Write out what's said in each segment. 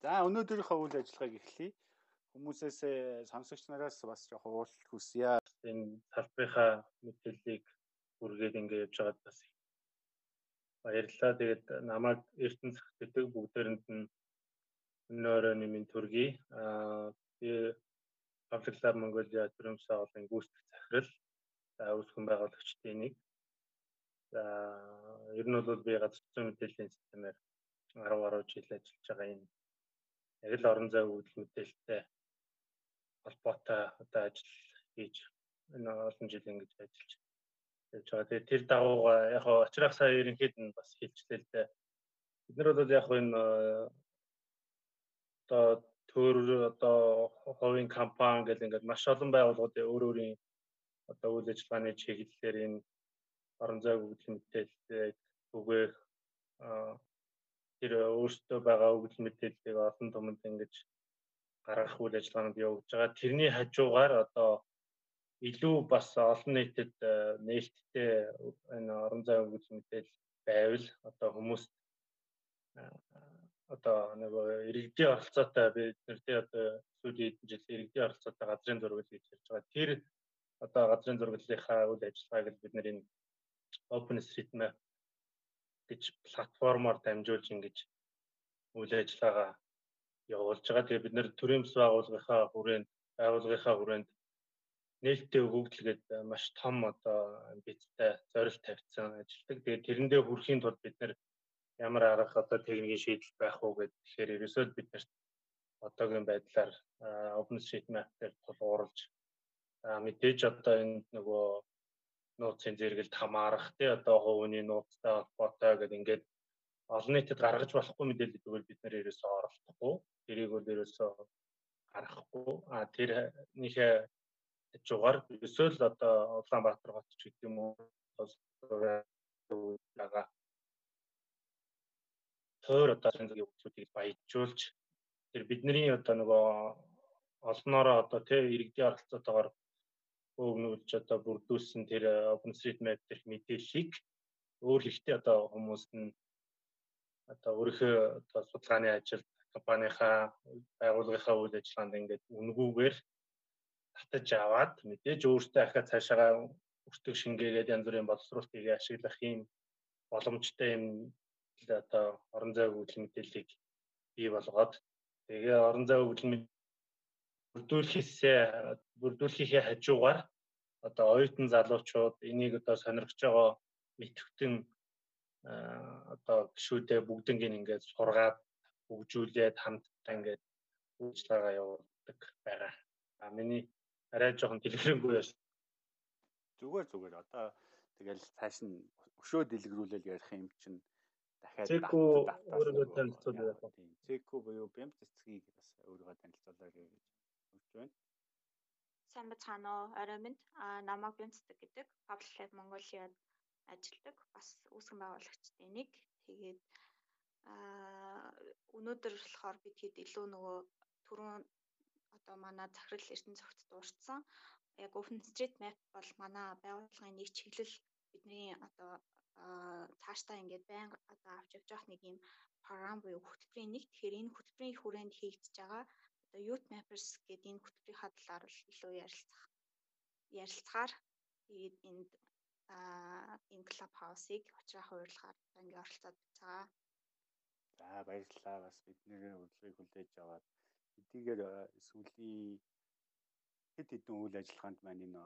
За өнөөдрийнхөө үйл ажиллагааг эхлэе. Хүмүүсээс сонсогч нараас бас яг уулт хүсье. Энэ салбарынхаа мэдээллийг хүргээд ингэ явж байгаад бас баярлалаа. Тэгээд намайг Эрдэнэ захидаг бүгдээрэнд нь өнөөрөө нэмийн төргий. Аа би Public Lab Mongolia төрөмсөө олон гүйцэтгэх захирал за үүсгэн байгуулагчдын нэг. За ер нь бол би газар зүйн мэдээллийн системээр 10 гаруй жил ажиллаж байгаа энэ яг л орон зай үүдэл мэдээлэлтэй холбоотой одоо ажил хийж энэ олон жил ингэж ажиллаж явж байгаа. Тэгээд тэр дагуу яг хоо очрах сая ерөнхийд нь бас хэлжлээ л дээ. Бид нар бол яг энэ одоо төр одоо хувийн компани гэл ингээд маш олон байгууллагуудын өөр өөрийн одоо үйл ажиллагааны чиглэлээр энэ орон зай үүдэл мэдээлэл түгээх тэр өөртөө байгаа өгөл мэдээллийг олон түмэнд ингэж гаргах үйл ажиллагаанд явуулж байгаа. Тэрний хажуугаар одоо илүү бас олон нийтэд э, нээлттэй энэ орон зай өгөл мэдээлэл байвал одоо хүмүүст э, одоо нэг иргэдийн оролцоотой бид нэртэй одоо сүүлийн жил иргэдийн оролцоотой газрын зураг гэж ярьж байгаа. Тэр одоо газрын зураглалынхаа үйл ажиллагааг бид нэр энэ OpenStreetMap гэж платформоор дамжуулж ингэж үйл ажиллагаа явуулж байгаа. Тэгээ бид нэр төрийн бас байгууллагынхаа хүрээнд байгууллагынхаа хүрээнд нээлттэй өгөгдөлгээд маш том одоо бидтэй зорилт тавьсан ажилдаг. Тэгээ тэрэндээ хүрэхийн тулд бид нэр ямар арга одоо техникийн шийдэл байх уу тэгэхээр ерөөсөө бид нарт одоогийн байдлаар OpenStreetMap дээр тулгуурлаж мэдээж одоо энэ нөгөө нууцын зэрэгэлд хамаарах тий одоо хувийн нууцтай холбоотой гэдэг ингээд олон нийтэд гаргаж болохгүй мэдээлэл зүгээр бид нэр ерөөсөө оролдохгүй тэрийг бол ерөөсөө гаргахгүй. А тэрнийхээ хажуугаар ерөөсөө л одоо Улаанбаатар хот ч гэдэг юм уу? Байгаа. Төр одоо зэнгийн хүмүүсийг баяжуулж тэр бидний одоо нөгөө олноороо одоо тий иргэдийн оролцоотойгоор өгнүүлж одоо бүрдүүлсэн тэр OpenStreetMap дэх мэдээллийг өөр ихтэй одоо хүмүүст нь одоо өөрийнхөө одоо судалгааны ажилд компанийнхаа байгууллагынхаа үйл ажиллагаанд ингээд үнгүүгээр татаж аваад мэдээж өөртөө ахаа цаашаа өртөг шингээгээд янз бүрийн боловсруулалтыг ашиглах юм боломжтой юм одоо орон зай өгөгдөл мэдээллийг бий болгоод тэгээ орон зай өгөгдөл бүрдүүлэхээсээ бүрдүүлэхийнхээ хажуугаар одоо оюутан залуучууд энийг одоо сонирхож байгаа мэдвтэн одоо гişүүдээ бүгднийг ингээд сургаад хөгжүүлээд хамтдаа ингээд үйлчлэгээ явуулдаг байгаа. А миний арай жоохон дэлгэрэнгүй яш. Зүгээр зүгээр одоо тэгэл цааш нь өшөө дэлгэрүүлэл ярих юм чинь дахиад Цэку өөрийгөө танилцуулъя. Цэку буюу бямт цэцгийг бас өөрийгөө танилцуулъя гэж хэлж байна. Сайн бацгаана уу? Орой минь. Аа намайг Бямцдаг гэдэг Public Lab Mongolia-д ажилладаг. Бас үүсгэн байгуулагчдын нэг. Тэгээд аа өнөөдөр болохоор бид хэд илүү нөгөө түрүүн одоо манай захирал Эрдэнэ цогт дуурсан. Яг OpenStreetMap бол манай байгууллагын нэг чиглэл бидний одоо цаашдаа ингээд байнга одоо авч явж явах нэг юм програм буюу хөтөлбөрийн нэг. Тэгэхээр энэ хөтөлбөрийн хүрээнд хийгдэж байгаа одоо Youth Mappers гэдэг энэ хөтөлбөрийн талаар илүү ярилцах ярилцахаар тэгээд энд энэ клуб хаусыг очроо хуваарлахаар ингээ оролцоод байгаа. За баярлалаа бас бидний урилгыг хүлээж аваад эдгээр сүүлийн хэд хэдэн үйл ажиллагаанд маань энэ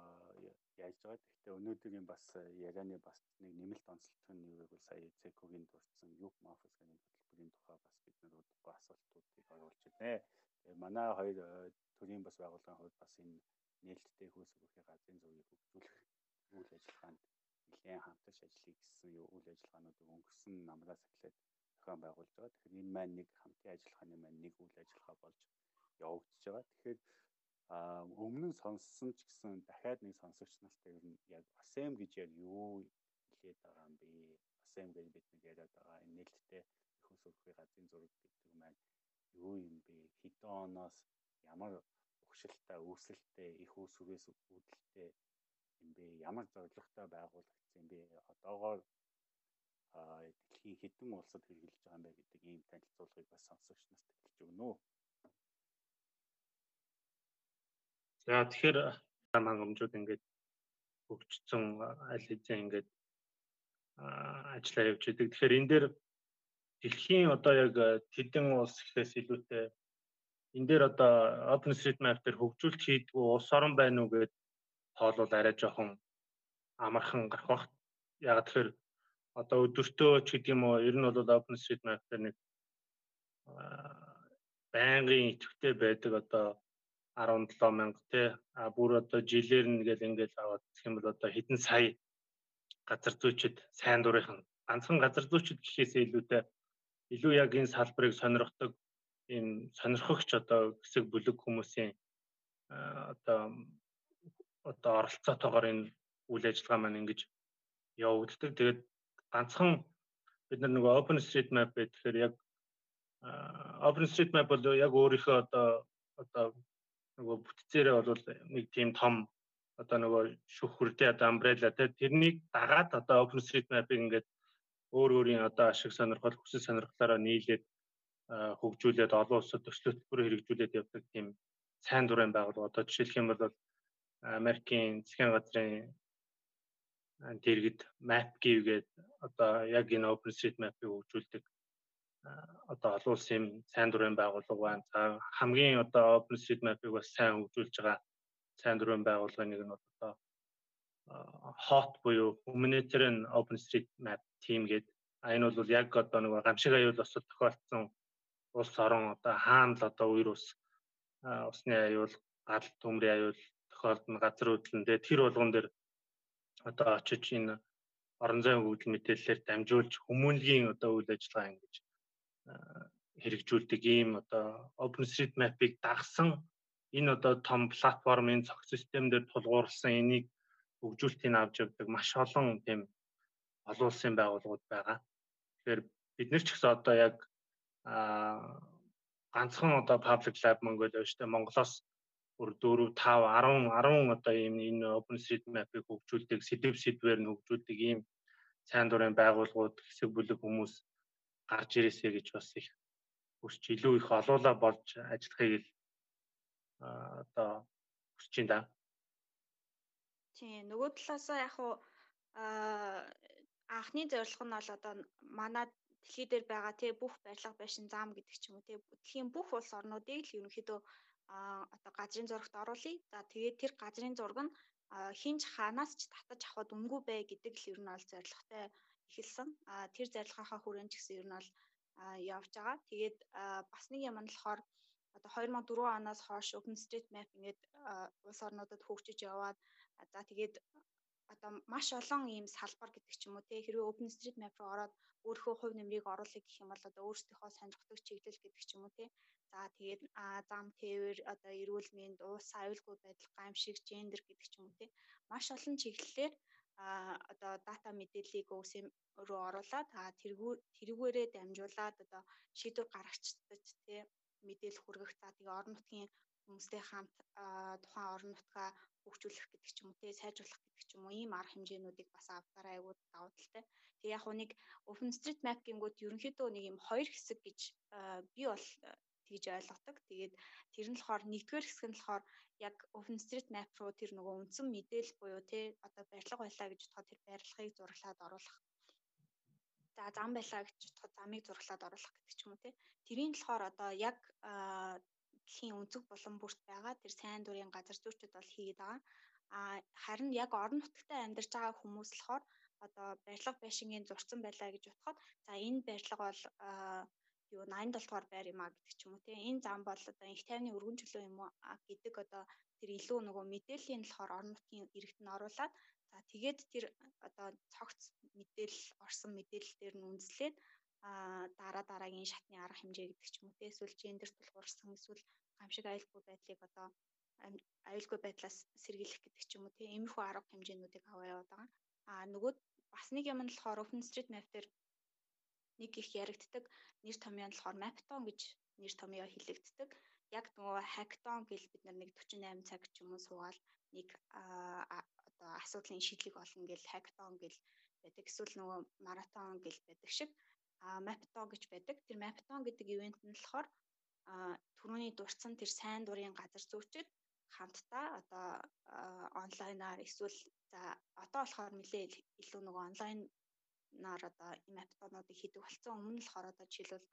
яаж байгаа. Гэхдээ өнөөдрийн бас ярианы бас нэг нэмэлт онцлог нь юу гэвэл сая Цекогийн дурдсан Youth Mappers гэдэг хөтөлбөрийн тухай бас бид нар удахгүй асуултуудыг оруулж байна. Тэгээ манай хоёр э, төрийн бас байгууллагын хувьд бас энэ нээлттэй хөөс өгөхийн газрын зургийг хөгжүүлэх үйл ажиллагаанд нэлээд хамтарч ажиллая гэсэн үйл ажиллагаануудыг өнгөрсөн намраас эхлээд зохион байгуулж байгаа. Тэгэхээр энэ маань нэг хамтын ажиллагааны маань нэг үйл ажиллагаа болж явагдаж байгаа. Тэгэхээр а өмнө нь сонссон ч гэсэн дахиад нэг сонсогч нартай ер нь яг ASEM гэж яг юу хэлээд байгаа юм бэ? ASEM гэж бид нэг яриад байгаа. Энэ нээлттэй их ус өрхийн газрын зураг гэдэг маань юу юм бэ? Хэдэн оноос ямар ухшилтай, үүсэлтэй, их үүсвэрээс үүдэлтэй юм бэ? Ямар зорилготой байгуулагдсан юм бэ? Одоогоор дэлхийн хэдэн улсад хэрэгжилж байгаа юм бэ гэдэг ийм танилцуулгыг бас сонсогч нарт хэлж өгнө үү? За тэгэхээр хангамжууд ингээд хөгжсөн аль хэзээ ингээд ажиллаа явж идэг. Тэгэхээр энэ дээр дэлхийн одоо яг тэдэн улс гэхээс илүүтэй энэ дээр одоо OpenStreetMap дээр хөгжүүлэлт хийдгүү улс орон байна уу гэд тоолвол арай жоохон амархан гарах бах. Яг тэгэхээр одоо өдөртөө ч гэдэг юм уу ер нь бол OpenStreetMap дээр нэг байнгын идэвхтэй байдаг одоо 17 мянга тий а бүр одоо жилээр нэгэл ингээл аваад гэх юм бол одоо хэдэн сая газар зүйчд сайн дурынхан ганцхан газар зүйчд гэхээсээ илүүтэй илүү яг энэ салбарыг сонирхдаг ийм сонирхогч одоо хэсэг бүлэг хүмүүсийн одоо одоо оролцоотойгоор энэ үйл ажиллагаа маань ингэж явагддаг. Тэгээд ганцхан бид нар нөгөө OpenStreetMap гэхээр яг OpenStreetMap бол яг өөрийнхөө одоо одоо нөгөө бүтцээрээ бол нэг тийм том одоо нөгөө шүхвэртэй одоо umbrella те тэрнийг дагаад одоо OpenStreetMap-ыг ингээд өөр өөрийн одоо ашиг сонирхол хүсэл сонирхлаараа нийлээд хөгжүүлээд олон улсад төсөл хөтөлбөрөөр хэрэгжүүлээд явдаг тийм сайн дурын байгууллага одоо жишээлх юм бол Америкийн засгийн газрын дэргэд MapGive гээд одоо яг энэ OpenStreetMap-ыг хөгжүүлдэг одоо олон улсын сайн дурын байгууллага байна. За хамгийн одоо OpenStreetMap-ыг бас сайн хөгжүүлж байгаа сайн дурын байгууллагын нэг нь одоо hot буюу humanitarian OpenStreetMap team гээд энэ бол яг одоо нэг гамшиг аюул осод тохиолдсон улс орон одоо хаана л одоо үер ус усны аюул гал төмрийн аюул тохиолдно газар хөдлөндөө тэр болгон дээр одоо очиж энэ орон зайн хөгжил мэдээллээр дамжуулж хүмүүнлэгийн одоо үйл ажиллагаа ингэж хэрэгжүүлдэг ийм одоо OpenStreetMap-ыг дагсан. Энэ одоо том платформын цог систем дээр тулгуурласан энийг хөгжүүлэлтийг авч явдаг маш олон тийм олон улсын байгууллагууд байгаа. Тэгэхээр бид нар ч гэсэн одоо яг а ганцхан одоо public lab Mongolia дээ. Монголоос бүр 4 5 10 10 одоо ийм энэ OpenStreetMap-ыг хөгжүүлдэг, сэдв сэдвээр нь хөгжүүлдэг ийм сайн дурын байгууллагууд, хэсэг бүлэг хүмүүс гарч ирээсэй гэж бас их хүсч илүү их олуулаа болж ажиллахыг л одоо хүсэж байна. Тийм нөгөө талаасаа яг уу анхны зорилго нь бол одоо манай дэлхий дээр байгаа тий бүх барилга байшин зам гэдэг ч юм уу тий дэлхийн бүх улс орнуудыг л ерөнхийдөө одоо газрын зурагт оруулъя. За тэгээд тэр газрын зураг нь хинч хаанаас ч татаж авахд үнгүй бай гэдэг л ер нь бол зорилготой эхэлсэн. А тэр зорилгынхаа хүрээнд ч гэсэн ер нь бол явж байгаа. Тэгээд бас нэг юм нь болохоор одоо 2004 оноос хойш OpenStreetMap ингээд улс орнуудад хөгжиж яваад за тэгээд одоо маш олон ийм салбар гэдэг ч юм уу те хэрвээ OpenStreetMap руу ороод өөрийнхөө хувь нэмрийг оруулах гэх юм бол одоо өөрсдийнхөө сонирхдаг чиглэл гэдэг ч юм уу те. За тэгээд зам тээвэр одоо эрүүл мэнд уус аюулгүй байдал гамшиг гендер гэдэг ч юм уу те. Маш олон чиглэлээр одоо дата мэдээллийг өвсөн рүү оруулаад тэргүүрээ дамжуулаад одоо шийдвэр гаргацдаг тий мэдээлэл хүргэх. За тэгээ орон нутгийн хүмүүстэй хамт тухайн орон нутгаа хөгжүүлэх гэдэг ч юм уу тий сайжруулах гэдэг ч юм уу ийм арга хэмжээнүүдийг бас авдараа айгуу давуу талтай. Тэг яг нэг OpenStreetMap гингүүд ерөнхийдөө нэг юм хоёр хэсэг гэж би бол тэгж ойлгодог. Тэгээд тэр нь болохоор нэгдүгээр хэсэг нь болохоор яг OpenStreetMap руу тэр нөгөө үндсэн мэдээлэл буюу тий одоо барилга байлаа гэж бодоход тэр барилгыг зураглаад оруулах. За зам байлаа гэж бодоход замыг зураглаад оруулах гэдэг ч юм уу тий. Тэрийн болохоор одоо яг дэлхийн өнцөг булан бүрт байгаа тэр сайн дурын газар зүйчид бол хийгээд байгаа. А харин яг орон нутагтаа амьдарч байгаа хүмүүс болохоор одоо барилга байшингийн зурцсан байлаа гэж бодоход за энэ барилга бол юу 87 дугаар байр юм а гэдэг ч юм уу тийм энэ зам бол одоо их тайвны өргөн чөлөө юм уу гэдэг одоо тэр илүү нөгөө мэдээллийн болохоор орон нутгийн иргэд нь оруулаад за тэгээд тэр одоо цогц мэдээлэл орсон мэдээлэл дээр нь үндэслээд а дараа дараагийн шатны арга хэмжээ гэдэг ч юм уу тийм эсвэл гендер тулгуурсан эсвэл гамшиг аюулгүй байдлыг одоо аюулгүй байдлаас сэргийлэх гэдэг ч юм уу тийм иймэрхүү арга хэмжээнүүдийг аваа яваад байгаа. А нөгөө бас нэг юм нь болохоор OpenStreetMap дээр нэг их яригддаг нэр томьёо нь болохоор Mapton гэж нэр томьёо хилэгддэг. Яг нөгөө Hackathon гэл бид нар нэг 48 цаг ч юм уу суугаад нэг одоо асуудлын шийдлийг олно гэл Hackathon гэл байдаг. Эсвэл нөгөө маратон гэл байдаг шиг Mapton гэж байдаг. Тэр Mapton гэдэг ивент нь болохоор түрүүний дурдсан тэр сайн дурын газар зүйчид хамтдаа одоо онлайнаар эсвэл за одоо болохоор нэлээ илүү нөгөө онлайнаар одоо маптонуудыг хийдэг болсон. Өмнө нь болохоор одоо жишээлбэл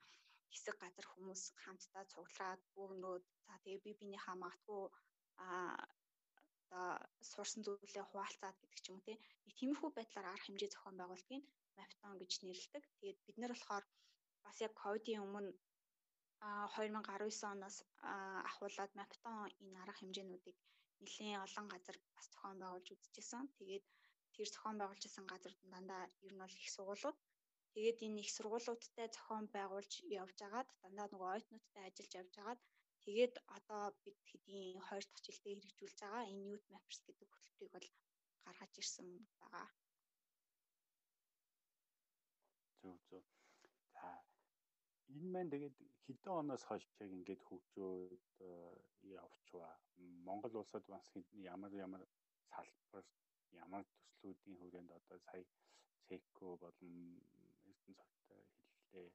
хэсэг газар хүмүүс хамтдаа цуглараад бөөгнөөд за тэгээ би бинийхээ магадгүй а одоо сурсан зүйлээ хуваалцаад гэдэг ч юм уу тийм тиймэрхүү байдлаар арга хэмжээ зохион байгуулалтыг Mapton гэж нэрлэдэг. Тэгээд бид нар болохоор бас яг ковидын өмнө 2019 оноос ахуулаад Mapton энэ арга хэмжээнүүдийг нэлийн олон газар бас зохион байгуулж үзчихсэн. Тэгээд тэр зохион байгуулж исэн газар дандаа ер нь бол их сургуулиуд. Тэгээд энэ их сургуулиудтай зохион байгуулж явж агаад дандаа нөгөө ойтнуудтай ажиллаж явж агаад тэгээд одоо бид хэдийн 2 дахь жилдээ хэрэгжүүлж байгаа энэ Youth Mappers гэдэг хөтөлбөрийг бол гаргаж ирсэн байгаа. Зөв зөв. За энэ маань тэгээд хэдэн оноос хойш яг ингээд хөгжөөд явчваа. Монгол улсад бас ямар ямар салбар ямар төслүүдийн хүрээнд одоо сая ЦЭКО болон Эрдэнэ цогтой хэллээ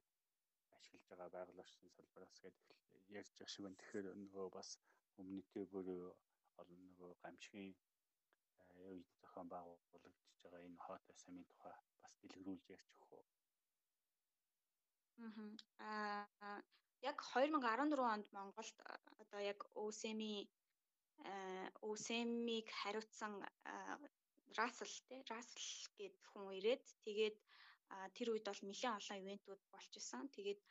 ашиглаж байгаа байгаль салбараас гээд ярьж байгаа шиг байна. Тэгэхээр нөгөө бас өмнөдөө бүр олон нөгөө гамшигын үед зохион байгуулагдж байгаа энэ хот самын тухай бас дэлгэрүүлж ярьж өгөх. Аа яг 2014 онд Монголд одоо яг өвсэми өвсэмиг хариуцсан Рассел тий Рассел гэд хүн ирээд тэгээд тэр үед бол нэлээд олон ивентүүд болж исэн. Тэгээд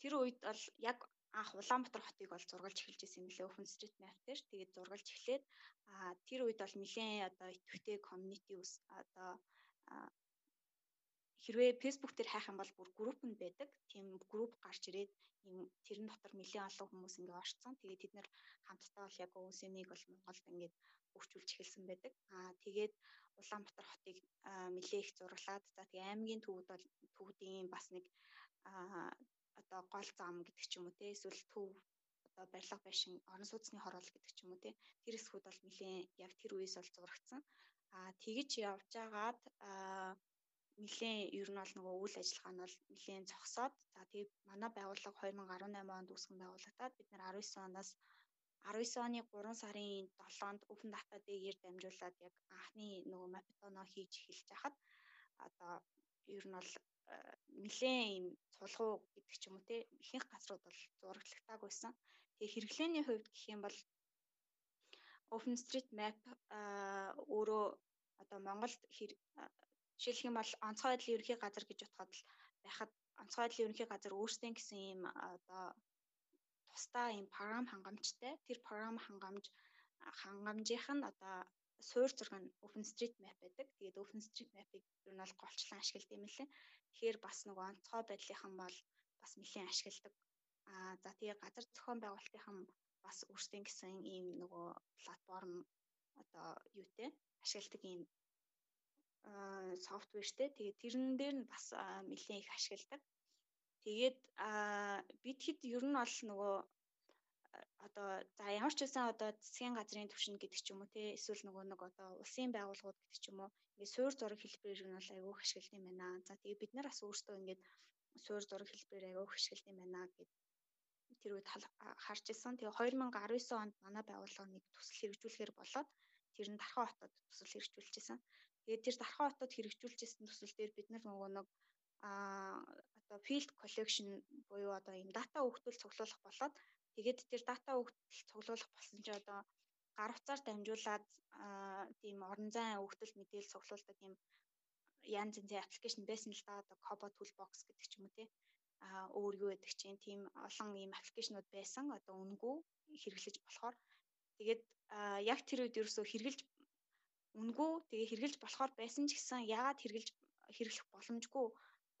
тэр үед бол яг анх Улаанбаатар хотыг бол зургалж эхэлж исэн юм лээ Open Street Map дээр. Тэгээд зургалж эхлээд тэр үед бол нэлээд одоо идэвхтэй community ус одоо хэрвээ Facebook дээр хайх юм бол бүр групп нь байдаг. Тийм групп гарч ирээд ийм тэрэн дотор нэлээд олон хүмүүс ингээ орцсон. Тэгээд тэд нэр хамтдаа бол яг өвсөнийг бол Монголд ингээд хөгжүүлж эхэлсэн байдаг. Аа тэгээд Улаанбаатар хотыг нэлээд их зураглаад за тэгээ аймгийн төвд бол төвдийн бас нэг аа одоо гол зам гэдэг ч юм уу те эсвэл төв одоо барилга байшин орон сууцны хороол гэдэг ч юм уу те тэр хэсгүүд бол нэлээд яг тэр үеэс бол зурагдсан. Аа тэгэж явж агаад аа нэлээд ер нь бол нөгөө үйл ажиллагаа нь бол нэлээд зогсоод за тэгээд манай байгууллага 2018 онд үүсгэн байгуулагдаад бид нар 19 оноос 19 оны 3 сарын 7-нд Open Data Day-гээр дамжуулаад яг анхны нөгөө мапитоно хийж эхэлж хахад одоо ер нь бол нэлээд юм цулгуу гэдэг ч юм уу те ихэнх газрууд бол зураглагтааг байсан. Тэгээ хэрэглээний хувьд гэх юм бол OpenStreetMap өөрөө одоо Монголд Жишээлх юм бол онцгой байдлын ерөнхий газар гэж утгаад л байхад онцгой байдлын ерөнхий газар өөрсдөө гэсэн ийм одоо тусдаа ийм програм хангамжтай. Тэр програм хангамж хангамжийнх нь одоо суур зураг нь OpenStreetMap байдаг. Тэгээд OpenStreetMap-ыг ер нь бол голчлон ашигладаг юм лээ. Тэгэхээр бас нэг онцгой байдлынхан бол бас нэлийн ашигладаг. Аа за тэгээ газар зохион байгуулалтынхан бас өөрсдөө гэсэн ийм нөгөө платформ одоо юутэй ашигладаг ийм софтвертэй. Тэгээд тэрэн дээр нь бас нэлээд их ашигладаг. Тэгээд бид хэд ер нь бол нөгөө одоо за ямар ч үсэн одоо засгийн газрын түвшин гэдэг ч юм уу те эсвэл нөгөө нэг одоо улсын байгууллагууд гэдэг ч юм уу ингээд суур зураг хэлбэрээр нь бол айгүй ашиглалт юм байна. За тэгээ бид нар бас өөрсдөө ингээд суур зураг хэлбэрээр айгүй ашиглалт юм байна гэд тэр үед харж исэн. Тэгээ 2019 онд манай байгууллага нэг төсөл хэрэгжүүлэхээр болоод тэр нь Дархан хотод төсөл хэрэгжүүлчихсэн. Тэгээд тэр Дархан хотод хэрэгжүүлжсэн төсөл дээр бид нар нөгөө нэг а одоо field collection буюу одоо юм дата өгтөл цуглуулах болоод тэгээд тэр дата өгтөл цуглуулах болсон чи одоо гар утсаар дамжуулаад тийм орон зайн өгтөл мэдээлэл цуглуулдаг юм янз янзын аппликейшн байсан л да одоо Kobo Toolbox гэдэг ч юм уу тий а өөр юу гэдэг чинь тийм олон ийм аппликейшнуд байсан одоо үнгүй хэрэглэж болохоор. Тэгээд яг тэр үед ерөөсөө хэрэглэж үнгүй тэгээ хэрэгжилж болохоор байсан ч гэсэн яагаад хэрэгжилж хэрэглэх боломжгүй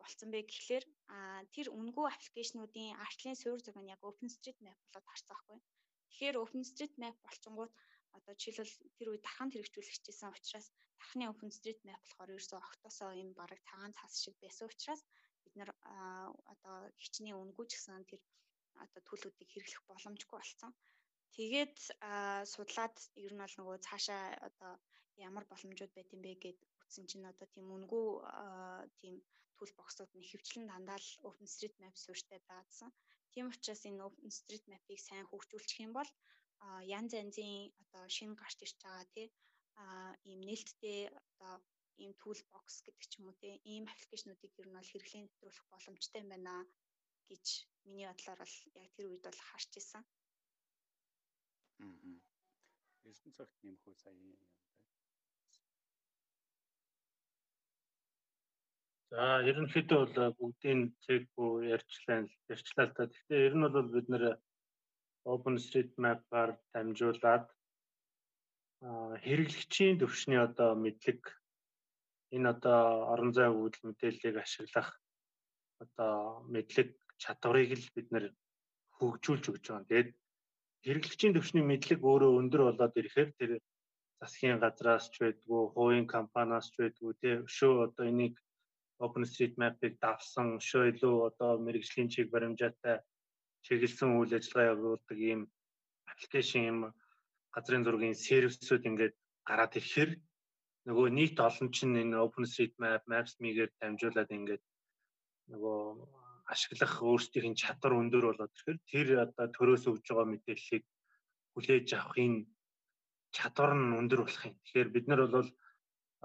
болцсон бэ гэхлээр тэр үнгүй аппликейшнуудын арчлын суурь зураг нь яг OpenStreetMap болоод харцсан байхгүй. Тэгэхээр OpenStreetMap болчингууд одоо жишээлбэл тэр үед дарханд хэрэгжүүлэгчсэн учраас дархны OpenStreetMap болохоор ерөөсөө октосоо юм бараг цагаан цаас шиг байсан учраас бид нар одоо хичнээн үнгүй ч гэсэн тэр одоо төлөвүүдийг хэрэглэх боломжгүй болсон. Тэгээд судлаад ер нь бол нөгөө цаашаа одоо ямар боломжууд байт юм бэ гэд утсан чинь одоо тийм үнгүй тийм түүл боксууд нь хөвчлэн дандаа л OpenStreetMap суурьтай байгаадсан. Тийм учраас энэ OpenStreetMap-ыг сайн хөгжүүлчих юм бол янз янзын одоо шинэ гарч ирж байгаа тий ийм нээлттэй одоо ийм tool box гэдэг ч юм уу тий ийм аппликейшнуудыг ер нь бол хэрэглэн нэвтрүүлэх боломжтой юм байна гэж миний бодлоор бол яг тэр үед бол харж исэн. Аа. Эрдэнэ цагт нэмэх үү сая юм байна. За ерөнхийдөө бол бүгдийн цэг бүү ярьчлаа ярьчлаа л та. Гэхдээ ер нь бол бид нэр OpenStreetMap-аар дамжуулаад хэрэглэгчийн төвшний одоо мэдлэг энэ одоо орон зай үүдэл мэдээллийг ашиглах одоо мэдлэг чадварыг л бид нэр хөгжүүлж өгч байгаа. Тэгээд хэрэглэгчийн төвшний мэдлэг өөрөө өндөр болоод ирэхээр тэр засгийн газраас ч байдгүй, хувийн компаниас ч байдгүй тий өшөө одоо энийг OpenStreetMap-ыг давсан өшөө илүү одоо мэрэгжлийн чиг баримжаатай чиглэсэн үйл ажиллагаа явуулдаг ийм аппликейшн юм газрын зургийн сервисүүд ингээд гараад ирэхээр нөгөө нийт олон чинь энэ OpenStreetMap, Maps.me-гээр дамжуулаад ингээд нөгөө ашиглах өөрсдийн чадвар өндөр болоод ирэхээр тэр одоо төрөөс өгж байгаа мэдээллийг хүлээж авахын чадвар нь өндөр болох юм. Тэгэхээр бид нар бол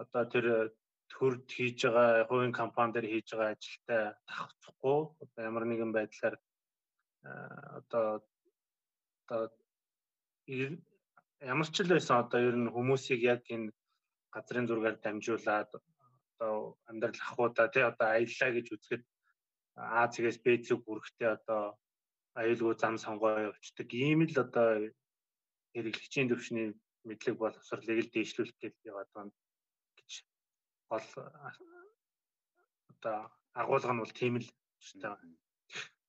одоо тэр төрд хийж байгаа хувийн компани дээр хийж байгаа ажилтай давхцахгүй одоо ямар нэгэн байдлаар одоо одоо ямар ч л байсан одоо ер нь хүмүүсийг яг энэ газрын зургаар дамжуулаад одоо амьдрал ахуудаа тий одоо аяллаа гэж үзэхэд А цэгээс Б цэг хүрэхдээ одоо аюулгүй зам сонгоо явуулдаг. Ийм л одоо хэрэглэгчийн төвшний мэдлэг боловсролыг л дээшлүүлэх гэж яваад байна гол одоо агуулга нь бол тийм л шүү дээ.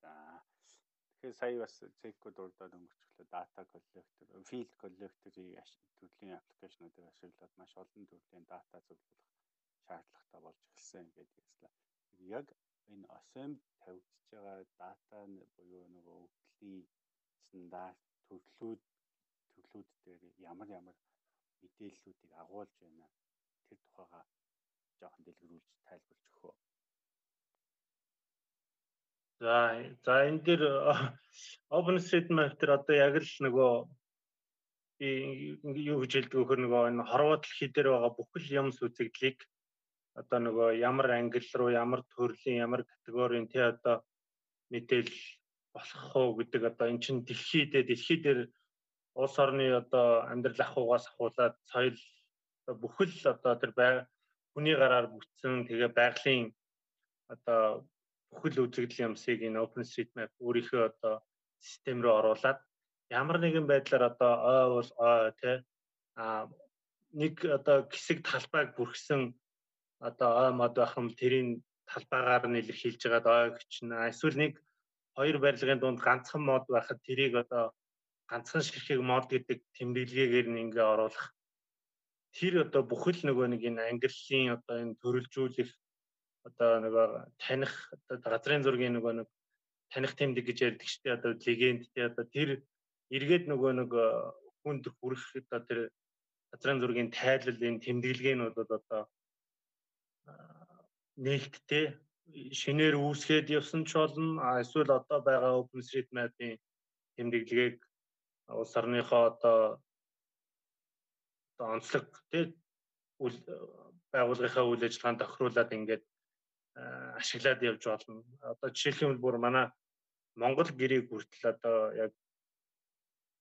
За. Тэгэхээр сая бас цэгкүүд урдаад өнгөрчлөө дата коллектор, филд коллекторыг төрлийн аппликейшнуудыг ашиглаад маш олон төрлийн дата зөвлөх шаардлагатай болж эхэлсэн гэдэг ярьслаа. Яг энэ assembly тавигдж байгаа дата буюу нөгөө өвдлийн стандарт төрлүүд төрлүүд дээр ямар ямар мэдээллүүдийг агуулж байна тэр тухайга жоохон дэлгэрүүлж тайлбарч өгөө. За за энэ дээр OpenStreetMap дээр одоо яг л нөгөө би юу гэж хэлдэг вөхөр нөгөө энэ хорвоо дэлхий дээр байгаа бүхэл юмс үзэгдлийг одоо нөгөө ямар англи руу ямар төрлийн ямар категорийн тий одоо мэдээлэл болох уу гэдэг одоо эн чин дэлхийдээ дэлхий дээр улс орны одоо амьдрал ахуйгаас ахуулаад соёл бүхэл одоо тэр хүний гараар бүтсэн тэгээ байгалийн одоо бүхэл үзэгдэл юмсыг энэ OpenStreetMap өөрийнхөө одоо систем рүү оруулаад ямар нэгэн байдлаар одоо ой бол ой тий а нэг одоо хэсэг талбайг бүрхсэн одоо ой мод байх юм тэрийн талбайгаар нь илэрхийлж байгаад ой гэж нэ эсвэл нэг хоёр барилгын дунд ганцхан мод байхад тэрийг одоо ганцхан ширхэг мод гэдэг тэмдэглэгээр ингээ оруулах тэр одоо бүхэл нөгөө нэг энэ ангиллын одоо энэ төрөлжүүлэх одоо нөгөө таних одоо газрын зургийн нөгөө нэг таних тэмдэг гэж ярьдаг шүү дээ. Одоо легенд тий одоо тэр эргээд нөгөө нэг хүнд хүрэх одоо тэр газрын зургийн тайлал энэ тэмдэглэгээнүүд одоо нээлттэй шинээр үүсгээд явсан ч болно. Эсвэл одоо байгаа OpenStreetMap-ийн тэмдэглэгийг улс орныхоо одоо одоо онцлог тий үйл байгууллагынхаа үйл ажиллагаанд тохируулаад ингээд ашиглаад явж болно. Одоо жишээлх юм бүр манай Монгол гэрийг хүртэл одоо яг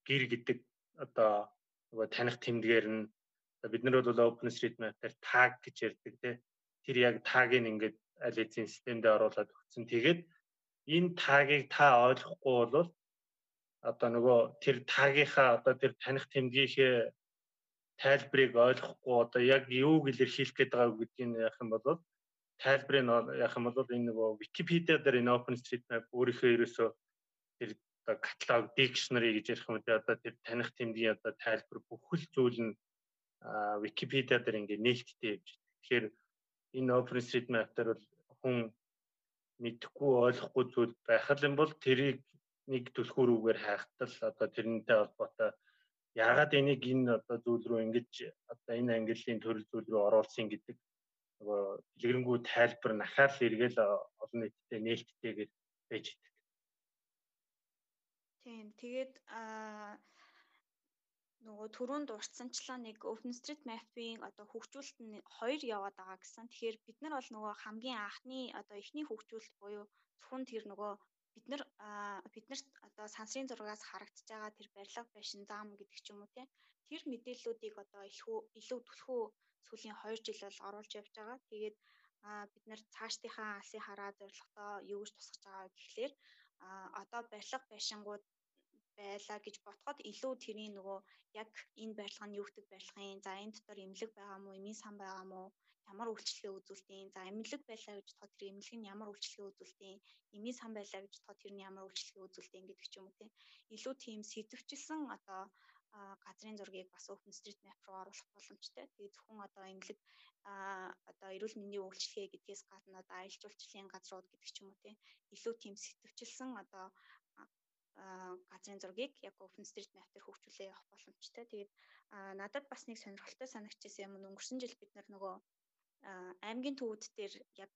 гэр гэдэг одоо нөгөө таних тэмдгээр нь бид нар бол OpenStreetMap дээр tag гэж ярьдаг тий тэр яг тагийг ингээд аль эзэн системд оруулаад өгсөн. Тэгээд энэ тагийг та ойлгохгүй бол одоо нөгөө тэр тагийнхаа одоо тэр таних тэмдгийнхээ тайлбарыг ойлгохгүй одоо яг юуг илэрхийлэх гээд байгааг гэдгийг яах юм бол тайлбарыг яах юм бол энэ нөгөө Wikipedia дээр энэ OpenStreetMap өөрийнхөө ерөөсөө тэр одоо каталог dictionary гэж ярих юм дээ одоо тэр таних тэмдгийн одоо тайлбар бүхэл зүйл нь Wikipedia дээр ингээд нээлттэй явж байна. Тэгэхээр энэ OpenStreetMap дээр бол хүн мэдхгүй ойлгохгүй зүйл байх юм бол тэрийг нэг түлхүүрүүгээр хайхтал одоо тэрнтэй холбоотой яагаад энийг энэ одоо зүйл рүү ингэж одоо энэ английн төрөл зүйл рүү оруулсан гэдэг нөгөө дэлгэрэнгүй тайлбар нахаал эргээл олон нийтэд нээлттэйгээр байж идэг. Тийм. Тэгээд аа нөгөө түрүүнд урдсанчлаа нэг OpenStreetMap-ийн одоо хөгжүүлэлт нь хоёр яваад байгаа гэсэн. Тэгэхээр бид нар бол нөгөө хамгийн анхны одоо эхний хөгжүүлэлт буюу зөвхөн тэр нөгөө бид нар биднэрт одоо сансрын зургаас харагдаж байгаа тэр барилга байшин зам гэдэг ч юм уу тий тэр мэдээллүүдийг одоо илүү илүү түлхүү сүүлийн 2 жил бол оруулж явж байгаа. Тэгээд бид нар цаашдынхаа алсын хараа зорилготой юу гэж тусгаж байгаа гэхлээр одоо барилга байшингууд байлаа гэж ботход илүү тэрийн нөгөө яг энэ барилга нь юу гэдэг барилгын за энэ дотор эмнэлэг байгаа мó эмийн сан байгаа мó ямар үйлчлэгээ үзүүлдэг за эмнэлэг байлаа гэж бодоход тэр эмнэлэг нь ямар үйлчлэгээ үзүүлдэг эмийн сан байлаа гэж бодоход тэр нь ямар үйлчлэгээ үзүүлдэг гэдэг ч юм уу тийм илүү тийм сэтвчилсэн одоо газрын зургийг бас OpenStreetMap руу оруулах боломжтой. Тэгээ зөвхөн одоо эмнэлэг одоо эрүүл мэндийн үйлчлэгээ гэдгээс гадна одоо аялал жуулчлалын газрууд гэдэг ч юм уу тийм илүү тийм сэтвчилсэн одоо газрын зургийг яг OpenStreetMap дээр хөгжүүлээ явах боломжтой. Тэгээд надад бас нэг сонирхолтой санагдчихсан юм өнгөрсөн жил бид нөгөө аймгийн төвүүд дээр яг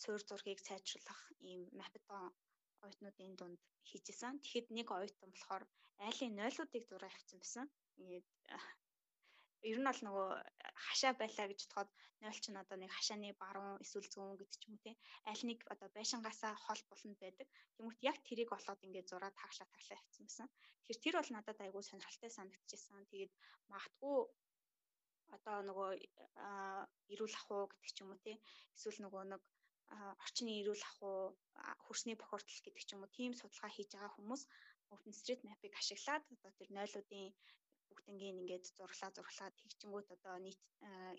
суур зургийг сайжруулах ийм мапитон оюутнуудын дунд хийжсэн. Тэгэхэд нэг оюутан болохоор айлын нойлуудыг зураг авчихсан байсан. Ингээд ер нь бол нөгөө хашаа байлаа гэж бодоход нойл чинь одоо нэг хашааны баруун эсвэл зүүн гэдэг ч юм уу тий. Аль нэг одоо байшингаасаа хол болонд байдаг. Тэмүүт яг тэрийг олоод ингээд зураа таглаа таглаа авчихсан байсан. Тэгэхээр тэр бол надад айгүй сонирхолтой санагдчихсан. Тэгээд магадгүй одоо нөгөө эрүүл ах уу гэдэг ч юм уу тий. Эсвэл нөгөө нэг орчны эрүүл ах уу хөрсний бохирдол гэдэг ч юм уу тийм судалгаа хийж байгаа хүмүүс OpenStreetMap-ыг ашиглаад одоо тэр нойлуудын бүгднгийн ингээд зурлаа зурлаа тэгчингүүт одоо нийт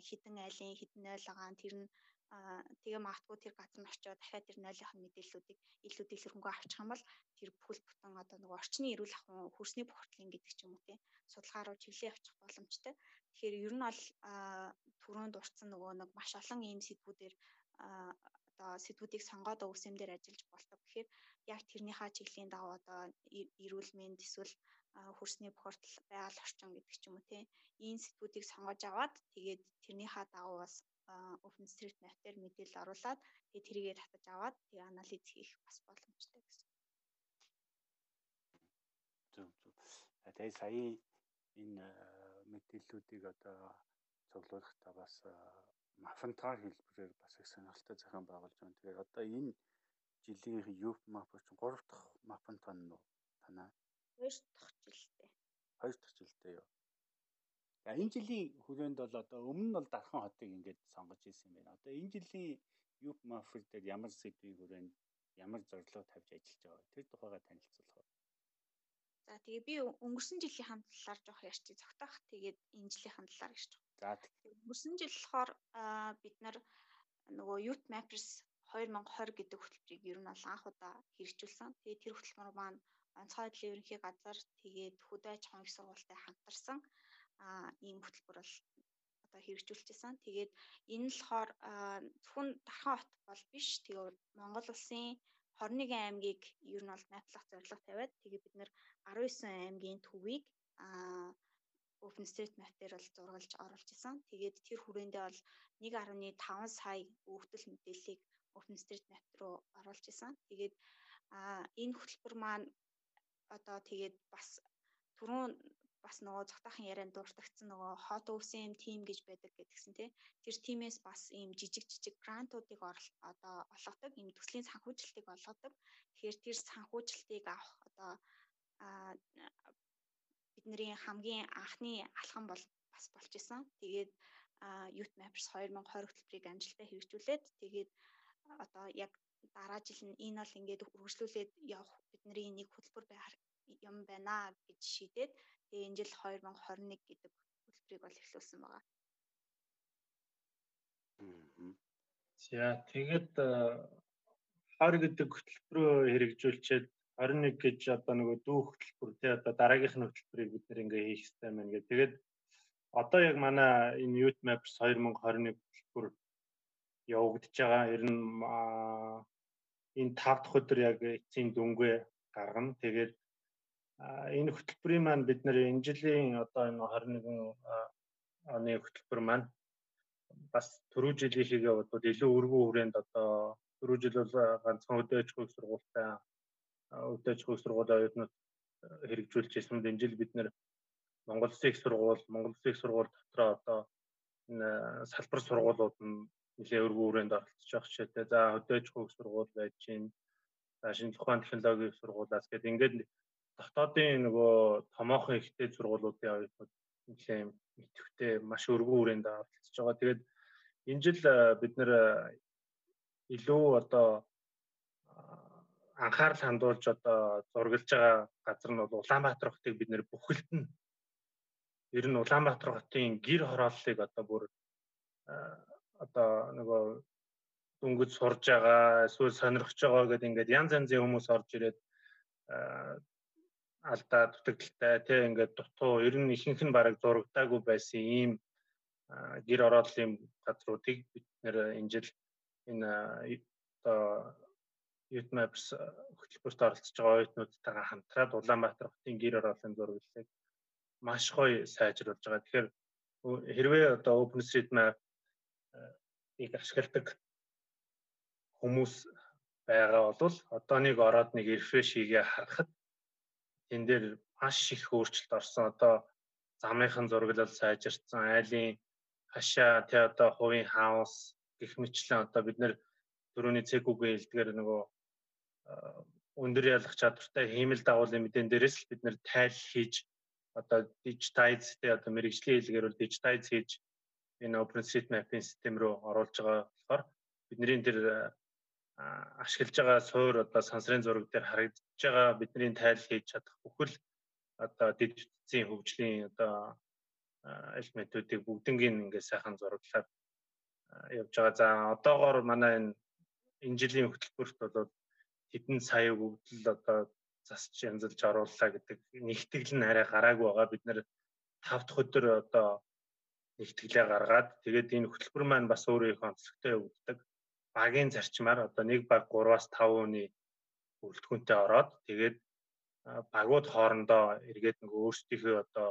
хідэн айлын хідэн 0 байгаа тэр нь тэгээ магадгүй тэр газар нь очиод дахиад тэр 0-ын мэдээллүүдийг илүү дэлгэрэнгүй авчих юм бол тэр бүхэл бүтэн одоо нөгөө орчны эрүүл ахуйн хөрсний бохирдлын гэдэг ч юм уу тий судалгаа руу чиглэлээ авчих боломжтой. Тэгэхээр ер нь бол түрүүнд дурдсан нөгөө нэг маш олон ийм сэдвүүдээр одоо сэдвүүдийг сонгоод өвсөмдөр ажиллаж болдог. Тэгэхээр яг тэрнийхээ чиглэлийн дагуу одоо эрүүл мэнд эсвэл хөрсний бохирдол байгаль орчин гэдэг ч юм уу тийм энэ сэдвүүдийг сонгож аваад тэгээд тэрнийхээ дагуу бас OpenStreetMap дээр мэдээлэл оруулаад тэгээд тэрийгээ татаж аваад тэгээд анализ хийх бас боломжтой гэсэн. Зөв зөв. Тэгээд сая энэ мэдээллүүдийг одоо цуглуулахдаа бас мафантаар хэлбэрээр бас их сонирхолтой зохион байгуулж байна. Тэгэхээр одоо энэ жилийн Youth Map чинь 3 дахь мафантан нь танаа Хоёр дахь жилдээ. Хоёр дахь жилдээ юу. За энэ жилийн хүрээнд бол одоо өмнө нь бол Дархан хотыг ингээд сонгож ирсэн юм байна. Одоо энэ жилийн Юп Мафер дээр ямар сэдвийн хүрээнд ямар зорилго тавьж ажиллаж байгаа? Тэр тухайга танилцуулах уу? За тэгээ би өнгөрсөн жилийн хандлалаар жоох ярьчих зогтоох. Тэгээд энэ жилийн хандлалаар ярьчих. За өнгөрсөн жил болохоор бид нар нөгөө Youth Mappers 2020 гэдэг хөтөлбөрийг ер нь бол анх удаа хэрэгжүүлсэн. Тэгээд тэр хөтөлбөр маань онцгой байдлын ерөнхий газар тэгээд хөдөө аж ахуйн их сургуультай хамтарсан ийм хөтөлбөр бол одоо хэрэгжүүлчихсэн. Тэгээд энэ нь болохоор зөвхөн Дархан хот бол биш. Тэгээд Монгол улсын 21 аймгийг ер нь бол найтлах зорилго тавиад тэгээд бид нэр 19 аймгийн төвийг OpenStreetMap дээр бол зургалж оруулж исэн. Тэгээд тэр хүрээндээ бол 1.5 сая өвдөл мэдээллийг OpenStreetMap руу оруулж исэн. Тэгээд а энэ хөтөлбөр маань одоо тэгээд бас түрүүн бас нөгөө цогтойхон ярианд дуртагдсан нөгөө хот өвсөн тим гэж байдаг гэдгсэн тий. Тэр тимээс бас ийм жижиг жижиг грантуудыг одоо олгодог, ийм төслийн санхүүжилтийг олгодог. Тэгэхээр тэр санхүүжилтийг авах одоо бидний хамгийн анхны алхам бол бас болж исэн. Тэгээд Youth Mappers 2020 хөтөлбөрийг амжилттай хэрэгжүүлээд тэгээд одоо яг дараа жил нь энэ бол ингээд үргэлжлүүлээд явах бидний нэг хөтөлбөр байх юм байна гэж шийдээд тэгээ энэ жил 2021 гэдэг хөтөлбөрийг бол эхлүүлсэн байгаа. За тэгээд 20 гэдэг хөтөлбөрөө хэрэгжүүлчихэд 21 гэж одоо нөгөө дүү хөтөлбөр тий одоо дараагийнх нь хөтөлбөрийг бид нэр ингээ хийх хэрэгтэй байна гэх. Тэгээд одоо яг манай энэ Youth Maps 2021 хөтөлбөр явагдаж байгаа. Ер нь энэ 5 дахь өдөр яг эцсийн дүнгээ гаргана. Тэгээд энэ хөтөлбөрийн маань бид нэр энэ жилийн одоо энэ 21 оны хөтөлбөр маань бас түрүү жилийнхээ бодвол илүү өргөн хүрээнд одоо түрүү жил бол ганцхан өдөөж хөх сургуультай өдөөж хөх сургуулийн оюутнууд хэрэгжүүлж ирсэн. Энэ жил бид нэр Монгол Улсын их сургууль, Монгол Улсын их сургууль дотроо одоо энэ салбар сургуулиуд нь нэлээ өргөн хүрээнд оролцож байгаа жишээтэй. За хөдөөж хөх сургууль байж чинь за шинжлэх ухааны технологийн сургуулиас гэдэг ингээд дотоодын нөгөө томоохон ихтэй сургуулиудын оюутнууд нэлээ идэвхтэй маш өргөн хүрээнд оролцож байгаа. Тэгээд энэ жил бид нэр илүү одоо анхаарал хандуулж одоо зургалж байгаа газар нь бол Улаанбаатар хотыг бид нэр бүхэлд нь ер нь Улаанбаатар хотын гэр хорооллыг одоо бүр одоо нөгөө дүнгэж сурж байгаа эсвэл сонирхож байгаа гэдэг ингээд янз янзын хүмүүс орж ирээд алдаа дутагдaltaй тий ингээд дутуу ер нь ихэнх нь бараг зурагдаагүй байсан ийм гэр орооллын газруудыг бид нэр энэ жил энэ одоо Youth Maps хөтөлбөрт оролцож байгаа оюутнуудтайгаа хамтраад Улаанбаатар хотын гэр орооллын зураглалыг маш гоё сайжруулж байгаа. Тэгэхээр хэрвээ одоо OpenStreetMap ийг ашигладаг хүмүүс байгаа бол одоо нэг ороод нэг refresh хийгээ харахад энэ дээр маш их өөрчлөлт орсон. Одоо замынхан зураглал сайжирсан, айлын хашаа тий одоо хувийн хаус гэх мэтлэн одоо бид нэр төрөний цэгүүгээ хэлдгээр нөгөө өндөр ялах чадвартай хиймэл дагуулын мэдэн дээрээс л бид нэр тайл хийж одоо digitize тий одоо мэрэгжлийн хэлгээр digitize хийж энэ OpenStreetMap-ийн систем рүү оруулж байгаа болохоор бидний тэр ашиглаж байгаа суур одоо сансрын зураг дээр харагдаж байгаа бидний тайл хийж чадах бүхэл одоо бүтцийн хөгжлийн одоо элементүүдийг бүгднийг ингээ сайхан зураглаад явж байгаа. За одоогоор манай энэ энэ жилийн хөтөлбөрт бол хэдэн сая бүгдл одоо засч янзалж орууллаа гэдэг нэгтгэл нь арай гараагүй байгаа. Бид нэр 5 дахь өдөр одоо нэгтгэлээ гаргаад тэгээд энэ хөтөлбөр маань бас өөрөө их онцлогтой явагддаг. Багийн зарчмаар одоо нэг баг 3-аас 5 хүний бүрэлдэхүүнтэй ороод тэгээд багууд хоорондоо эргээд нэг өөрсдийнхөө одоо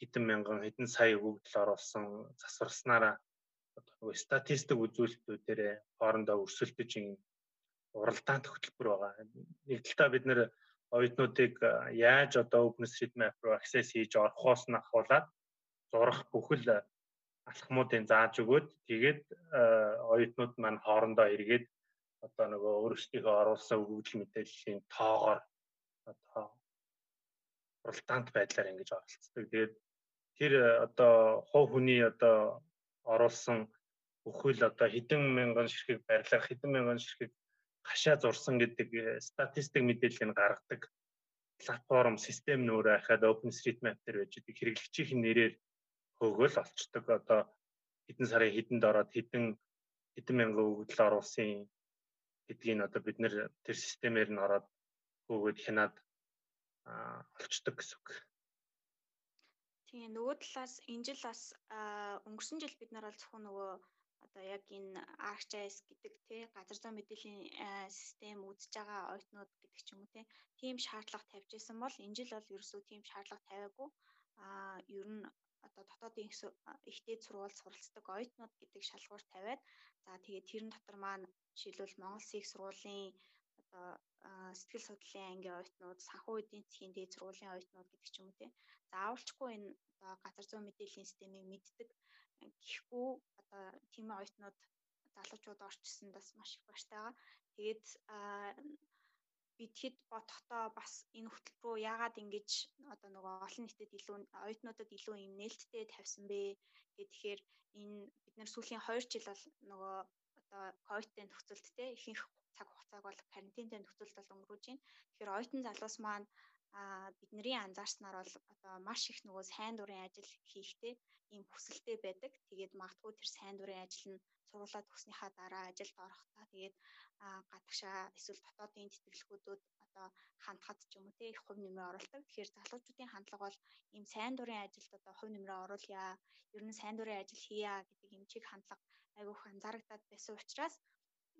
хэдэн мянган хэдэн сая өгөгдөл оруулсан засварснараа одоо нөгөө статистик үзүүлэлтүүдээр хоорондоо өрсөлдөж ин уралдаант хөтөлбөр байгаа. Нэг талдаа бид нэр оюутнуудыг яаж одоо OpenStreetMap руу access хийж орохоос нь ахуулаад зурах бүхэл алхмуудыг зааж өгөөд тэгээд оюутнууд маань хоорондоо эргээд одоо нөгөө өөрсдийнхөө оруулсан өгөгдөл мэдээллийн тоогоор одоо уралдаант байдлаар ингэж оролцдог. Тэгээд тэр одоо хувь хүний одоо оруулсан бүхэл одоо хэдэн мянган ширхэг барилга хэдэн мянган ширхэг хашаа зурсан гэдэг э, статистик мэдээллийг гаргадаг платформ систем нөөрэ хахад OpenStreetMap дээр байж идэг хэрэглэгчийн нэрээр хөөгөл олцдог одоо хэдэн сарын хэдэнд ороод хэдэн хэдэн мянган өгөгдөл оруулсан гэдгийг одоо бид нэр тэр системээр нь ороод хөөгөөд хянаад олцдог гэсэн үг. Тийм нөгөө талаас энэ жил бас өнгөрсөн жил бид нар бол зөвхөн нөгөө одоо яг энэ ArcGIS гэдэг те газар зүйн мэдээллийн систем үзэж байгаа оюутнууд гэдэг ч юм уу те тийм шаардлага тавьж исэн бол энэ жил бол ерөөсөө тийм шаардлага тавиагүй а ер нь одоо дотоодын ихтэй сургууль суралцдаг оюутнууд гэдэг шалгуур тавиад за тэгээд тэрэн дотор маань жишээлбэл Монгол Улсын их сургуулийн одоо сэтгэл судлалын ангийн оюутнууд, санхүү эдийн засгийн дээд сургуулийн оюутнууд гэдэг ч юм уу тийм. Заавалчгүй энэ одоо газар зүйн мэдээллийн системийг мэддэг гэхгүй одоо тийм оюутнууд залуучууд орчсон бас маш их баяртай байгаа. Тэгээд бид хэд бодохдоо бас энэ хөтөлбөрөө яагаад ингэж одоо нөгөө олон нийтэд илүү оюутнуудад илүү юм нээлттэй тавьсан бэ гэхээр энэ бид нар сүүлийн 2 жил бол нөгөө одоо ковидтэй нөхцөлд те ихэнх цаг хугацааг бол карантинтэй нөхцөлд бол өнгөрүүлж байна. Тэгэхээр оюутан залуус маань а бидний анзаарснаар бол одоо маш их нөгөө сайн дурын ажил хийхтэй ийм хүсэлтэй байдаг. Тэгээд магадгүй тэр сайн дурын ажил нь сургуулаа төгснөхийн дараа ажилд орохдоо тэгээд гадагшаа эсвэл дотоодын тэтгэлгүүдүүд одоо хандхад ч юм уу те их хувь нэмрээ оруулдаг. Тэгэхээр залуучуудын хандлага бол ийм сайн дурын ажилд одоо хувь нэмрээ оруулъя, ер нь сайн дурын ажил хийя гэдэг юм чиг хандлага айгүйх анзаарагдаад байсан учраас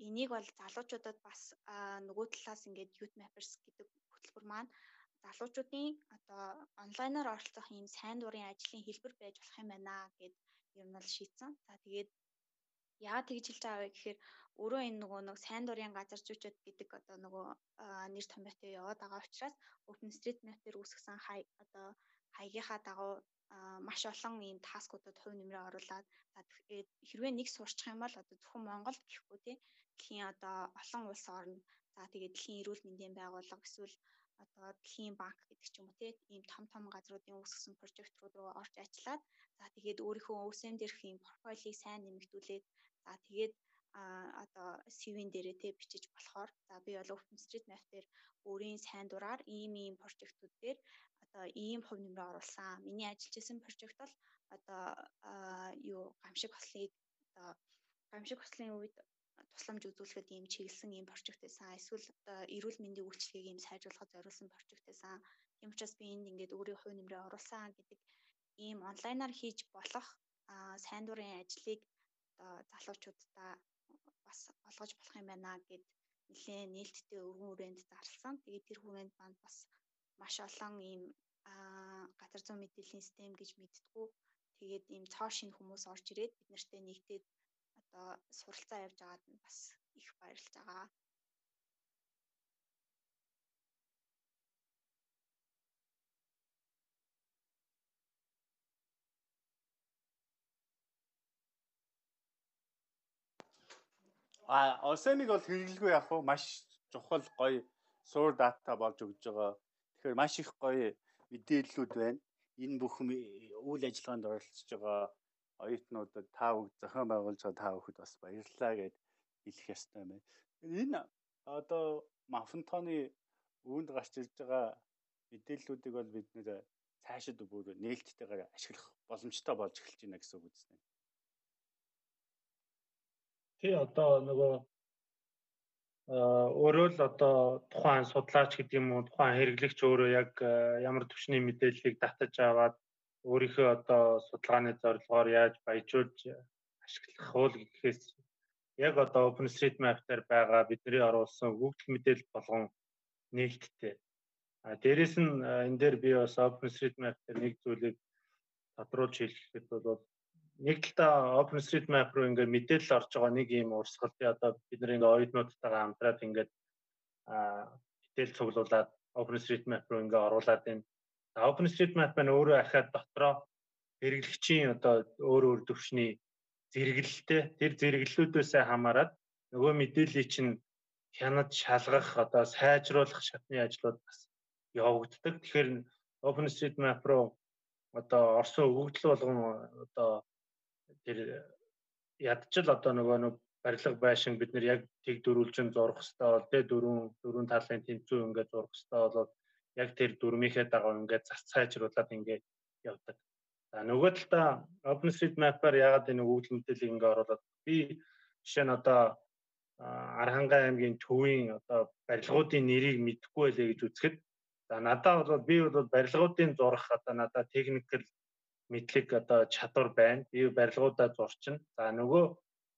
энийг бол залуучуудад бас нөгөө талаас ингээд Youth Mappers гэдэг хөтөлбөр маань залуучуудын одоо онлайнаар оролцох ийм сайн дурын ажлын хэлбэр байж болох юм байна гэд ер нь бол шийдсэн. За тэгээд Яагаад тэгж хэлж байгаа вэ гэхээр өөрөө энэ нөгөө нэг сайн дурын газар зүйчүүд гэдэг одоо нөгөө нэр томьёотой яваад байгаа учраас OpenStreetMap дээр үүсгэсэн хай одоо хаягийнхаа дагуу маш олон ийм таскуудад хувь нэмрээ оруулаад тэгээд хэрвээ нэг сурчих юм бол одоо зөвхөн Монгол гэхгүй тий дэлхийн одоо олон улс орно. За тэгээд дэлхийн эрүүл мэндийн байгууллага эсвэл одоо дэлхийн банк гэдэг ч юм уу тий ийм том том газруудын үүсгэсэн прожект руу орж ажиллаад за тэгээд өөрийнхөө өвсөн дээрх ийм профайлыг сайн нэмэгдүүлээд за тэгээд а одоо CV-н дээрээ те бичиж болохоор за би бол OpenStreetMap дээр өөрийн сайн дураар ийм ийм прожектууд дээр одоо ийм хувь нэмрээ оруулсан. Миний ажиллаж исэн прожект бол одоо юу гамшиг хослыг одоо гамшиг хослын үед тусламж үзүүлэхэд ийм чиглэсэн ийм прожект байсан. Эсвэл одоо эрүүл мэндийн үйлчлэгийг ийм сайжруулахад зориулсан прожект байсан. Тийм учраас би энд ингээд өөрийн хувь нэмрээ оруулсан гэдэг ийм онлайнаар хийж болох сайн дурын ажлыг одоо залуучуудаа бас олгож болох юм байна гэд нэлээ нээлттэй өвгөн хүрээнд зарлсан. Тэгээд тэр хүрээнд манд бас маш олон ийм газар зүйн мэдээллийн систем гэж мэдтгүү. Тэгээд ийм цоо шинэ хүмүүс орж ирээд бид нартэй нэгдээд одоо суралцаа явьж байгаад нь бас их баярлж байгаа. А Осемиг бол хэрэглэгүй яг хуу маш чухал гоё суур дата болж өгж байгаа. Тэгэхээр маш их гоё мэдээллүүд байна. Энэ бүх үйл ажиллагаанд оролцож байгаа оюутнуудад та бүгд зохион байгуулж байгаа та бүхэд бас баярлалаа гэд хэлэх ёстой байна. Энэ одоо Мафантоны үүнд гарч ирж байгаа мэдээллүүдийг бол бид нэр цаашид бүр нээлттэйгээр ашиглах боломжтой болж эхэлж байна гэсэн үг үзнэ. Тий одоо нөгөө өөрөө л одоо тухайн судлаач гэдэг юм уу тухайн хэрэглэгч өөрөө яг ямар төвчний мэдээллийг татаж аваад өөрийнхөө одоо судалгааны зорилгоор яаж баяжуулж ашиглах уул гэхээс яг одоо OpenStreetMap дээр байгаа бидний оруулсан Google мэдээлэл болгон нээлттэй. А дээрэс нь энэ дээр би бас OpenStreetMap дээр нэг зүйлийг тодруулж хэлэхэд бол нэг талдаа OpenStreetMap руу ингээд мэдээлэл орж байгаа нэг юм урсгал тий одоо бид нар ингээд оюутнуудтайгаа хамтраад ингээд мэдээлэл цуглуулад OpenStreetMap руу ингээд оруулаад байна. OpenStreetMap маань өөрөө ахаад дотроо хэрэглэгчийн одоо өөр өөр төвшний зэрэглэлтэй тэр зэрэглэлүүдээс хамаарат нөгөө мэдээллийг чинь хянаж шалгах одоо сайжруулах шатны ажлууд бас явагддаг. Тэгэхээр OpenStreetMap руу одоо орсон өгөгдөл болгон одоо тэр ядчил одоо нөгөө нэг барилга байшин бид нар яг тэг дөрүүлжин зурх хэрэгтэй бол тэ дөрвөн дөрвөн талын тэнцүү ингээд зурх хэрэгтэй бол яг тэр дөрмийнхээ дагав ингээд зарц сайжруулад ингээд явдаг. За нөгөө талдаа OpenStreetMap-аар ягаад энэ Google мэдээллийг ингээд оруулаад би жишээ нь одоо Аранхангай аймгийн төвийн одоо барилгуудын нэрийг мэдэхгүй байлээ гэж үзэхэд за надад бол би бол барилгуудын зурх одоо надад техникэл мэдлэг одоо чадвар байна. Би барилгуудаа зурчин. За нөгөө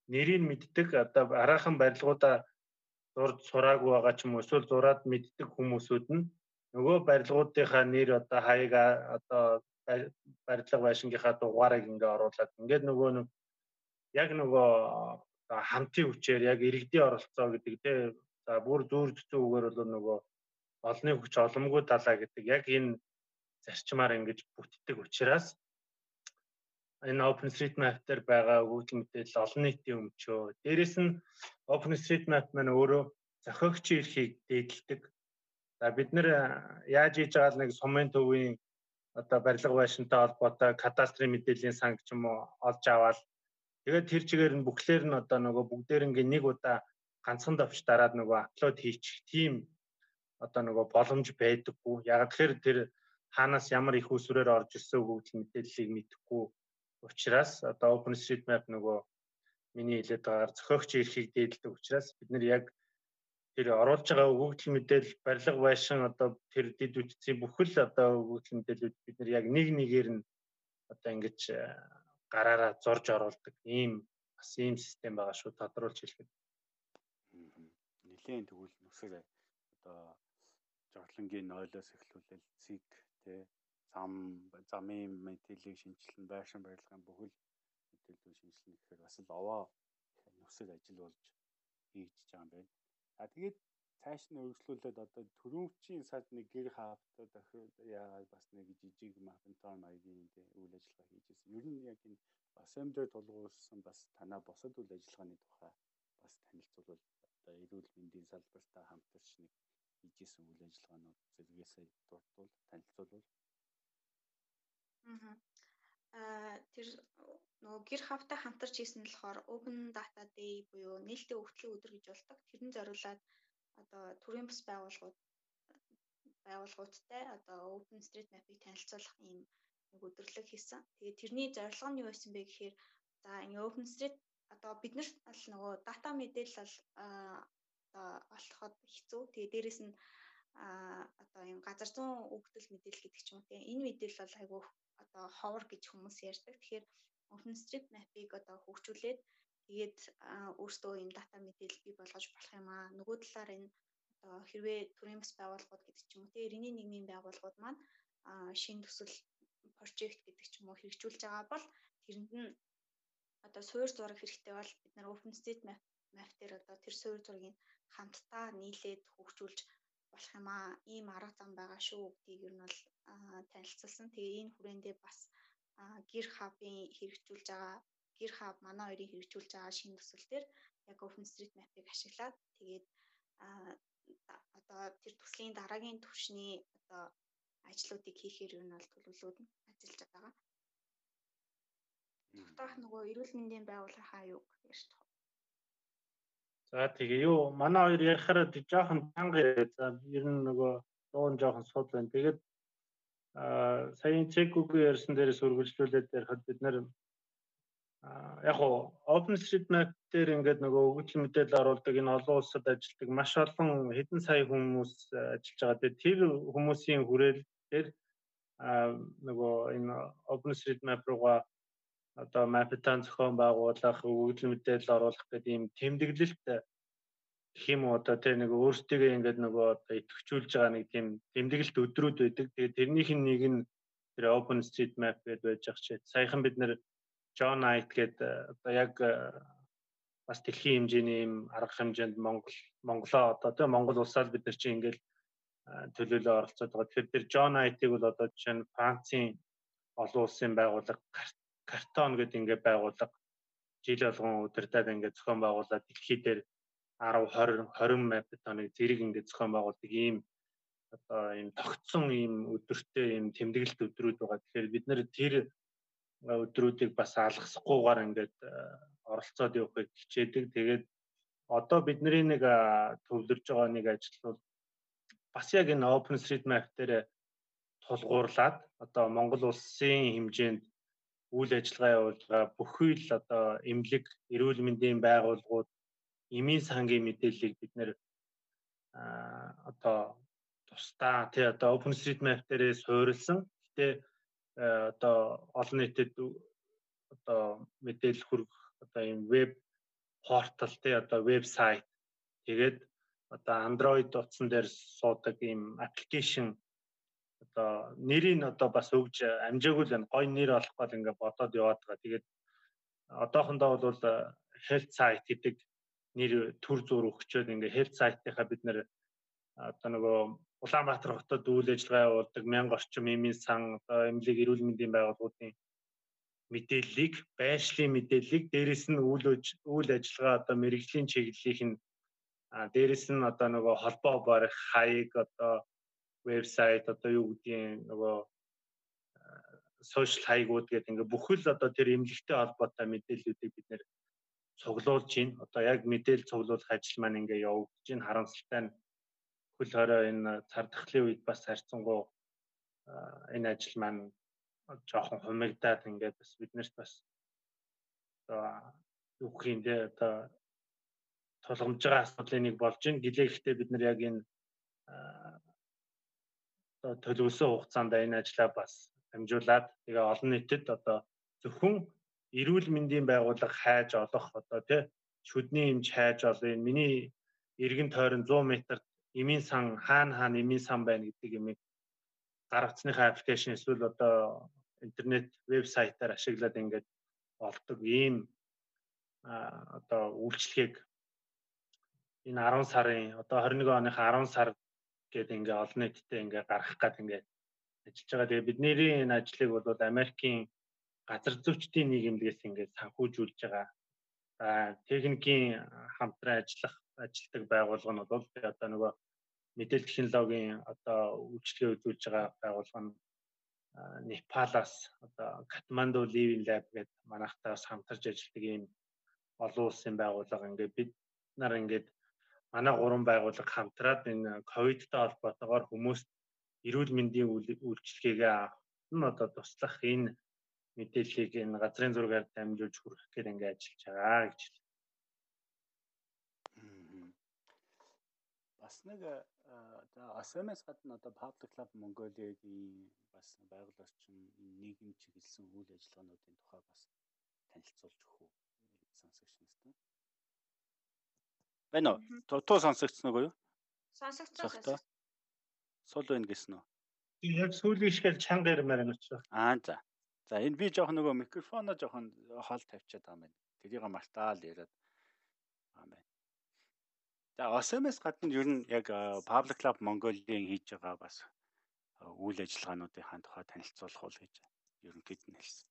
нэрийг мэддэг одоо араахан барилгуудаа зурж сураагүй байгаа ч юм уу эсвэл зураад мэддэг хүмүүсүүд нь нөгөө барилгуудынхаа нэр одоо хаяг одоо барилга байшингийнхаа дугаарыг ингээ оруулаад ингээд нөгөө нэг яг нөгөө хамтын хүчээр яг иргэдийн оролцоо гэдэг те за бүр зүүр зүгүүгээр бол нөгөө олонний хүч оломгүй далаа гэдэг яг энэ зарчмаар ингэж бүтдэг учраас энэ OpenStreetMap дээр байгаа өгөгдөл мэдээлэл олон нийтийн өмчөө. Дээрэс нь OpenStreetMap маань өөрөө зохиогчийн эрхийг дээдэлдэг. За бид нэр яаж хийж байгаа нэг сумын төвийн одоо барилга байшинтай холбоотой кадастрын мэдээллийн санг ч юм уу олж аваад тэгээд тэр чигээр нь бүхлээр нь одоо нөгөө бүгдээр ингээ нэг удаа ганцхан давч дараад нөгөө апплод хийчих тийм одоо нөгөө боломж байдаггүй. Яг тэгэхээр тэр хаанаас ямар их усрээр орж ирсэн өгөгдөл мэдээллийг мэдэхгүй учраас одоо OpenStreetMap нөгөө миний хэлээд байгаагаар зохиогч эрхийг дээдэлдэг учраас бид нар яг тэр оруулж байгаа өгөгдөл мэдээлэл барилга байшин одоо тэр дэд үтцийн бүхэл одоо өгөгдөл мэдээлэлүүд бид нар яг нэг нэгээр нь одоо ингэж э, гараараа зорж оруулдаг. Ийм бас ийм систем байгаа шүү тодруулж хэлэхэд. Нилээн тэгвэл нүсэр одоо жорлонгийн нойлоос эхлүүлэл цэг тий зам замын мэдээллийг шинжилнэ, байшин барилгын бүхэл мэдээллийг шинжилнэ гэхээр бас л овоо нөхцөл ажил болж хийгдэж байгаа юм байна. А тэгээд цааш нь өргөжлүүлээд одоо төрөвчийн сад нэг гэр хаавтаа дахиад яагаад бас нэг жижиг мафентон маягийн үйл ажиллагаа хийжсэн. Ер нь яг энэ assembly тулгуурсан бас танаа босод үйл ажиллагааны тухай бас танилцуулбал одоо эрүүл мэндийн салбартаа хамтарч нэг хийжсэн үйл ажиллагаанууд зэрэгээсээ дурдвал танилцуулбал. Аа тэр нөгөө гэр хавтай хамтарч хийсэн нь болохоор Open Data Day буюу нээлттэй өвтлөг өдөр гэж болдог. Тэрэн зориулаад одоо төрийн бас байгууллагууд байгууллагуудтай одоо OpenStreetMap-ыг танилцуулах ийм нэг өдөрлөг хийсэн. Тэгээд тэрний зорилго нь юу байсан бэ гэхээр за ингээ OpenStreet одоо бид нарт бол нөгөө дата мэдээлэл бол одоо олоход хэцүү. Тэгээд дээрэс нь а одоо юм газар зүүн өгдөл мэдээлэл гэдэг ч юм уу тийм энэ мэдээлэл бол айгүй одоо ховор гэж хүмүүс ярьдаг. Тэгэхээр OpenStreetMap-ыг одоо хөгжүүлээд тэгээд өөртөө юм дата мэдээлэл бий болгож болох юм аа. Нөгөө талаар энэ одоо хэрвээ төрийн бас байгууллагууд гэдэг ч юм уу тийм иргэний нийгмийн байгууллагууд маань шин төсөл прожект гэдэг ч юм уу хэрэгжүүлж байгаа бол тэрэнд нь одоо суур зураг хэрэгтэй бол бид нар OpenStreetMap map дээр одоо тэр суур зургийг хамтдаа нийлээд хөгжүүлж болох юм аа. Ийм арга зам байгаа шүү гэдгийг ер нь бол танилцуулсан. Тэгээ энэ хүрээндээ бас гэр хабын хэрэгжүүлж байгаа гэр хаб манай хоёрын хэрэгжүүлж байгаа шинэ төсөл төр яг OpenStreetMap-ыг ашиглаад тэгээд одоо тэр төслийн дараагийн түвшний одоо ажлуудыг хийхээр юу нь бол төлөвлөлүүд нь ажиллаж байгаа. Тогтоох нөгөө эрүүл мэндийн байгууллагынхаа юу ярьж байгаа. За тэгээ юу манай хоёр ярихаар жоохон танга за ер нь нөгөө дуун жоохон сууд байна. Тэгээд аа саяын чекүүгээ ярьсан дээрээс үргэлжлүүлээд ярихад бид нэр яг уу OpenStreetMap дээр ингээд нөгөө өгөгдөл мэдээлэл оруулдаг энэ олон улсад ажилладаг маш олон хэдэн сая хүмүүс ажиллаж байгаа. Тэгээд тэр хүмүүсийн хүрээл дээр нөгөө энэ OpenStreetMap руугаа одоо мапитан зохион байгуулах, өгөгдөл мэдээлэл оруулах гэдэг ийм тэмдэглэлт уу одоо тэр нэг өөртөө ингээд нөгөө одоо идэвхжүүлж байгаа нэг тийм тэмдэглэлт өдрүүд байдаг. Тэгээд тэрнийх нь нэг нь тэр OpenStreetMap гэдээ байж ах чи. Саяхан бид нэр John Knight гэдэг одоо яг бас дэлхийн хэмжээний юм арга хэмжээнд Монгол Монголоо одоо тийм Монгол улсаар бид нар чинь ингээд төлөөлөө оролцоод байгаа. Тэгэхээр тэр John Knight-ыг бол одоо жишээ нь Францын олон улсын байгууллага картон гэдэг ингээд байгууллага жил болгон удирдаад ингээд зохион байгуулаад дэлхий дээр 10 20 20 мапитоныг зэрэг ингээд зохион байгуулдаг ийм одоо ийм тогтсон ийм өдөртэй ийм тэмдэглэлт өдрүүд байгаа. Тэгэхээр бид нэр тэр өдрүүдийг бас алгасахгүйгээр ингээд оролцоод явахыг хичээдэг. Тэгээд одоо бидний нэг төвлөрж байгаа нэг ажил бол бас яг энэ OpenStreetMap дээр тулгуурлаад одоо Монгол улсын хэмжээнд үйл ажиллагаа явуулж байгаа бүхий л одоо эмнэлэг, эрүүл мэндийн байгууллагууд эмийн сангийн мэдээллийг бид нэр одоо тусдаа тий одоо OpenStreetMap дээрээ суурилсан. Гэтэ одоо олон нийтэд одоо мэдээлэл хүргэх одоо юм веб портал тий одоо вебсайт тэгээд одоо Android утсан дээр суудаг ийм аппликейшн одоо нэрийг одоо бас өгж амжаагүй л байна. Гой нэр олохгүй л ингээд бодоод яваад байгаа. Тэгээд одоохондоо бол health site гэдэг нэр төр зур өгчөөд ингээ health site-ийнхаа бид нэр одоо нөгөө Улаанбаатар хотод үйл ажиллагаа явуулдаг мянга орчим эмийн сан одоо эмнэлэг эрүүл мэндийн байгууллагуудын мэдээллийг байшлийн мэдээллийг дээрэс нь үйл үйл ажиллагаа одоо мэрэгжлийн чиглэлийнх нь дээрэс нь одоо нөгөө холбоо барих хаяг одоо вебсайт одоо юу гэдгийг нөгөө сошиал хаягууд гэдэг ингээ бүхэл одоо тэр эмнэлэгтэй холбоотой мэдээллүүдийг бид нэр цуглуулж байна. Одоо яг мэдээлэл цуглуулах ажил маань ингээ явагдаж байна. Харамсалтай нь хөл хорой энэ цар тахлын үед бас харьцангуй энэ ажил маань жоохон хумигдаад ингээд бас биднэрт бас одоо юу бэ одоо тулгамж байгаа асуудлын нэг болж байна. Гэлээ гэхдээ бид нар яг энэ одоо төлөвлөсөн хугацаанд энэ ажлаа бас дамжуулаад тэгээ олон нийтэд одоо зөвхөн эрүүл мэндийн байгууллага хайж олох одоо тий шүдний эмч хайж олоо энэ миний эргэн тойрон 100 м-т эмийн сан хаана хаана эмийн сан байна гэдэг юмыг гаргацсныхаа аппликейшн эсвэл одоо интернет вебсайтаар ашиглаад ингээд олдог. Ийм одоо үйлчлэгийг энэ 10 сарын одоо 21 оныхаа 10 сар гэдэг ингээ олон нийтэд ингээ гаргах гэдэг ингээ ажиллаж байгаа. Тэгээ бидний энэ ажлыг бол Америкийн газар зүйчдийн нийгэмлэгээс ингээ санхүүжүүлж байгаа. За техникийн хамтран ажиллах ажилтдаг байгууллага нь бол одоо нөгөө мэдээлэл технологийн одоо үйлчлэгээ үзүүлж байгаа байгууллага нь Непалаас одоо Катманду Living Lab гэдэг манайхтаас хамтарч ажилладаг ийм олон улсын байгууллага ингээд бид нар ингээд манай гурван байгууллага хамтраад энэ ковидтай холбоотойгоор хүмүүст эрүүл мэндийн үйлчлэгээ авах нь одоо туслах энэ мэдээллийг энэ газрын зургаар дамжуулж хүргэх гээд ингээд ажиллаж байгаа гэж бас нэг за АСМ-с гадна одоо Public Club Mongolia-гийн бас байгууллагч нийгэм чиглэсэн үйл ажиллагаануудын тухай бас танилцуулж өгөх үү? Сонсогч нарт. Байна уу? Туу сонсогдсон уу? Сонсогдсон. Сул байна гэсэн үү? Яг сүүлийн шигээр чанга ярмаар юм чи. Аа за. За энэ би жоохон нөгөө микрофоноо жоохон хол тавьчихад байгаа юм байна. Тэрийг мартаал яриад байгаа юм байна. За OSMS гадна ер нь яг Public Club Mongolia-ийн хийж байгаа бас үйл ажиллагаануудын хаан тухай танилцуулах уу гэж ерөнхийд нь хэлсэн.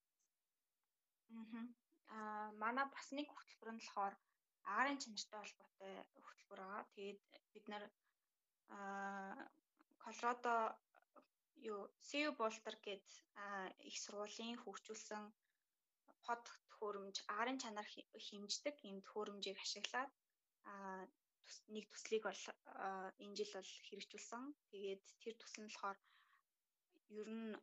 Аа манай бас нэг хөтөлбөр нь болохоор агарын чанартай холбоотой хөтөлбөр байгаа. Тэгээд бид нар Колорадо юу CU Boulder гээд их сургуулийн хөгжүүлсэн под төхөөрөмж агарын чанар хэмждэг ийм төхөөрөмжийг ашиглаад нэг төслийг бол энэ жил бол хэрэгжүүлсэн. Тэгээд тэр төсөл нь болохоор ер нь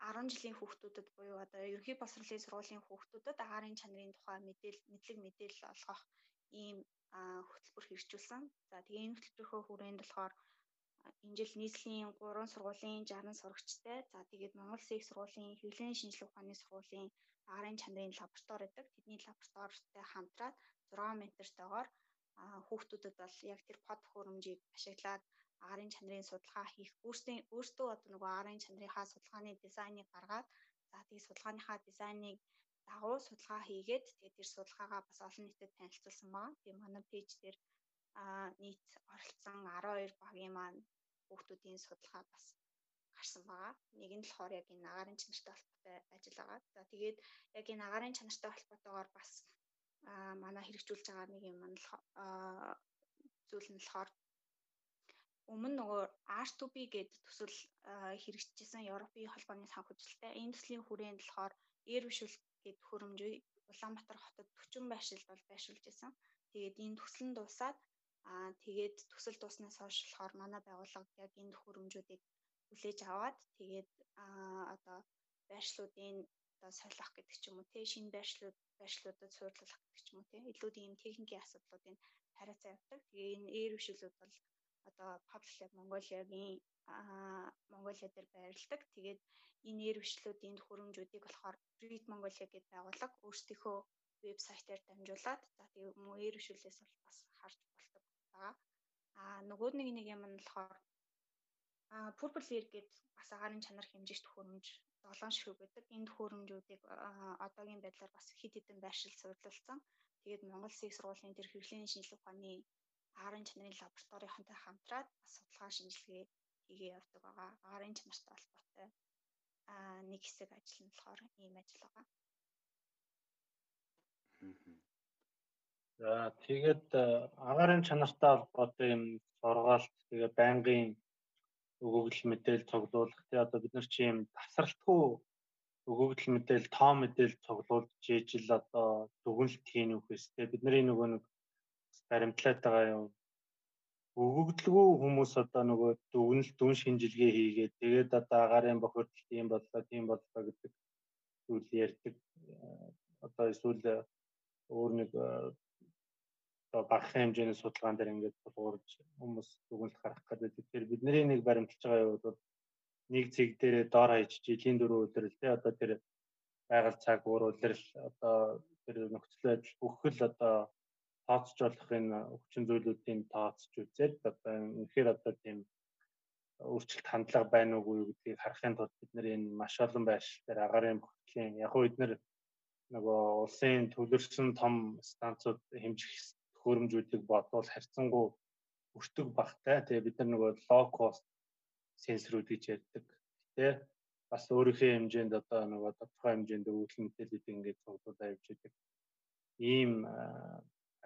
10 жилийн хүүхдүүдэд буюу одоо ерөнхий боловсролын сургуулийн хүүхдүүдэд агарын чанарын тухай мэдээл мэдлэг мэдээлэл олгох ийм хөтөлбөр хэрэгжүүлсэн. За тэгээ энэ хөтөлбөрийнхөө хүрээнд болохоор энэ жил нийслэлийн 3 сургуулийн 60 сурагчтай. За тэгээд Монгол их сургуулийн хэвлэлийн шинжилгээ ухааны сургуулийн агарын чанарын лаборатори гэдэг. Тэдний лабораторитой хамтраад 6 ментортойгоор хүүхдүүдэд бол яг тэр под хөрөмжийг ашиглаад агарын чанарын судалгаа хийх өөрсдөө өөрсдөө одоо нөгөө агарын чанарынхаа судалгааны дизайныг гаргаад за тэгээ судалгааныхаа дизайныг дагуу судалгаа хийгээд тэгээ тэр судалгаагаа бас олон нийтэд танилцуулсан баа. Тэгээ манай пэйж дээр нийт оролцсон 12 багийн маань хүүхдүүдийн судалгаа бас гарсан байгаа. Нэг нь болохоор яг энэ агарын чанартай холбоотой ажил байгаа. За тэгээд яг энэ агарын чанартай холбоотойгоор бас манай хэрэгжүүлж байгаа нэг юм нь зүйл нь болохоор өмнө нөгөө R2B гэдэг төсөл хэрэгжижсэн Европын холбооны санхүүжилттэй энэ төслийн хүрээнд болохоор Air Visual гэдэг хөрөмжөө Улаанбаатар хотод 40 байршилд бол байршуулж исэн. Тэгээд энэ төсөл нь дуусаад аа тэгээд төсөл дууснаас хойш болохоор манай байгууллага яг энэ хөрөмжүүдийг хүлээж аваад тэгээд аа одоо байршлуудын одоо солих гэдэг ч юм уу тий шинэ байршлууд байршлуудад суурлуулах гэдэг ч юм уу тий илүү ийм техникийн асуудлуудыг хариуцаа явуулдаг. Тэгээ энэ air вишүүлүүд бол одоо Public Lab Mongolia-гийн Mongolia дээр байрладаг. Тэгээд энэ air вишлүүдийн хөрөмжүүдийг болохоор Read Mongolia гэдэг байгууллага өөрсдийнхөө вебсайтаар дамжуулаад за тэгээ мөн вишүүлээс бол бас харж болдог байгаа. Аа нөгөө нэг нэг юм нь болохоор а Purple Air гэдэг бас агарын чанар хэмжигч хөрөмж долоон ширхэг байдаг. Энэ төхөөрөмжүүдийг одоогийн байдлаар бас хэд хэдэн байршил суудлуулсан. Тэгээд Монгол их сургуулийн тэр хэрэглээний шинжилгээ ухааны агарын чанарын лабораторийнхантай хамтраад бас судалгаа шинжилгээ хийгээ явдаг байгаа. Агарын чанартай холбоотой нэг хэсэг ажил нь болохоор ийм ажил байгаа. За тэгээд агарын чанартай холбоотой юм сургаалт тэгээ байнгын өгөгдөл мэдээлэл цуглуулах тий одоо бид нар чи юм тасралтгүй өгөгдөл мэдээлэл тоо мэдээлэл цуглуулж ижил одоо дүгнэлт хийн үхээс тий бидний нөгөө нэг баримтлаад байгаа юм өгөгдлгүй хүмүүс одоо нөгөө дүгнэлт дүн шинжилгээ хийгээд тэгээд одоо агарын бохирдолт юм боллоо тийм боллоо гэдэг зүйл ярьдаг одоо эсвэл өөр нэг одоо багахан хэмжээний судалгаан дээр ингээд тулгуурж хүмүүс дүгнэлт гарах гэдэг. Тэгэхээр бидний нэг баримталж байгаа юу бол нэг цэг дээрээ доор хаяж жилийн дөрөв өдрөл тэ одоо тэр байгаль цаг уур улирал одоо тэр нөхцөл байдал бүх л одоо тооцож болох энэ хүчин зүйлүүдийн тооцож үзээд одоо үнэхээр одоо тийм өөрчлөлт хандлага байна уугүй гэдгийг харахын тулд бид нэр энэ маш олон байршил дээр агарын бүхтлийн яг хөө бид нэр нөгөө улсын төвлөрсөн том станцууд хэмжих төхөөрөмжүүдийг бодвол харьцангуй өртөг багтай. Тэгээ бид нар нөгөө low cost сенсорүүд гэж ярьдаг. Гэтэ бас өөрийнхөө хэмжээнд одоо нөгөө тодорхой хэмжээнд өгөгдөл мэдээллийг ингээд цуглуулад явж идэг. Ийм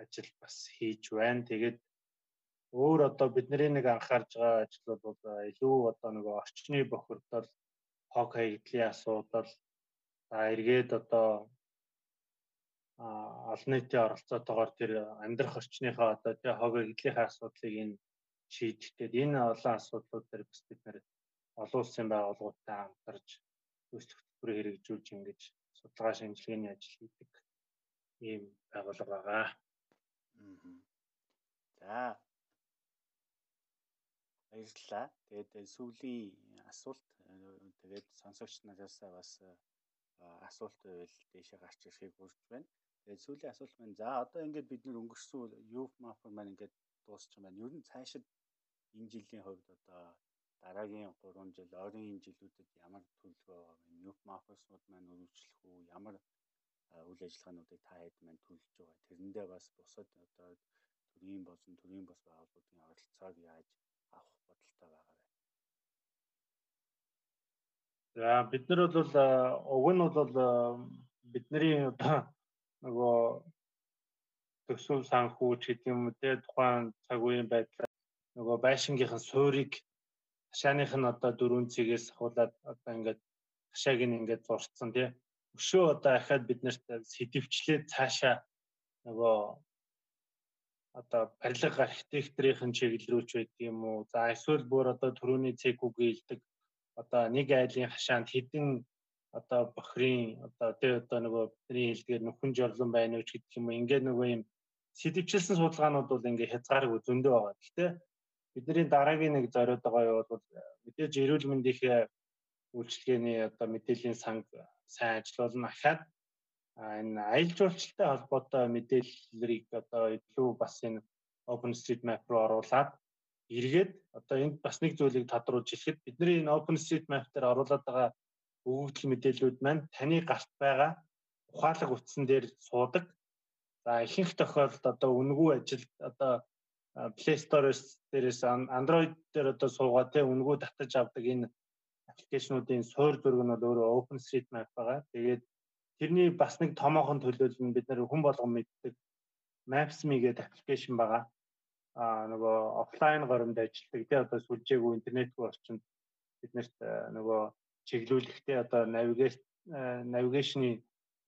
ажил бас хийж байна. Тэгээд өөр одоо бидний нэг анхаарж байгаа ажил бол илүү одоо нөгөө орчны бохирдол, хог хаягдлын асуудал, за эргээд одоо олон нийтийн оролцоотойгоор тэр амьдрах орчныхаа одоо тий хог хаягдлынхаа асуудлыг энэ шийдэгдээд энэ олон асуудлууд дээр бас бид нэр олон улсын байгууллагуудтай хамтарч төсөл хөтөлбөрөөр хэрэгжүүлж ингэж судалгаа шинжилгээний ажил хийдэг ийм байгууллага байгаа. За баярлалаа. Тэгээд сүүлийн асуулт тэгээд сонсогч нараас бас асуулт байвал дэшээ гарч ирэхийг хүрч байна. Тэгээд сүүлийн асуулт маань за одоо ингээд бид нөр өнгөрсөн юф мафор маань ингээд дуусчих юм байна. Ер нь цаашид энэ жилийн хувьд одоо дараагийн 3 жил ойрын жилүүдэд ямар төлөвлөгөө юф мафорснууд маань үргэлжлэх үү? Ямар үйл ажиллагаануудыг та хэд маань төлөвлөж байгаа. Тэрэндээ бас бусад одоо төрийн болон төрийн бас байгууллагуудын оролцоог яаж авах бодолтой байгаа вэ? За бид нар бол уг нь бол бидний одоо нөгөө төсөв санхүү ч гэдэг юм те тухайн цаг үеийн байдлаар нөгөө байшингийнхан суурийг хашааных нь одоо дөрвөн цэгээс хавуулаад одоо ингээд хашааг нь ингээд зурцсан тий өшөө одоо ахаад бид нарт сэдвчлээд цаашаа нөгөө одоо барилга архитекторийн чиглэл рүү ч байдаг юм уу за эсвэл бүр одоо төрөний цэгүүг ээлдэг одоо нэг айлын хашаанд хэдэн одоо бохрийн одоо тий одоо нөгөө бидний хэлдгээр нөхөн жорлон байна уу ч гэдэг юм уу ингээд нөгөө юм сэдвчилсэн судалгаанууд бол ингээ хязгааргүй зөндөө байгаа. Гэхдээ бидний дараагийн нэг зориуд байгаа юу бол мэдээж эрүүл мэндийн үйлчлэгээний одоо мэдээллийн санг сайн ажиллуулна ахаад энэ аялал жуулчлалтай холбоотой мэдээллийг одоо илүү бас энэ OpenStreetMap руу оруулаад эргээд одоо энд бас нэг зүйлийг тодруулж хэлэхэд бидний энэ OpenStreetMap дээр оруулаад байгаа өгөгдөл мэдээллүүд маань таны гарт байгаа ухаалаг утсан дээр суудаг. За ихэнх тохиолдолд одоо үнэгүй ажил одоо Play Store-оос дээрээс Android дээр одоо суугаад те үнэгүй татаж авдаг энэ аппликейшнуудын суур зураг нь бол өөрөө OpenStreetMap байгаа. Тэгээд тэрний бас нэг томоохон төлөөлөл нь бид нэр хүн болгон мэддэг Maps.me гэдэг аппликейшн байгаа. Аа нөгөө офлайн горимд ажилладаг тий одоо сүлжээгүй интернетгүй орчинд биднэрт нөгөө чиглүүлэхдээ одоо навигашн навигашны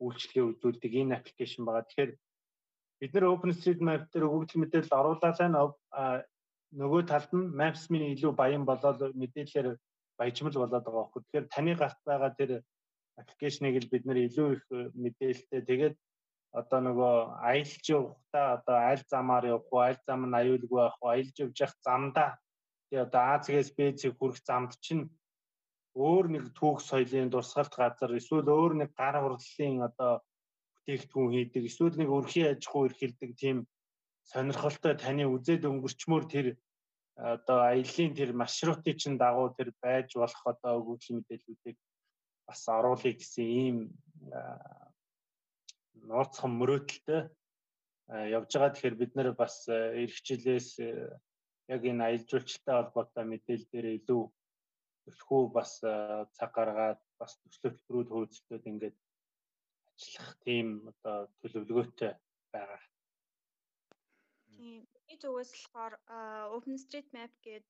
үйлчлэгээ үзүүлдэг энэ аппликейшн байгаа. Тэгэхээр бид нэр OpenStreetMap дээр өгөгдөл мэдээлэл оруулаад нөгөө талд нь Maps.me илүү баян болоод мэдээлэлээр баяжмал болоод байгаа байхгүй. Тэгэхээр таны гарт байгаа тэр аппликейшнийг л бид нэр илүү их мэдээлэлтэй тэгээд одоо нөгөө аялж явахдаа одоо аль замаар явах вэ, аль зам нь аюулгүй байх вэ, аялж явж явах замдаа тэгээ одоо А-ээс Б-ийг хүрэх замд чинь өөр нэг түүх соёлын дурсгалт газар эсвэл өөр нэг гар хурлын одоо бүтээгдэхүүн хийдэг эсвэл нэг өрхийн аж ахуй эрхэлдэг тийм сонирхолтой таны үзээд өнгөрчмөр тэр одоо аяллийн тэр маршрутын чинь дагуу тэр байж болох одоо өгөгдөл мэдээллүүдийг бас оруулъя гэсэн ийм нууцхан мөрөөдөлтэй явж байгаа. Тэгэхээр бид нэр бас эх жилээс яг энэ аялал жуулчлалтай холбоотой мэдээлэл дээр илүү төлхөө бас цаг гаргаад бас төсөл төлбөрүүд хөөцөлтөд ингээд ажиллах тийм одоо төлөвлөгөөтэй байгаа. Тийм. Миний зүгээс болохоор OpenStreetMap гээд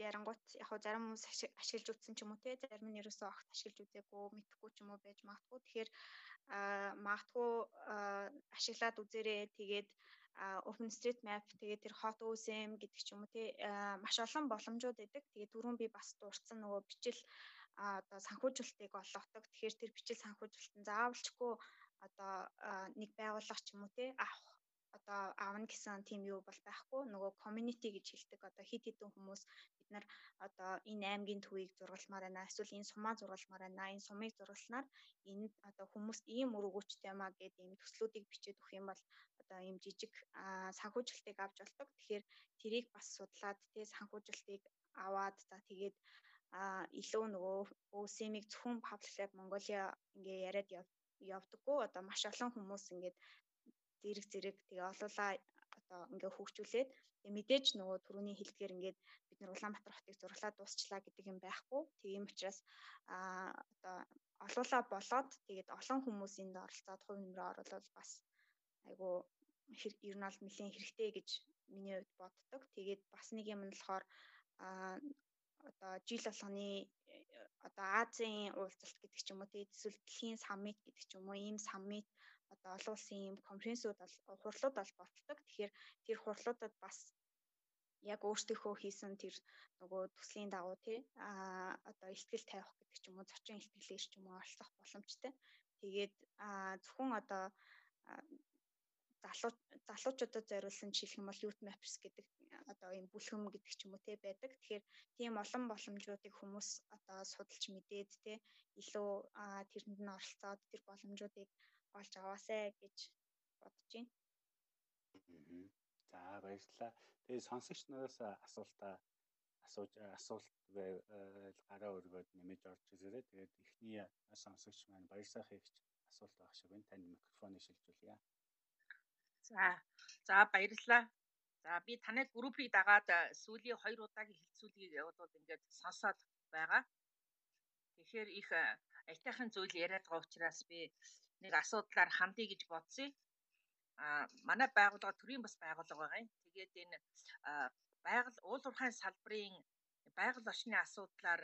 ярангуут яг хөө зарим хүмүүс ашиглаж үзсэн ч юм уу те зарим нь ерөөсөө огт ашиглаж үзээгүй мэдхгүй ч юм уу байж магадгүй. Тэгэхээр магадгүй ашиглаад үзээрэй. Тэгээд OpenStreetMap тэгээд тэр Hot OSM гэдэг ч юм уу те маш олон боломжууд байдаг. Тэгээд түрүүн би бас дурдсан нөгөө бичил одоо санхүүжилтийг олгодог. Тэгэхээр тэр бичил санхүүжилт нь заавалчгүй одоо нэг байгууллага ч юм уу те авах одоо аавна гэсэн тийм юу бол байхгүй нөгөө community гэж хэлдэг. Одоо хит хитэн хүмүүс бид нар одоо энэ аймгийн төвийг зургалмаар байна эсвэл энэ сумаа зургалмаар байна энэ сумыг зургалснаар энэ одоо хүмүүст ийм өргөжтэй маа гэдэг ийм төслүүдийг бичээд өгөх юм бол одоо ийм жижиг санхүүжилтийг авч болдог тэгэхээр тэрийг бас судлаад тий санхүүжилтийг аваад за тэгээд илүү нөгөө өөсэмийг зөвхөн Public Lab Mongolia ингээ яриад явдаггүй. Одоо маш олон хүмүүс ингээд зэрэг зэрэг тэгээ олуулаа одоо ингээ хөгжүүлээд тэгээ мэдээж нөгөө түрүүний хэлдгээр ингээд бид нар Улаанбаатар хотыг зурлаа дуусчлаа гэдэг юм байхгүй. Тийм учраас а одоо олуулаа болоод тэгээд олон хүмүүс энд оролцоод хувь нэмрээ оруулаад бас айгу ер нь аль нэлийн хэрэгтэй гэж миний хувьд боддог. Тэгээд бас нэг юм нь болохоор а одоо жил болгоны одоо Азийн уулзалт гэдэг ч юм уу тэгээд эсвэл дэлхийн саммит гэдэг ч юм уу ийм саммит одоо олон улсын ийм конференсүүд бол хурлууд бол болдог. Тэгэхээр тэр хурлуудад бас яг өөртөөхөө хийсэн тэр нөгөө төслийн дагуу тий а одоо ихтгэл тавих гэдэг ч юм уу зочин ихтгэлээр ч юм уу олцох боломжтой. Тэгээд зөвхөн одоо залуу залуучуудад зориулсан жишээлх юм бол Youth Mappers гэдэг одоо ийм бүлхэм гэдэг ч юм уу те байдаг. Тэгэхээр тийм олон боломжуудыг хүмүүс одоо судалж мэдээд те илүү тэрэнд нь оролцоод тэр боломжуудыг олж аваасай гэж бодож байна. За баярлалаа. Тэгээ сонсогч нараас асуултаа асууж асуулт байв гараа өргөөд нэмэж орж ирээрээ. Тэгээд эхний сонсогч маань баяр сайхан ихч асуулт байх шиг байна. Танд микрофоныг шилжүүлье. За за баярлалаа. За би танай группийг дагаад сүүлийн 2 удаагийн хилцүүлгийг бол ингээд сонсоод байгаа. Тэгэхээр их айтайхан зүйл яриад байгаа учраас би нэг асуудлаар хандъя гэж бодсон. А манай байгууллага төрийн бас байгууллага байгаа юм. Тэгээд энэ байгаль уул уурхайн салбарын байгаль орчны асуудлаар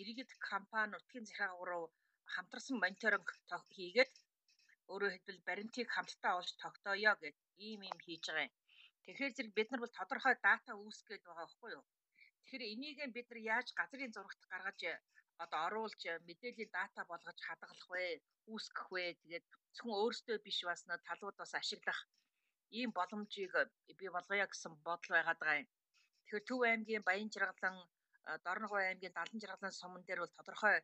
иргэд компани нутгийн захиргаа руу хамтарсан мониторинг хийгээд өөрөөр хэлбэл баримтыг хамтдаа олж тогтооё гэд ийм юм хийж байгаа юм. Тэгэхээр зэрэг бид нар бол тодорхой дата үүсгээд байгаа байхгүй юу? Тэгэхээр энийг бид нар яаж газрын зурагт гаргаж одоо оруулж мэдээллийн дата болгож хадгалах вэ, үүсгэх вэ? Тэгээд зөвхөн өөрсдөө биш бас нөө талууд бас ашиглах ийм боломжийг бий болгоё гэсэн бодол байгаад байгаа юм. Тэгэхээр Төв аймгийн Баян Жаргалан, Дорногов аймгийн Далан Жаргалан суман дээр бол тодорхой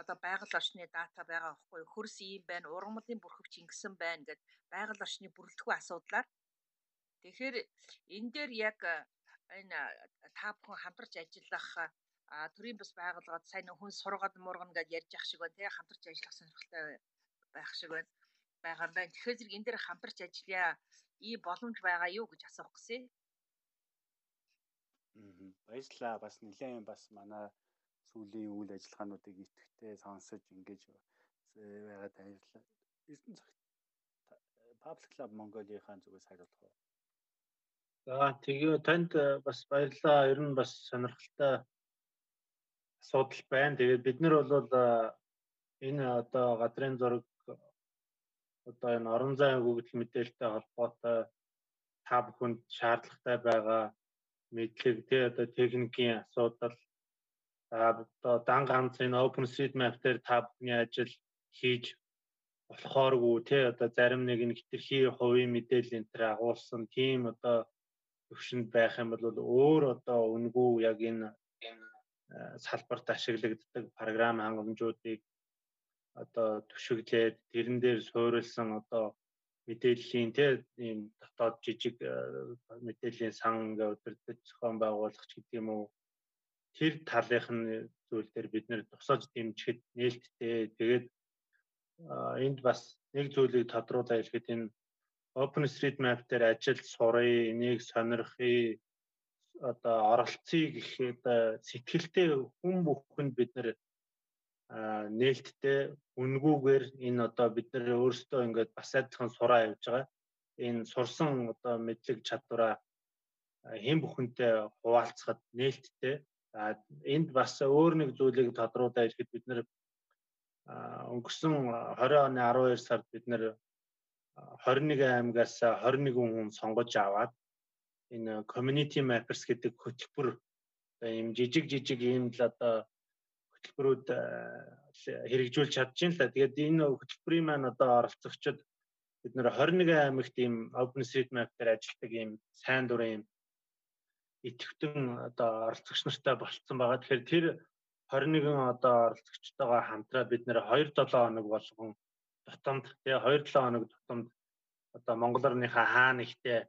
одоо байгаль орчны дата байгаа байхгүй хөрс ийм байна ургамлын бүрхөвч ингэсэн байна гэд байгаль орчны бүрэлдэхүүн асуудлаар тэгэхээр энэ дээр яг энэ та бүхэн хамтарч ажиллах төрийн бас байгууллагад сайн хүн сургад мургана гэж ярьж ах шиг байна тий хамтарч ажиллах сонирхолтой байх шиг байна. Байгаа юм байна. Тэгэхээр зэрэг энэ дээр хамтарч ажиллая. Ийм боломж байгаа юу гэж асуух гэсэн. Баярлалаа. Бас нэлээд бас манай сүүлийн үйл ажиллагаануудыг идэвхтэй сонсож ингэж байгаад баярлалаа. Эрдэнэ цагт Public Club Mongolia-ийн зүгээс хариулах уу? За тэгээ танд бас баярлалаа. Ер нь бас сонирхолтой асуудал байна. Тэгээд бид нар бол энэ одоо газрын зураг одоо энэ орон зайн өгөгдөл мэдээлэлтэй холбоотой та бүхэнд шаардлагатай байгаа мэдлэг тий одоо техникийн асуудал одоо дан ганц энэ OpenStreetMap дээр та бүхний ажил хийж болохооргүй тий одоо зарим нэг нь хитрхи хувийн мэдээлэл энэ төр агуулсан тийм одоо төвшөнд байх юм бол өөр одоо үнгүү яг энэ салбарт ашиглагддаг програм хангамжуудыг одоо түшиглээд тэрэн дээр суурилсан одоо мэдээллийн тий ийм дотоод жижиг мэдээллийн сан ингээ өдөртөж зохион байгуулагч гэдэг юм уу тэр талынх нь зүйл дээр бид нэр тусаж дэмжихэд нээлттэй. Тэгээд энд бас нэг зүйлийг тодруулаад хэлэхэд энэ OpenStreetMap дээр ажил сурыг, энийг сонирхыг одоо оролцъё гэхэд сэтгэлтэй хүн бүхэнд бид нэр нээлттэй үнгүүгээр энэ одоо бид нэр өөрсдөө ингээд бас адилхан сураа явж байгаа. Энэ сурсан одоо мэдлэг чадвараа хэн бүхэнтэй хуваалцахад нээлттэй За энд бас өөр нэг зүйлийг тодруулаад ирэхэд бид нэр өнгөрсөн 20 оны 12 сард бид нэр 21 аймагаас 21 хүн сонгож аваад энэ community mappers гэдэг хөтөлбөр ийм жижиг жижиг ийм л одоо хөтөлбөрүүд хэрэгжүүлж чадчихээн л та. Тэгээд энэ хөтөлбөрийн маань одоо оролцогчид бид нэр 21 аймагт ийм OpenStreetMap дээр ажилладаг ийм сайн дурын идэвхтэн одоо оролцогч нартай болцсон байгаа. Тэгэхээр тэр 21 одоо оролцогчтойгоо хамтраа бид нэр 2-7 хоног болгон тутамд тэгээ 2-7 хоног тутамд одоо Монгол орныхаа хаан ихтэй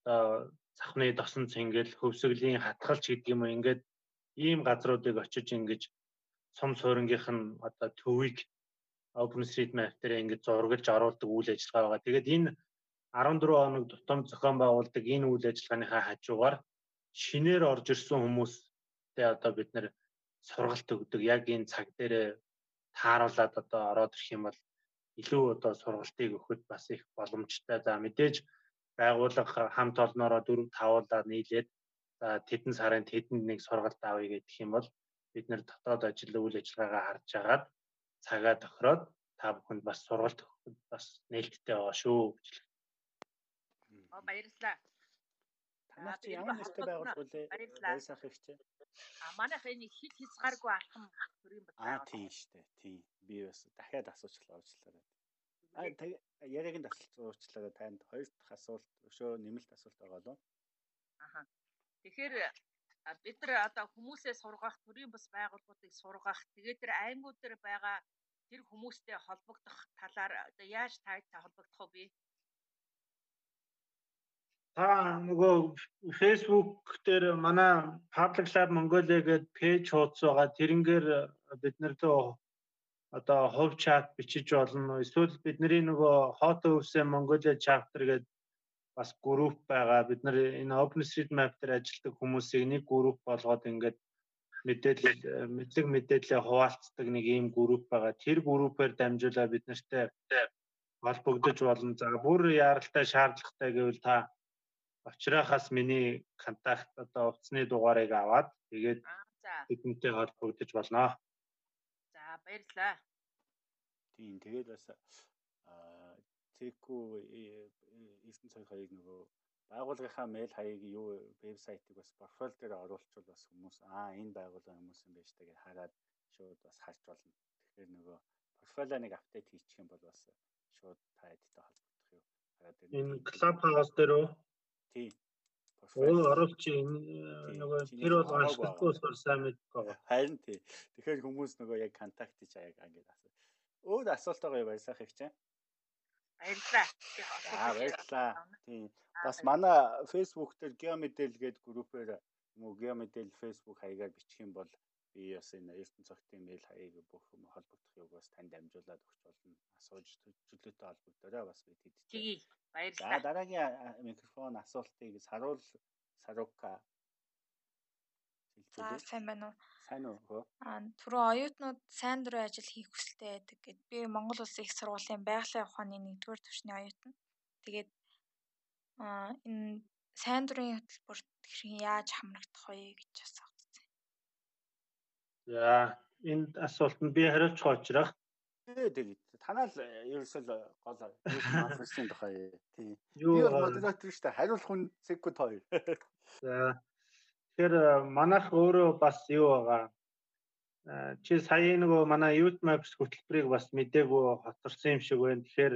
одоо цахны досон цэнгэл хөвсгөлийн хатгалч гэдэг юм уу ингээд ийм газруудыг очиж ингэж сум суурнгийнх нь одоо төвийг OpenStreetMap дээр ингэж зургалж оруулдаг үйл ажиллагаа байгаа. Тэгээд энэ 14 хоног тутам зохион байгуулдаг энэ үйл ажиллагааныхаа хажуугаар шинээр орж ирсэн хүмүүстэй одоо бид нэр сургалт өгдөг. Яг энэ цаг дээр тааруулаад одоо ороод ирэх юм бол илүү одоо сургалтыг өгөхөд бас их боломжтой. За мэдээж байгууллага хамт олноороо 4 5-уулаад нийлээд за тэдэн сарын тэдэнд нэг сургалт авъя гэх юм бол бид нэр дотоод ажил үйл ажиллагаагаа харж агаад цагаа тохироод та бүхэнд бас сургалт өгөхөд бас нээлттэй байгаа шүү гэж хэлээ. Оо баярлалаа. Танаас чи ямар нэртэй байгуулах вэ? Баясах ихчээ. А манайх энэ хит хязгааргүй алхам төрийн бат. Аа тийм штэ. Тийм. Би бас дахиад асуучлаа уучлаарай. А яриагийн асуулт танд хоёр дахь асуулт өшөө нэмэлт асуулт байгаа лөө. Аха. Тэгэхээр бид нар одоо хүмүүсээ сургах, төрийн бас байгууллагуудыг сургах, тэгээд тэр аймагуд дээр байгаа тэр хүмүүстэй холбогдох талаар одоо яаж таатай холбогдох вэ? Та нөгөө Facebook дээр манай Public Lab Mongolia гэдэг пэйж хуудас байгаа. Тэрнгээр бид нар лөө одоо хувь чат бичиж болно. Эсвэл бидний нөгөө Hot Hubs Mongolia chapter гэдэг бас групп байгаа. Бид нар энэ OpenStreetMap дээр ажилладаг хүмүүсийг нэг групп болгоод ингээд мэдээлэл мэдлэг мэдээлэлээ хуваалцдаг нэг ийм групп байгаа. Тэр группээр дамжуулаад бид нартай холбогдож болно. За бүр яаралтай шаардлагатай гэвэл та очрахаас миний контакт одоо утасны дугаарыг аваад тэгээд бидэнтэй холбогдож болно. За баярлалаа. Тийм тэгээд бас Теку Эрдэнэ цонх хаяг нөгөө байгууллагынхаа мэйл хаягийг юу вебсайтыг бас профайл дээр оруулчихвал бас хүмүүс аа энэ байгууллага хүмүүс юм байна штэ гэж хараад шууд бас харж болно. Тэгэхээр нөгөө профайлаа нэг апдейт хийчих юм бол бас шууд та эдтэй холбогдох юу. Хараад энэ хаус дээр үү? Тий. Оо оруулчих энэ нөгөө тэр бол ашиглахгүй болохоор сайн мэдгүй. Харин тий. Тэгэхээр хүмүүс нөгөө яг контакт хийж аяг ингэж асуу. Өөр асуулт байгаа юу баясаах их чинь? Баярлалаа. Аа баярлалаа. Тийм. Бас манай Facebook дээр геомэдээл гэдэг группээр муу геомэдээл Facebook хаягаар бичих юм бол би бас энэ Эрдэнэ цогтын мэйл хаяг бүх юм холбогдох юг бас танд дамжуулаад өгч болно. Асууж чөлөөтэй холбогдорой бас би тэд. Тэгье. Баярлалаа. За дараагийн микрофон асуултыг Саруул Сарука За сайн байна уу? Сайн уу? Аа түрүү оюутнууд сайн дурын ажил хийх хүсэлтэй байдаг гэд. Би Монгол Улсын их сургуулийн байгалийн ухааны 1-р төвчний оюутан. Тэгээд аа энэ сайн дурын хөтөлбөрт хэрхэн яаж хамрагдах вэ гэж асуусан. За энэ асуултанд би хариулчих очрох. Тэгээд танаа л ерөөсөө гол конференцийн тухай тий. Би бол модератор шүү дээ. Хариулах хүн секунд хоёр. За Тэгэхээр манайх өөрөө бас юу байгаа. Чи сая нөгөө манай Youth Maps хөтөлбөрийг бас мдээгүй хоторсон юм шиг байна. Тэгэхээр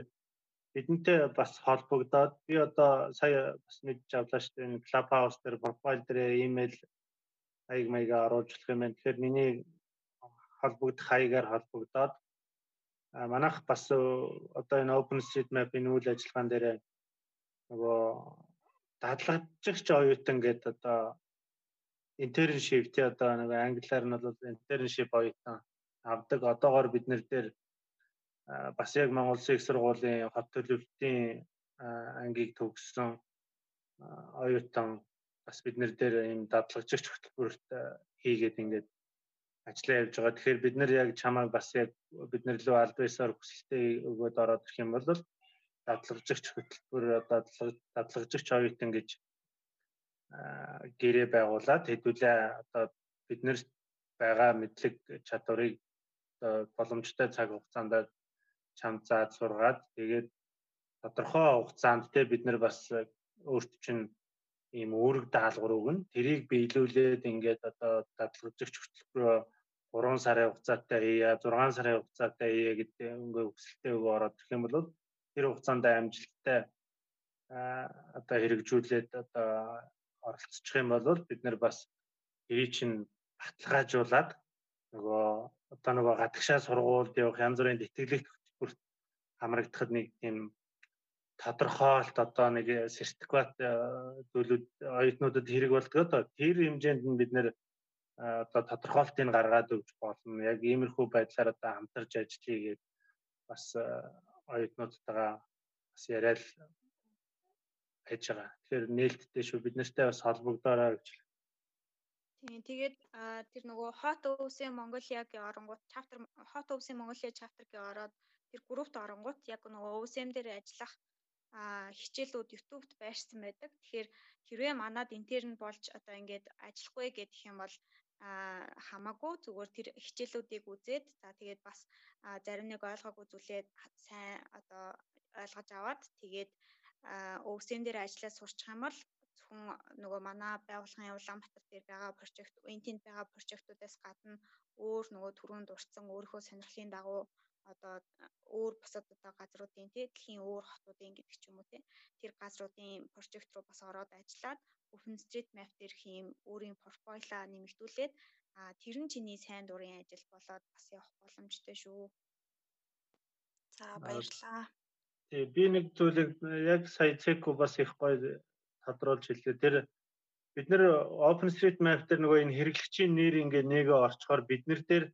бидэнтэй бас холбогдоод би одоо сая бас мэдж авлаа шүү дээ. Clubhouse дээр профайл дээр имэйл хаяг маяга оруулах юм байна. Тэгэхээр миний холбогдох хаягаар холбогдоод манайх бас одоо энэ OpenStreetMap-ийн үйл ажиллагаан дээр нөгөө дадлагжигч оюутан гэдэг одоо internship тий одоо нэг англиар нь бол internship оюутан авдаг. Одоогоор бид нэр дээр бас яг Монгол Улсын их сургуулийн хот төлөвлөлтийн ангийг төгссөн оюутан бас бид нэр дээр ийм дадлагжигч хөтөлбөрт хийгээд ингээд ажиллаа явьж байгаа. Тэгэхээр бид нар яг чамайг бас яг бид нар лөө аль байсаар хүсэлтээ өгөөд ороод ирэх юм бол дадлагжигч хөтөлбөр одоо дадлагжигч оюутан гэж гэрээ байгуулад хэдүүлээ одоо биднэр байгаа мэдлэг чадварыг боломжтой цаг хугацаанд чамд заад сургаад тэгээд тодорхой хугацаанд те бид нар бас өөрт чинь ийм үүрэг даалгавар өгнө. Тэрийг биелүүлээд ингээд одоо дадлагжигч хөтөлбөрөө 3 сарын хугацаатай хийя, 6 сарын хугацаатай хийя гэдэг ингээ өсөлтөө өгөө ороод ирэх юм бол тэр хугацаанд амжилттай одоо хэрэгжүүлээд одоо оролцчих юм бол бид нар бас эрий чинь баталгаажуулаад нөгөө одоо нөгөө гадагшаа сургуульд явах янз бүрийн тэтгэлэг төлбөрт хамрагдахад нэг тийм тодорхойлт одоо нэг сертификат зүйлүүд оюутнуудад хэрэг болдог одоо тэр хэмжээнд нь бид нэр одоо тодорхойлтыг гаргаад өгч болно. Яг иймэрхүү байдлаар одоо хамтарч ажиллая гэдэг бас оюутнуудтайгаа бас яриад байж байгаа. Тэгэхээр нээлттэй шүү бид нартай бас холбогдоорой гэж. Тийм тэгээд тэр нөгөө Hot Ocean Mongolia-гийн оронгууд chapter Hot Ocean Mongolia chapter-гийн ороод тэр группт оронгууд яг нөгөө OSM дээр ажиллах хичээлүүд YouTube-д байрсан байдаг. Тэгэхээр хэрвээ манад интерн болж одоо ингээд ажиллахгүй гэх юм бол хамаагүй зүгээр тэр хичээлүүдийг үзээд за тэгээд бас зарим нэг ойлгоогүй зүйлээ сайн одоо ойлгож аваад тэгээд өвсөн дээр ажиллаж сурчих юм бол зөвхөн нөгөө манай байгууллагын Улаанбаатар дээр байгаа прожект, Энтинд байгаа прожектуудаас гадна өөр нөгөө түрүүнд дурдсан өөрийнхөө сонирхлын дагуу одоо өөр бусад одоо газруудын тий дэлхийн өөр хотуудын гэдэг ч юм уу тий тэр газруудын прожект руу бас ороод ажиллаад OpenStreetMap дээр хийм өөрийн портфолио нэмэгдүүлээд а тэр нь чиний сайн дурын ажил болоод бас явах боломжтой шүү. За баярлалаа. Тий би нэг зүйлийг яг сая цеку бас их гоё тодруулж хэллээ. Тэр бид нэр OpenStreetMap дээр нөгөө энэ хэрэглэгчийн нэр ингээ нэгэ орчхоор бид нар дээр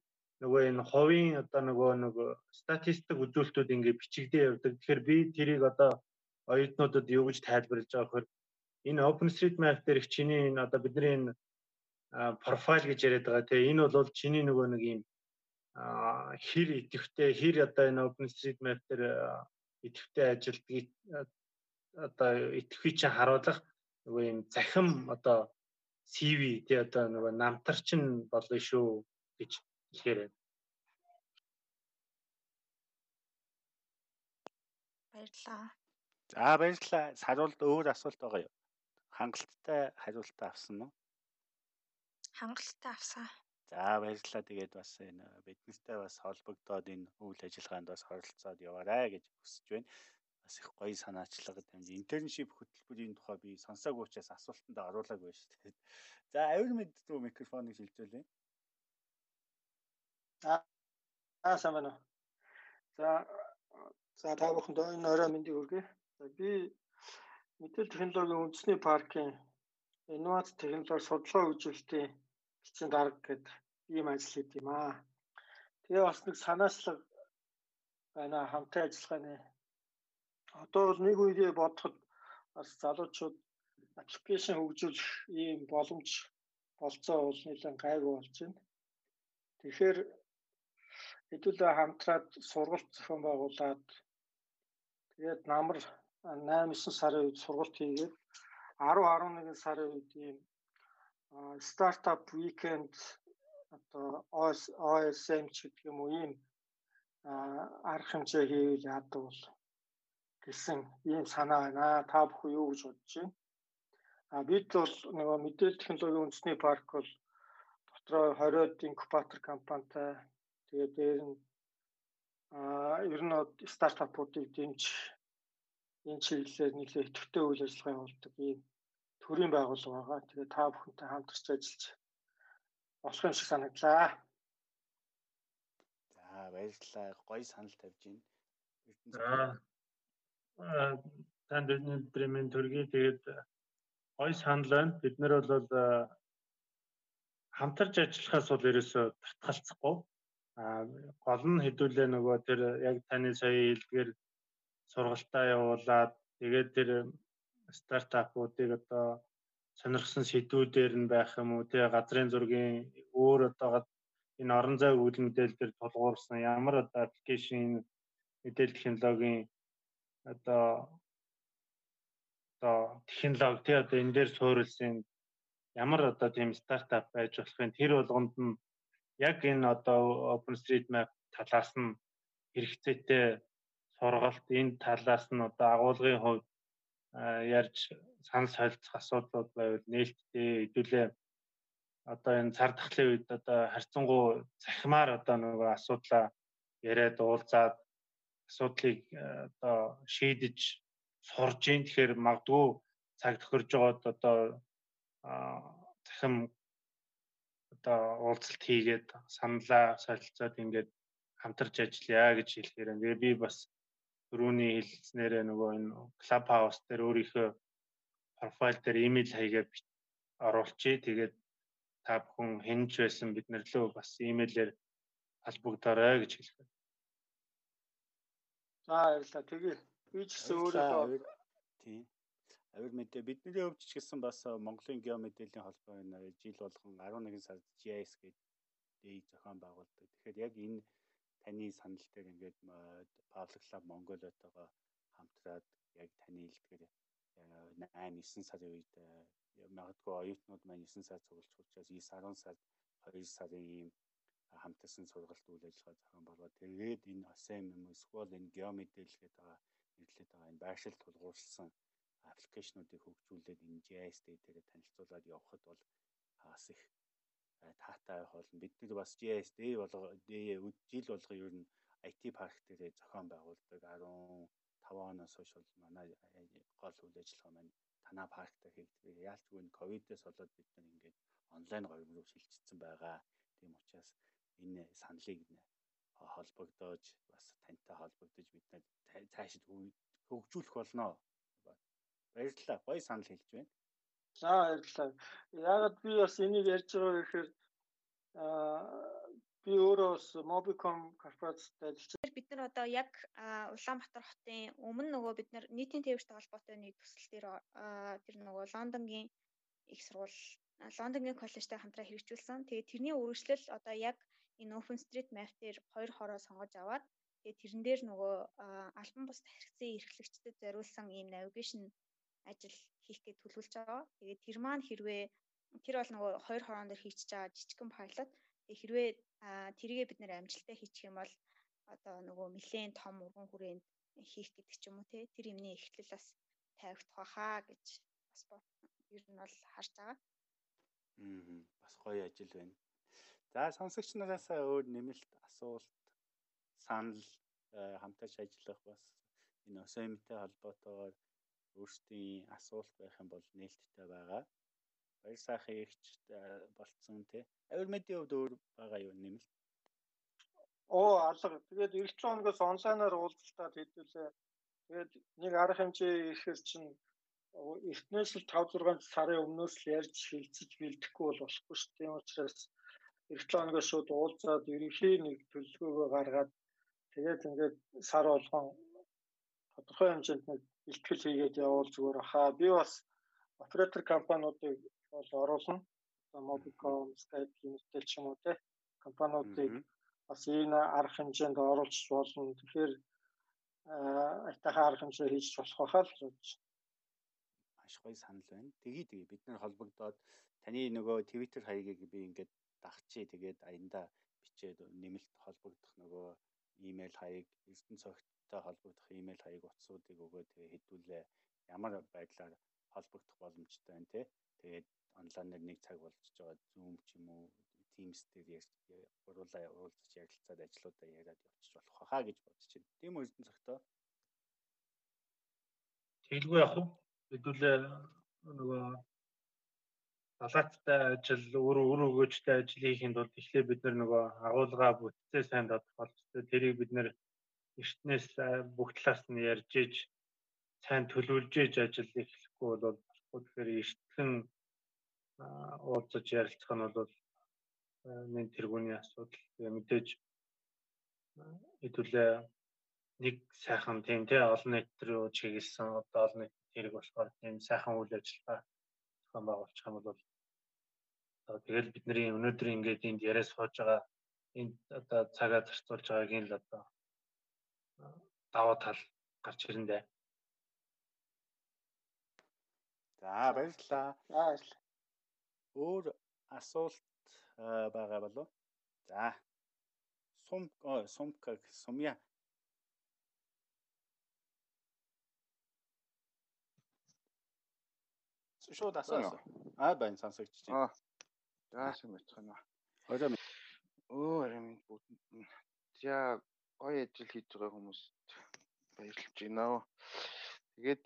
нөгөө энэ хувийн одоо нөгөө нөгөө статистик үзүүлэлтүүд ингээ бичигдээ явдаг. Тэгэхээр би тэрийг одоо оюутнуудад юу гэж тайлбарлаж байгаа вөхөр энэ OpenStreetMap дээр чиний энэ одоо бидний энэ профайл гэж яриад байгаа тийм энэ бол чиний нөгөө нэг юм хэр идэвхтэй хэр одоо энэ OpenStreetMap дээр идэвхтэй ажилтгийг одоо идэвхий чинь харуулах нөгөө юм захим одоо CV тий одоо нөгөө намтарчин болно шүү гэж хэлэхээр баярлаа. За баярлалаа. Саруулд өөр асуулт байгаа юу? Хангалттай хариулт авсан уу? Хангалттай авсан. За баярлалаа. Тэгээд бас энэ биднэртэй бас холбогдоод энэ үйл ажиллагаанд бас оролцоод яваарай гэж хүсэж байна. Бас их гоё санаачлага дамжин интерншип хөтөлбөрийн тухай би сонсоогүй учраас асуултанд оруулаагүй шүү дээ. За авир мэд рүү микрофоныг шилжүүлээ. Аа сайн байна уу. За за та бүхэнд энэ орой мэндийг хүргэе. За би мэдээлэл технологийн үндэсний паркийн инновац технологи судалгаа үйлчлэлтийн бичгийн дарга гэдэг ийм ажил хийд юм аа. Тэгээ бас нэг санаачлага байна хамтын ажиллагааны. Одоо бол нэг үеийг бодоход бас залуучууд аппликейшн хөгжүүлэх ийм боломж болцоо бол нэлээд гайгүй болж байна. Тэгэхээр хэдүүлээ хамтраад сургалт зохион байгуулад тэгээд намар 8 9 сарын үед сургалт хийгээд 10 11 сарын үед ийм стартап викенд одоо OSM ч гэдэг юм уу ийм арга хэмжээ хийвэл яадаг бол гэсэн ийм санаа байна. Та бүхэн юу гэж бодож байна? А бид бол нөгөө мэдээлэл технологийн үндэсний парк бол дотроо 20-од инкубатор компанитай тэгээд дээр нь а ер нь стартапуудыг дэмж энэ чиглэлээр нэлээд идэвхтэй үйл ажиллагаа явуулдаг ийм төрийн байгууллага байгаа. Тэгээ та бүхэнтэй хамтарч ажиллаж болох юм шиг санагдлаа. За баярлалаа. Гоё санал тавьж байна. За танд өдрийн төргий тэгээд гоё санал байна. Бид нэр бол хамтарч ажиллахаас бол ерөөсө татгалцахгүй. Гол нь хэдүүлээ нөгөө тэр яг таны сая хэлдгээр сургалтаа явуулаад тэгээд тэр стартапуудыг одоо сонирхсан сэдвүүдээр нь байх юм уу тий газрын зургийн өөр одоо энэ орон зай үйл мэдээлэл дээр тулгуурсан ямар одоо аппликейшн мэдээлэл технологийн одоо одоо технологи тий одоо энэ дээр суурилсан ямар одоо тийм стартап байж болох юм тэр болгонд нь яг энэ одоо OpenStreetMap талаас нь хэрэгцээтэй сургалт энэ талаас нь одоо агуулгын хувьд ярьж санал солилцох асуудлууд байвал нээлттэй хэдүүлээ. Одоо энэ цар тахлын үед одоо харьцангуй захимаар одоо нөгөө асуудлаа яриад уулзаад асуудлыг одоо шийдэж сурж ийн. Тэгэхээр магадгүй цаг тохирж байгаад одоо захим одоо уулзалт хийгээд саналаа солилцоод ингээд хамтарч ажиллая гэж хэлэхээр тэгээ би бас түрүүний хэлснээрээ нөгөө энэ клуб хаус дээр өөрийнхөө профайл дээр имэйл хаягаа оруулчихъя. Тэгээд та бүхэн хэнж байсан бид нар лөө бас имэйлээр холбогдорой гэж хэлэх. За баярлалаа. Тэгээ би ч гэсэн өөрөө тийм авир мэдээ бидний өвч ч гэсэн бас Монголын геомэдэлийн холбоо энэ жил болгон 11 сард GIS гэдэг зохион байгуулдаг. Тэгэхээр яг энэ таны санал дээр ингээд Public Lab Mongolia-тойгоо хамтраад яг таны хэлдгээр 8 9 сарын үед магадгүй оюутнууд маань 9 сар цуглаж учраас 9 10 сард 2 сарын ийм хамтарсан сургалт үйл ажиллагаа зохион болгоод тэгээд энэ ASEM юм эсвэл энэ геомэдэглгээд байгаа нэрлээд байгаа энэ байршил тулгуурласан аппликейшнуудыг хөгжүүлээд энэ GIS дээр танилцуулаад явхад бол бас их таатай болно. Бид нар бас GIS дээ болго жил болго ер нь IT парк дээр зохион байгуулдаг 15 оноос хойш бол манай гол үйл ажиллагаа маань танаа парктаа хийгддэг. Яалчгүй нь ковидээс болоод бид нар ингээд онлайн гоём руу шилжчихсэн байгаа. Тийм учраас энэ саналыг холбогдоож бас тантай холбогдож бид нар цаашид хөгжүүлэх болно. Баярлалаа. Гоё санал хэлж байна. За баярлалаа. Яагаад би бас энийг ярьж байгаа гэхээр аа би өөрөө бас Mobicom корпорацтай ажиллаж бид нар одоо яг Улаанбаатар хотын өмнө нөгөө бид нар нийтийн тээвэртэй холбоотой нэг төсөл дээр тэр нөгөө Лондонгийн их сургууль Лондонгийн коллежтэй хамтраа хэрэгжүүлсэн. Тэгээд тэрний үргэлжлэл одоо яг энэ OpenStreetMap дээр хоёр хороо сонгож аваад тэгээд тэрэн дээр нөгөө албан бус тархицын эрхлэгчдэд зориулсан ийм навигашн ажил хийх гэж төлөвлөж байгаа. Тэгээд тэр маань хэрвээ тэр бол нөгөө хоёр хороон дээр хийчихэж байгаа жижигхэн пайлот. Тэгээд хэрвээ тэрийгэ бид нэр амжилттай хийчих юм бол одоо нөгөө нэлээд том урган хүрээнд хийх гэдэг ч юм уу те тэр юмний эхлэл бас тавигдах байхаа гэж бас ер нь бол харж байгаа. Аа бас гоё ажил байна. За сонсогч нараас өөр нэмэлт асуулт санал хамтарч ажиллах бас энэ ОСМ-тэй холбоотойгоор өөрсдийн асуулт байх юм бол нээлттэй байгаа. Баяр сайхан ягч болцсон тий. Авир медиа хувьд өөр байгаа юу нэмэлт? Оо алга. Тэгээд 9 хоногоос онлайнаар уулзалтад хэдүүлээ. Тэгээд нэг арга хэмжээ ихээр чинь эртнээс л 5 6 сарын өмнөөс л ярьж хилцэж бэлдэхгүй бол болохгүй шүү. Тийм учраас 9 хоногоос шууд уулзаад ерөнхий нэг төлөвлөгөөгөө гаргаад тэгээд ингээд сар болгон тодорхой хэмжээнд нэг ихтгэл хийгээд явуул зүгээр хаа би бас оператор компаниудыг бол оруулна. Mobicom, Skype гэмтэл ч юм уу те компаниудыг бас энэ арга хэмжээнд оруулж болно. Тэгэхээр айтайхан арга хэмжээ хийж болох байхаа л гэж маш гоё санал байна. Тгий тгий бид нар холбогдоод таны нөгөө Twitter хаягийг би ингээд дагчээ тэгээд аянда бичээд нэмэлт холбогдох нөгөө имэйл хаяг Эрдэнэ цогттой холбогдох имэйл хаяг утсуудыг өгөө тэгээ хэдүүлээ ямар байдлаар холбогдох боломжтой байна те тэгээд онлайнаар нэг цаг болчихж байгаа Zoom ч юм уу Teams дээр уруулаа уулзаж ярилцаад ажлуудаа яриад явчих болох хаа гэж бодож байна. Тийм үү Эрдэнэ цогтой. Тэгэлгүй яг уу хэдүүлээ нөгөө далааттай ажил өөр өөр өгөөжтэй ажил хийхэд бол тэгэхээр бид нөгөө агуулга бүтцээ сайн тодорхойлж тэрийг бид нар эртнээс бүх талаас нь ярьж иж сайн төлөвлөж иж ажил эхлэхгүй бол болохгүй тэгэхээр эртхэн уулзаж ярилцах нь бол нэг тэргүүний асуудал. Тэгээ мэдээж хэдүүлээ нэг сайхан тийм тий олон нийт рүү чиглэсэн одоо олон нийт тэрэг болохоор тийм сайхан үйл ажиллагаа зохион байгуулчих юм бол тэгэл бидний өнөөдөр ингээд энд яриа сууж байгаа энд одоо цагаа зарцуулж байгааг нь л одоо даваа тал гарч ирэндээ. За баярлалаа. Баярлалаа. Өөр асуулт байгаа болов? За. Сум сумка сумья шууд асуусан. Аа байна сонсогч чинь. Аа. За сайн байна. Орой Оо арай бүгд. За гоё ажил хийж байгаа хүмүүст баярлж байна. Тэгээд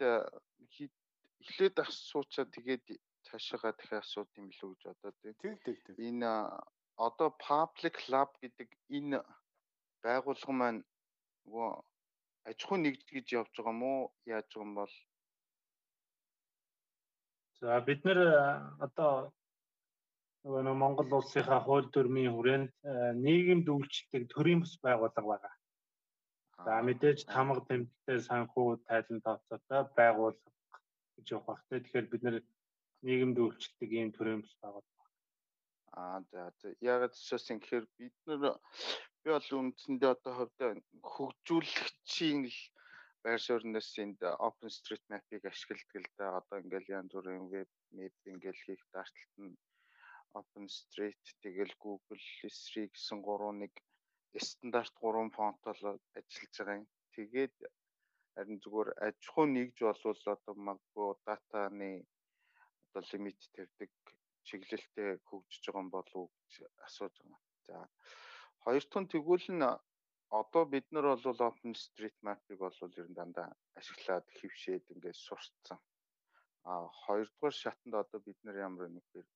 эхлээд асуучаа тэгээд цаашаага дахиад асууд юм билүү гэж бодоод тийм. Тэг тэг тэг. Энэ одоо public lab гэдэг энэ байгууллага маань нөгөө аж ахуй нэгтгэж явж байгаа юм уу? Яаж байгаа юм бол За бид нэр одоо нөгөө Монгол улсынхаа хууль дүрмийн хүрээнд нийгэмд үйлчлдэг төрийн бас байгууллага байгаа. За мэдээж тамга тэмдэгтэй санхүү тайлан тооцоотой байгуулах гэж явах бах те. Тэгэхээр бид нийгэмд үйлчлдэг ийм бас байгуулах. Аа за яг зөвс ингэхээр бид нар би бол үндсэндээ одоо хувьдаа хөгжүүлэгчийн л байр сууринаас энд OpenStreetMap-ыг ашигладаг л да. Одоо ингээл янз бүрийн веб мэп ингээл хийх дарталт нь OpenStreet тэгэл Google Esri гэсэн гурван нэг стандарт 3 фонтол ажиллаж байгаа юм. Тэгээд харин зүгээр аж ахуй нэгж болвол одоо магадгүй датаны одоо лимит тавьдаг чиглэлтэй хөгжиж байгаа юм болов уу гэж асууж байгаа. За хоёр дахь нь тэгвэл нь одоо бид нар бол OpenStreetMap-ыг бол ер нь дандаа ашиглаад хөвшээд ингээд сурцсан. А хоёрдугаар шатанд одоо бид нар ямар нэгхээр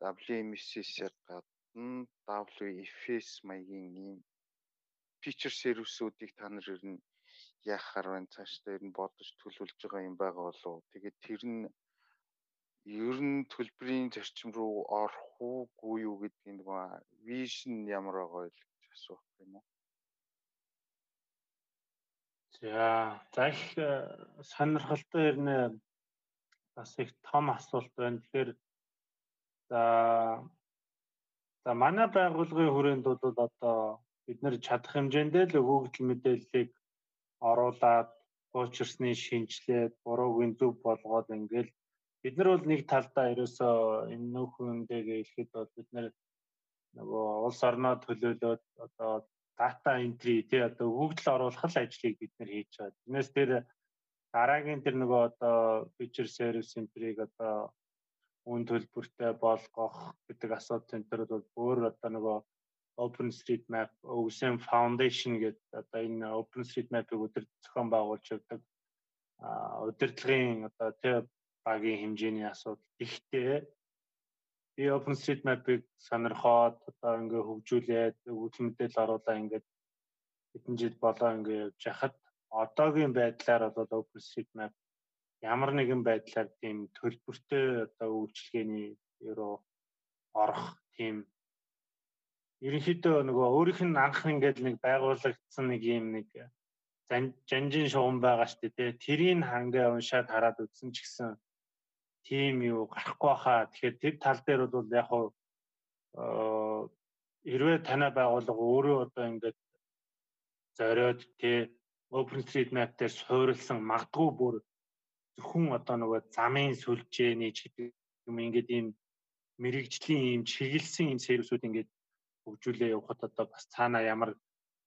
WMSS-ээр гадна WFS маягийн ийм фичер сервисүүдийг та нар ер нь яахаар байна? Цаашдаа ер нь бодож төлөвлөж байгаа юм байгаа болов тэгээд тэр нь ер нь төлбөрийн зарчим руу орох уугүй юу гэдгийг нэг вижн ямар байгаа вэ гэж асуух юм уу? За за их э, сонирхолтой ер нь бас их том асуулт байна. Тэгэхээр за за манай байгууллагын хүрээнд бол одоо бид нэр чадах хэмжээндээ л өгөгдөл мэдээллийг оруулаад хуучирсны шинжилээд буруугийн зөв болгоод ингээл бид нар бол нэг талдаа ерөөсөө энэ нөхөндөө хэлэхэд бол бид нар нөгөө улс орноо төлөөлөөд одоо дата энтри тий одоо өгөгдөл оруулах л ажлыг бид нар хийж байгаа. Тэрнээс тэр дараагийн тэр нөгөө одоо фичер сервис энтриг одоо үн төлбөртэй болгох гэдэг асуудал энэ төр бол өөр одоо нөгөө OpenStreetMap OSM Foundation гэдэг одоо энэ OpenStreetMap-ыг өдөр зохион байгуулж явдаг удирдлагын одоо тэ багийн хэмжээний асуудал ихтэй. Би OpenStreetMap-ыг сонирхоод одоо ингээ хөгжүүлээд өгөгдөл мэдээлэл оруулаа ингээд хэдэн жил болоо ингээ явж хахад одоогийн байдлаар бол OpenStreetMap ямар нэгэн байдлаар тийм төлбөртэй одоо үйлчилгээний ерөө орох тийм ерөнхийдөө нөгөө өөрийнх нь анх ингээд нэг байгуулагдсан нэг юм нэг жанжин шугам байгаа шүү дээ. Тэрийг хангаа уншаад хараад үзсэн ч гэсэн тийм юу гарахгүй хаа. Тэгэхээр тэр тал дээр бол яг хуу хэрвээ танай байгууллага өөрөө одоо ингээд зориод тий OpenStreetMap дээр суурилсан магадгүй бүр зөвхөн одоо нөгөө замын сүлжээний ч гэдэг юм ингээд ийм мэрэгжлийн ийм чиглэлсэн ийм сервисүүд ингээд хөгжүүлээ явахад одоо бас цаана ямар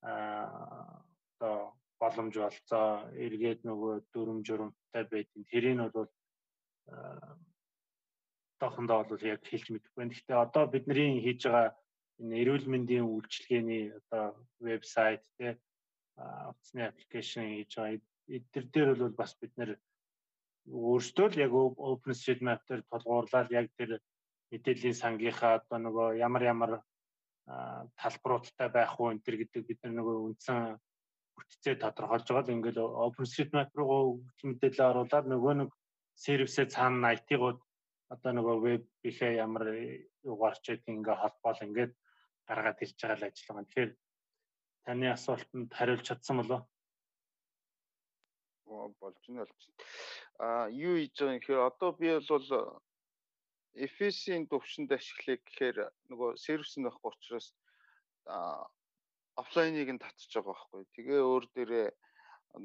одоо боломж болцоо эргээд нөгөө дүрм журамтай байдیں۔ Тэрийг нь бол одоохондоо бол яг хэлж мэдэхгүй байна. Гэхдээ одоо бидний хийж байгаа энэ эрүүл мэндийн үйлчилгээний одоо вебсайт тий утасны аппликейшн хийж байгаа. Эдгээр дээр бол бас бид нэр өөрсдөө л яг OpenStreetMap дээр тулгуурлаад яг тэр мэдээллийн сангийнхаа одоо нөгөө ямар ямар талбаруудтай байх уу энэ төр гэдэг бид нар нөгөө үндсэн бүтцээ тодорхойлж байгаа л ингээл OpenStreetMap руу мэдээлэл оруулаад нөгөө нэг сервисээ цаана IT-гууд одоо нөгөө веб ихэ ямар юугаарч гэдэг ингээ холбоол ингээд гаргаад ирж байгаа л ажиллагаа. Тэгэхээр таны асуултанд хариулж чадсан болов уу? болж нь болж. А юу хийж байгаа юм гэхээр одоо би бол FS-ийн төвшөнд ашиглая гэхээр нөгөө сервис нь байхгүй учраас офлайныг нь татчих байгаа байхгүй. Тэгээ өөр дээрээ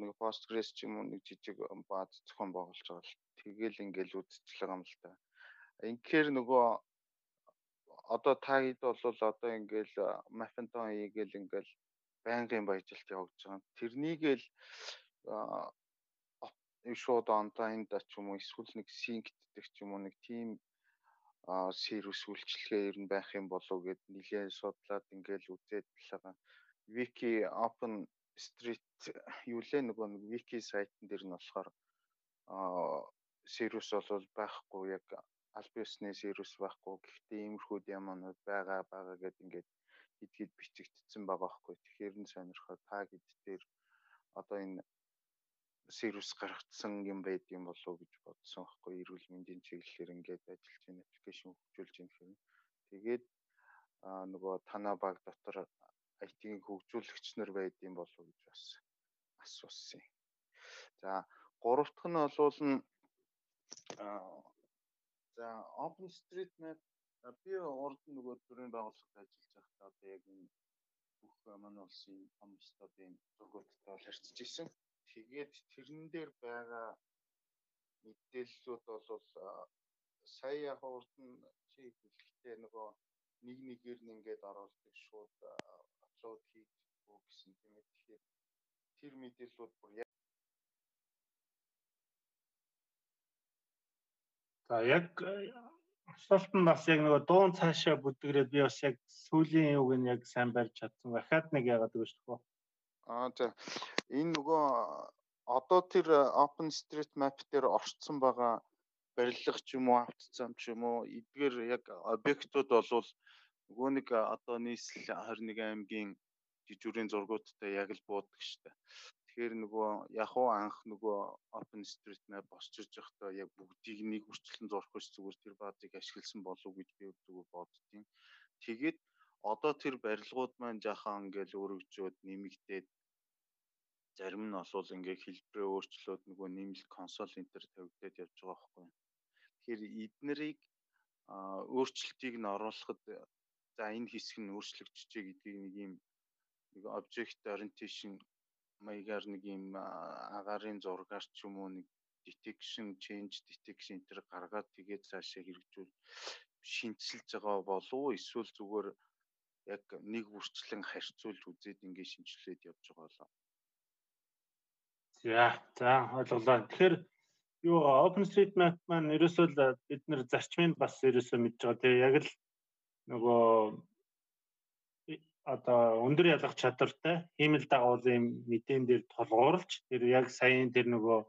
нэг Postgres ч юм уу нэг жижиг бааз зохион байгуулж байгаа л тэгэл ингээл үдчихлээ юм л та. Инхээр нөгөө одоо та хэд бол одоо ингээл Mapinton ийгээл ингээл байнгын баяжилт явагдаж байгаа. Тэрнийгээл шууд онлайнд ч юм уу эсвэл нэг синктдэг ч юм уу нэг тийм сервис үйлчилгээ ер нь байх юм болов гэд нэлээд судлаад ингээл үзээд байгаа. Wiki Open Street юу лээ нөгөө нэг wiki сайтн дээр нь болохоор сервис бол байхгүй яг аль биесны сервис байхгүй. Гэхдээ иймэрхүү яманууд байгаа байгаа гэд ингээд хэд хэд бичигдсэн байгаа байхгүй. Тэгэхээр нь сонирхоод та хэд дээр одоо энэ сервис гаргацсан юм байд юм болов гэж бодсон байхгүй эрүүл мэндийн чиглэлээр ингээд ажиллаж байна аппликейшн хөгжүүлж байна гэхээр тэгээд нөгөө танаа баг дотор IT-ийн хөгжүүлэгч нар байд юм болов гэж бас асуусан. За гурав дахь нь болвол нь за OpenStreetMap би урд нөгөө төрийн байгууллагад ажиллаж байхдаа одоо яг энэ бүх манай улсын том стадийн зургуудтай харьцаж исэн. Тэгээд тэрэн дээр байгаа мэдээллүүд бол сая яг урд нь чи хэлэхдээ нөгөө нэг нэгээр нь ингээд оруулдаг шууд апплод хийгдэх гэсэн тийм ээ. Тэгэхээр тэр мэдээллүүд бүр За яг асуулт нь бас яг нөгөө дуун цаашаа бүдгэрээд би бас яг сүүлийн юуг нь яг сайн барьж чадсан. Дахиад нэг яагаад гэж шүү. Аа за энэ нөгөө одоо тэр OpenStreetMap дээр орцсон байгаа барилга ч юм уу автозам ч юм уу эдгээр яг объектууд болвол нөгөө нэг одоо нийслэл 21 аймгийн жижүүрийн зургуудтай яг л буудаг штэ. Тэгэхээр нөгөө яг уу анх нөгөө OpenStreetMap босч ирж байхдаа яг бүгдийг нэг үрчлэн зурх биш зүгээр тэр баазыг ашигласан болов гэж би зүгээр боддtiin. Тэгээд одоо тэр барилгууд маань жахан ингээл өргөжөөд нэмэгдээд зарим нь олвол ингээ хэлбэрээ өөрчлөөд нөгөө нэмэлт консоль энтер тавигдаад явж байгаа байхгүй. Тэгэхээр эднэрийг өөрчлөлтийг нь оруулахад за энэ хэсэг нь өөрчлөгдөж гэдгийг нэг юм нэг object orientation маягаар нэг юм агарын зургаар ч юм уу нэг detection change detection энэ гаргаад тэгээд цаашаа хэрэгжүүл шинжилж байгаа болов уу эсвэл зүгээр яг нэг бүрчлэн харьцуулж үзээд ингээд шинжилээд явж байгаа болоо. За за ойлголоо. Тэгэхээр юу OpenStreetMap маань ерөөсөө л бид нэр зарчмыг бас ерөөсөө мэдж байгаа. Тэгээ яг л нөгөө одоо өндөр ялгах чадвартай хиймэл дагуулын мэдэн дээр тулгуурлаж тэр яг саяын тэр нөгөө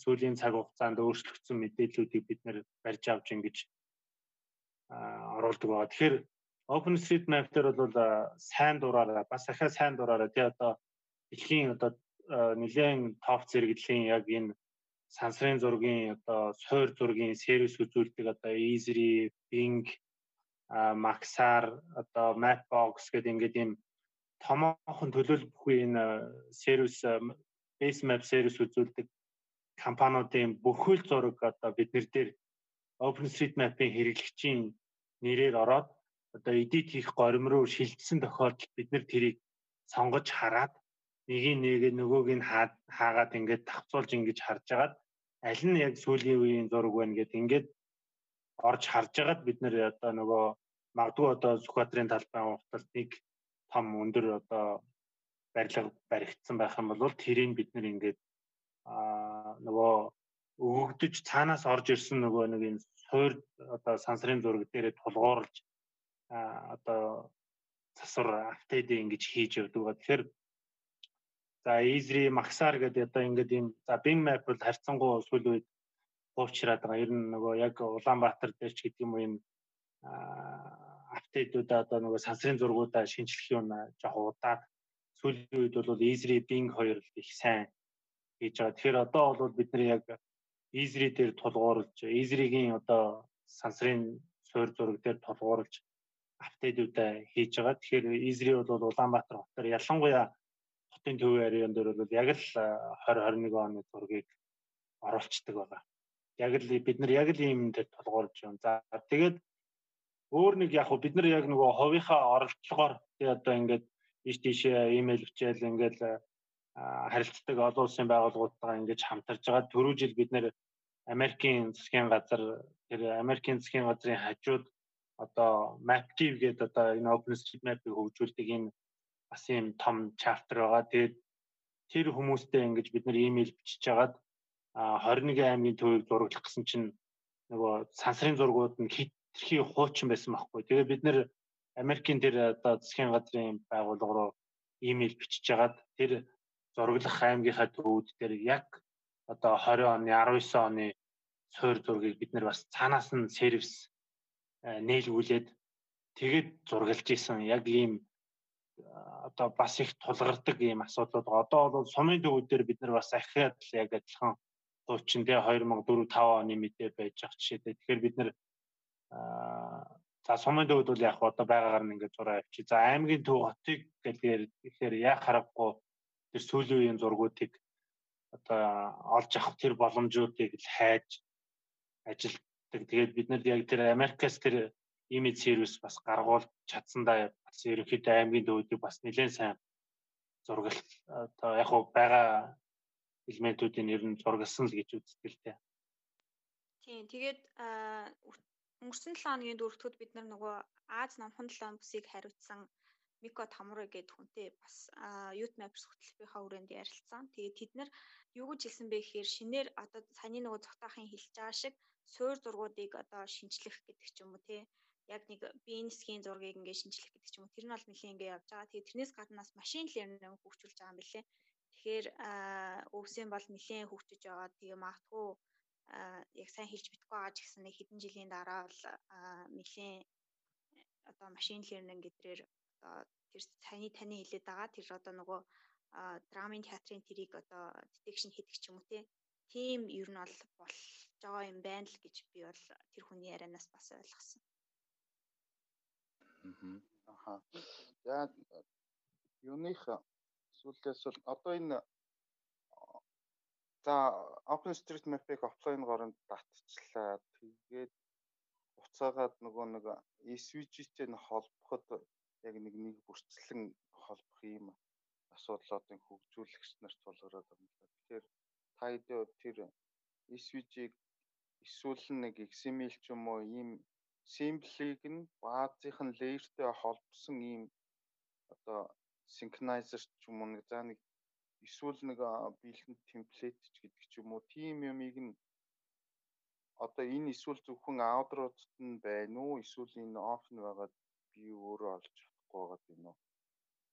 сүүлийн цаг хугацаанд өөрчлөгдсөн мэдээллүүдийг бид нэр барьж авч ингэж оруулдаг байгаа. Тэгэхээр OpenStreetMap дээр бол сайн дураараа бас ахаа сайн дураараа тий одоо дэлхийн одоо нэлээд топ зэрэглэлийн яг энэ сансрын зургийн одоо суур зургийн сервис үзүүлдэг одоо Easy, Bing Maxar одоо Mapbox гэдэг ингээд ийм томоохон төлөөлөлгүй энэ сервис base map сервис үзүүлдэг компаниудын бүхэл зураг одоо бид нар дээр OpenStreetMap-ийн хэрэглэгчийн нэрээр ороод одоо edit хийх горим руу шилжсэн тохиолдолд бид нар тэрийг сонгож хараад нэг нэг нөгөөг нь хаагаад ингээд тавцуулж ингэж харж агаад аль нь яг сүүлийн үеийн зураг байна гэд ингээд орж харж агаад бид нэр одоо нөгөө магадгүй одоо Сүхбаатарын талбай урталт нэг том өндөр одоо барилга баригдсан байх юм бол тэрийг бид нэр ингээд аа нөгөө өгөгдөж цаанаас орж ирсэн нөгөө нэг юм суур одоо сансрын зураг дээрээ тулгуурлаж одоо засвар апдейт ингэж хийж явдаг. Тэгэхээр за Easy Maxar гэдэг одоо ингээд юм за Bing Map бол харьцангуй сүүл үед хуучраад байгаа. Ер нь нөгөө яг Улаанбаатар дээр ч гэдэг юм уу юм апдейтуудаа одоо нөгөө сансрын зургуудаа шинжлэх юм жоох удаад сүүлийн үед бол Easy Bing 2 их сайн хийж байгаа. Тэгэхээр одоо бол бид нар яг Easy дээр тулгуурлаж Easy-гийн одоо сансрын суур зураг дээр тулгуурлаж апдейтуудаа хийж байгаа. Тэгэхээр Easy бол Улаанбаатар хотоор ялангуяа хотын төвийн ареан дээр бол яг л 2021 оны зургийг оруулцдаг байгаа. Яг л бид нар яг л ийм дээр тулгуурлаж байна. За тэгээд өөр нэг яг бид нар яг нөгөө хувийнхаа оролдлогоор тий одоо ингээд ийш тийшээ имэйл бичээл ингээд харилцдаг олон улсын байгууллагуудтайгаа ингэж хамтарж байгаа. Төрөө жил бид нэр Америкийн засгийн газар тэр Америкийн засгийн газрын хажууд одоо MapTV гэдэг одоо энэ OpenStreetMap-ыг хөгжүүлдэг энэ бас юм том чартер байгаа. Тэгээд тэр хүмүүстэй ингэж бид нар имэйл бичиж хагаад 21 аймгийн төвийг зураглах гэсэн чинь нөгөө сансрын зургууд нь хит тэрхий хуучин байсан байхгүй. Тэгээ бид нэр Америкийн тэр одоо засгийн газрын байгууллага руу имэйл бичиж хагаад тэр зураглах аймгийнхаа төвүүд дээр яг одоо 20 оны 19 оны суур зургийг бид нар бас цаанаас нь сервис нээлгүүлээд тэгээд зургалж исэн яг ийм одоо бас их тулгардаг ийм асуудлууд. Одоо бол сумын төвүүд дээр бид нар бас ахиад л яг адилхан хуучин тэ 2004 5 оны мэдээ байж байгаа жишээтэй. Тэгэхээр бид нар за сумын төвд бол яг одоо байгаагаар нь ингээд зураа авчи. За аймгийн төв хотыг гэлээр тэгэхээр яг харахгүй тэр сүүлийн үеийн зургуудыг одоо олж авах тэр боломжуудыг л хайж ажилтдаг. Тэгээд бид нар яг тэр Америкас тэр имиж сервис бас гаргуул чадсандаа бас ерөнхийдөө аймгийн төвүүдийг бас нэлээд сайн зургалт одоо яг хуу байгаа элементүүдийн ер нь зургалсан л гэж үздэг л дээ. Тийм. Тэгээд өнгөрсөн 7 хоногийн дөрөвдөгт бид нар нөгөө Аз намхан 7 бүсийг хариуцсан Мико Тамурэ гэдэг хүнтэй бас Youth Maps хөтөлбөрийнхаа хүрээнд ярилцсан. Тэгээд тэд нар юу гэж хэлсэн бэ гэхээр шинээр одоо саяны нөгөө цогтойхын хэлж байгаа шиг суур зургуудыг одоо шинчлэх гэдэг ч юм уу те яг нэг биеийн нисхийн зургийг ингээд шинжлэх гэдэг ч юм уу тэр нь бол нэлийн ингээд явж байгаа. Тэгээ тэрнээс гаднаас машин лернинг хөгжүүлж байгаа юм билээ. Тэгэхээр өвсөн бол нэлийн хөгжиж байгаа. Тэгээ магадгүй яг сайн хэлж битгүй байгаа ч гэсэн нэг хэдэн жилийн дараа бол нэлийн одоо машин лернинг гэдрээр одоо тэр саяны таны хэлээд байгаа тэр одоо нөгөө драмын театрын тэрийг одоо детекшн хийдэг ч юм уу тийм ер нь бол болж байгаа юм байна л гэж би бол тэр хүний ярианаас бас ойлгосон. Аха. За юуных сүүлдээс бол одоо энэ за OpenStreetMap-ыг офлайн горонд татчихлаа. Тэгээд буцаагаад нөгөө нэг SVG-тэй нь холбоход яг нэг нэг бүрцлэн холбох юм асуудлуудыг хөгжүүлэгч нарт тулгараад байна. Тэгэхээр та хэдөө тэр SVG-г эсвэл нэг XML ч юм уу ийм симплийг нь баазынх нь layerтэй холбосон ийм одоо синхронайзер ч юм уу нэг за нэг эсвэл нэг бэлэн темплейт ч гэдэг ч юм уу тийм юмыг нь одоо энэ эсвэл зөвхөн аудруудад нь байна уу? Эсвэл энэ оф нь байгаад би өөрөө олж чадахгүй байгаад байна уу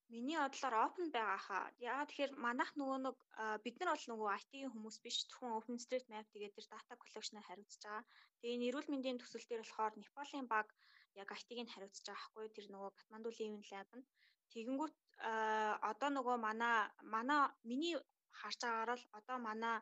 Миний бодлоор open байгаа хаа. Яагаад тэгэхээр манайх нөгөө нэг бид нар бол нөгөө IT-ийн хүмүүс биш. Зөвхөн OpenStreetMap тэгээд тэр data collection-ыг хариуцж байгаа. Тэгээ нэрүүл мэндийн төсөл дээр болохоор Непалийн баг яг IT-г нь хариуцж байгаа хгүй. Тэр нөгөө Катманду Living Lab нь. Тэгэнгүүт одоо нөгөө манай манай миний харж байгаагаар л одоо манай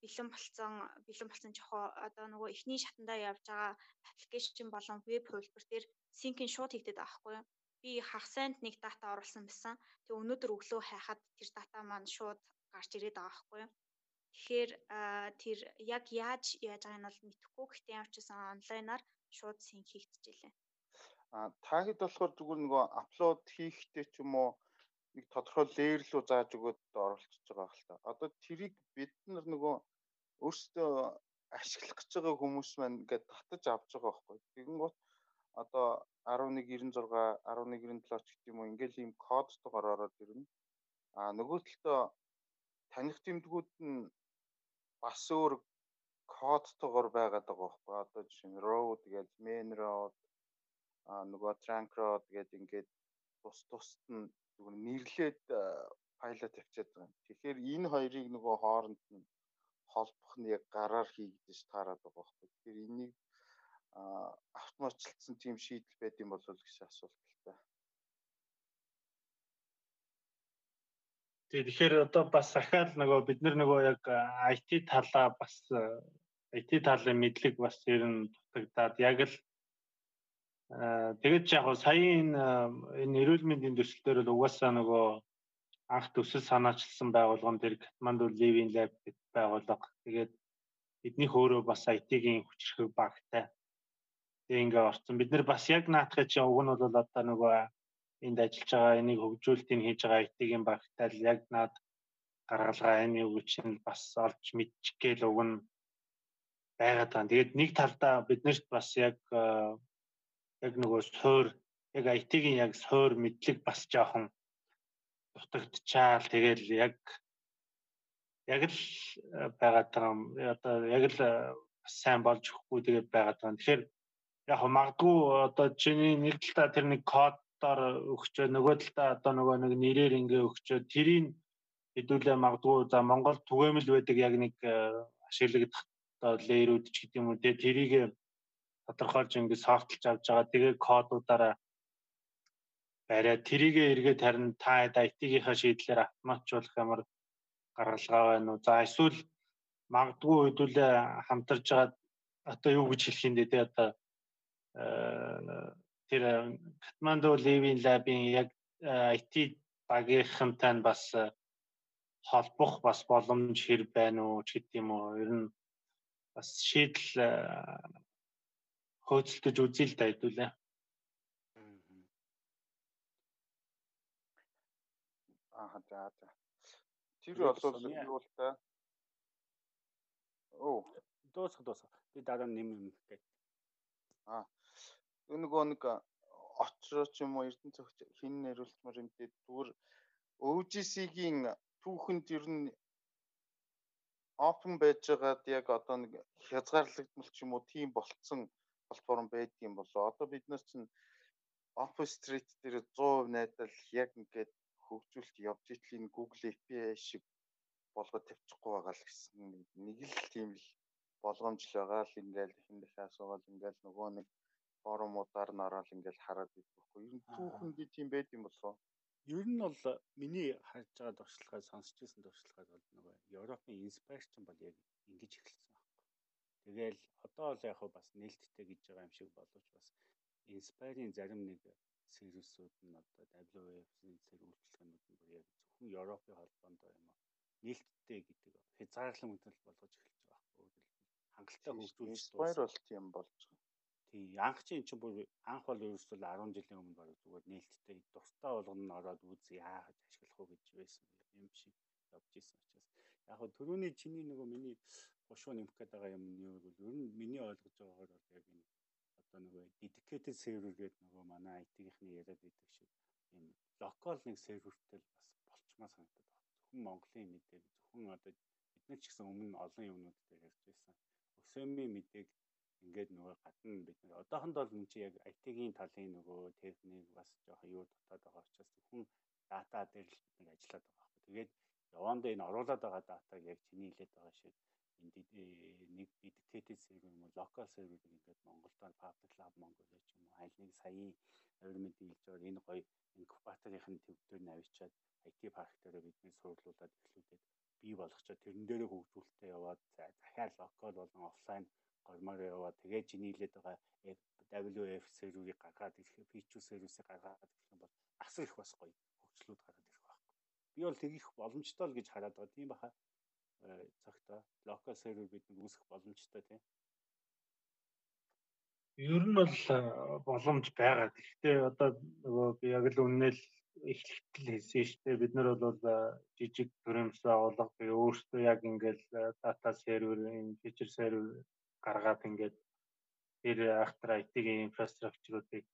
бэлэн болцсон бэлэн болцсон жохоо одоо нөгөө эхний шатандаа явж байгаа аппликейшн болон веб хувилбар дээр синкэн шууд хийгдэт байгаа хгүй би хагасанд нэг дата оруулсан байсан. Тэгээ өнөөдөр өглөө хайхад тэр дата маань шууд гарч ирээд байгаа байхгүй юу. Тэгэхээр тэр яг яаж яаж байгааг нь бол мэдэхгүй. Гэхдээ явчихсан онлайнаар шууд синк хийгдчихжээ. А таагид болохоор зүгээр нөгөө апплод хийхдээ ч юм уу нэг тодорхой леер рүү зааж өгөөд оруулчихж байгаа хэл та. Одоо тэрийг бид нар нөгөө өөрсдөө ашиглах гэж байгаа хүмүүс маань ингээд татаж авч байгаа байхгүй. Тэгэн гот одоо 1196 1197 ч гэх юм уу ингээл ийм кодтойгоор ороод ирнэ. А нөгөө талдаа таних тэмдгүүд нь бас өөр кодтойгоор байгаад байгаа байхгүй. Одоо жишээ нь road гэж main road а нөгөө trunk road гэж ингээд тус тусд нь зүгээр нэрлээд пайлот тавьчихад байгаа. Тэгэхээр энэ хоёрыг нөгөө хооронд нь холбох нь яг гараар хийгдэж таарад байгаа байхгүй. Тэгэхээр энийг автоматчлсан тийм шийдэл байд юм болов гэж асуулт л та. Тэгэхээр одоо бас ахаал нөгөө бид нар нөгөө яг IT талаа бас IT талын мэдлэг бас ер нь дутагдаад яг л тэгээд яг сая энэ энэ эрүүл мэндийн төсөл дээр л угаасаа нөгөө анх төсөл санаачилсан байгууллаган дээр Kathmandu Living Lab гэдэг байгууллага тэгээд эднийх өөрөө бас IT-ийн хүчрхэг багтай Тэгээ ингээ орсон. Бид нэр бас яг наатахыг чинь уг нь бол одоо нөгөө энд ажиллаж байгаа энийг хөгжүүлэлтийг хийж байгаа IT-ийн багтай л яг наад гаргалгаа энэ юу чинь бас олж мэдчих гээл уг нь байгаад байгаа. Тэгээд нэг талдаа биднэрт бас яг яг нөгөө суур яг IT-ийн яг суур мэдлэг бас жоохон дутагдчаал тэгэл яг яг л байгаад байгаа. Одоо яг л сайн болж өгөхгүй тэгээд байгаад байгаа. Тэгэхээр яг магадгүй одоо чиний нэг талдаа тэр нэг кодоор өгчөө нөгөө талдаа одоо нөгөө нэг нэрээр ингээ өгчөө. Тэрийг хэдүүлээ магадгүй за Монгол түгээмэл байдаг яг нэг э, ашиглагдах одоо лейерүүд ч гэдэг юм уу те тэрийг тодорхойлж ингээ софтлж авч байгаа. Тэгээ кодуудаараа бариад тэрийг эргээд харин та IT-гийнхаа шийдлээр автоматжуулах ямар гаргалгаа байна уу? За эсвэл магадгүй хэдүүлээ хамтарж байгаа одоо юу гэж хэлэх юм дээ те одоо тэр Катманду Living Lab-ийн яг IT багийнхантай нь бас холбох бас боломж хэр байна уу ч гэдэг юм уу. Ер нь бас шийдэл хөөцөлдөж үзье л да хэдүүлээ. Аа за за. Тэр бол юу л та. Оо, дуусах дуусах. Би дараа нь нэм юм гээд. Аа. Нөгөө нэг очроо ч юм уу Эрдэнэ цогч хин нэруулмар юмтэй зүгээр OGC-гийн түүхэнд ер нь open байж байгаад яг одоо нэг хязгаарлагдмал ч юм уу тийм болцсон платформ байдгийн болоо. Одоо бид нар чинь Open Street дээр 100% найдал яг ингээд хөгжүүлэлт явж итэл энэ Google API шиг болгоод тавьчихгүй байгаа л гэсэн нэг л тийм л болгоомж л байгаа л ингээл хин дахиад асуугаад ингээл нөгөө нэг форумудаар ороод ингээл хараад идэх байхгүй. Ер нь түүхэндээ тийм байд юм болов. Ер нь бол миний харж байгаа туршлагаа сонсч ирсэн туршлагаа бол нөгөө Европын инспирашн бол яг ингэж эхэлсэн байхгүй. Тэгээл одоо л яг бас нээлттэй гэж байгаа юм шиг боловч бас инспирийн зарим нэг сервисүүд нь одоо WWF-ийн зэрэг үйлчлэгнүүд нь бүр яг зөвхөн Европын холбоонд юм а нээлттэй гэдэг хязгаарлан мэдрэл болгож эхэлж байгаа байхгүй. Хангалттай хөгжүүлж дуусах бол тийм болж байгаа. Тий, анх чи эн чинь бүр анх бол ерөөсөө 10 жилийн өмнө баг зүгээр нээлттэй дуртай болгоно ороод үз яахад ашиглах уу гэж байсан юм шиг явж исэн учраас яг хөө төрөний чиний нөгөө миний гушуу нэмэх гээд байгаа юм нь юу гэвэл ер нь миний ойлгож байгаагаар бол яг энэ одоо нөгөө dedicated server гэдэг нөгөө манай IT-ийнхний яриад байдаг шиг юм локал нэг сервертэй л бас болчмаа санагдаад байна. Зөвхөн Монголын мэдээг зөвхөн одоо бид нар ч гэсэн өмнө олон юмнууд дээр ярьж байсан. Өсөөмийн мэдээг ингээд нөгөө гадна бид нар одоохондоо л энэ чи яг IT-ийн талын нөгөө техник бас жоохон юу дотоод байгаа учраас зөвхөн дата дээр л бид нар ажиллаад байгаа байхгүй. Тэгээд явандаа энэ оруулаад байгаа датаг яг чиний хэлээд байгаа шиг энэ нэг dedicated server юм уу local server ингээд Монголдо public lab Mongolia ч юм уу аль нэг саяын авирмент дийлж байгаа энэ гоё инкубаторын төвдөр навчаад IT парк дээр бидний суурлуулад эхлүүлээд бий болгочоо тэрэн дээрээ хөгжүүлэлтээ яваад захиа локал болон офлайн гормоор яваад тэгээ чинийлээд байгаа WF серверийг гаргаад ирэх, PQ сервисийг гаргаад ирэх юм бол асар их бас гоё хөгжлүүд гараад ирэх байхгүй. Би бол тэгэх боломжтой л гэж хараад байгаа. Тийм баха цагта локал сервер бид нэг үүсгэх боломжтой тийм. Ер нь бол боломж байгаа. Гэхдээ одоо нөгөө би яг л үннээл эхлэлтэл хэлсэн шүү дээ. Бид нар бол жижиг төрөмс байгууллага би өөртөө яг ингээл дата сервер, энэ фичер сервер гаргаад ингээд тэр ахтар IT-ийн инфраструктуруудыг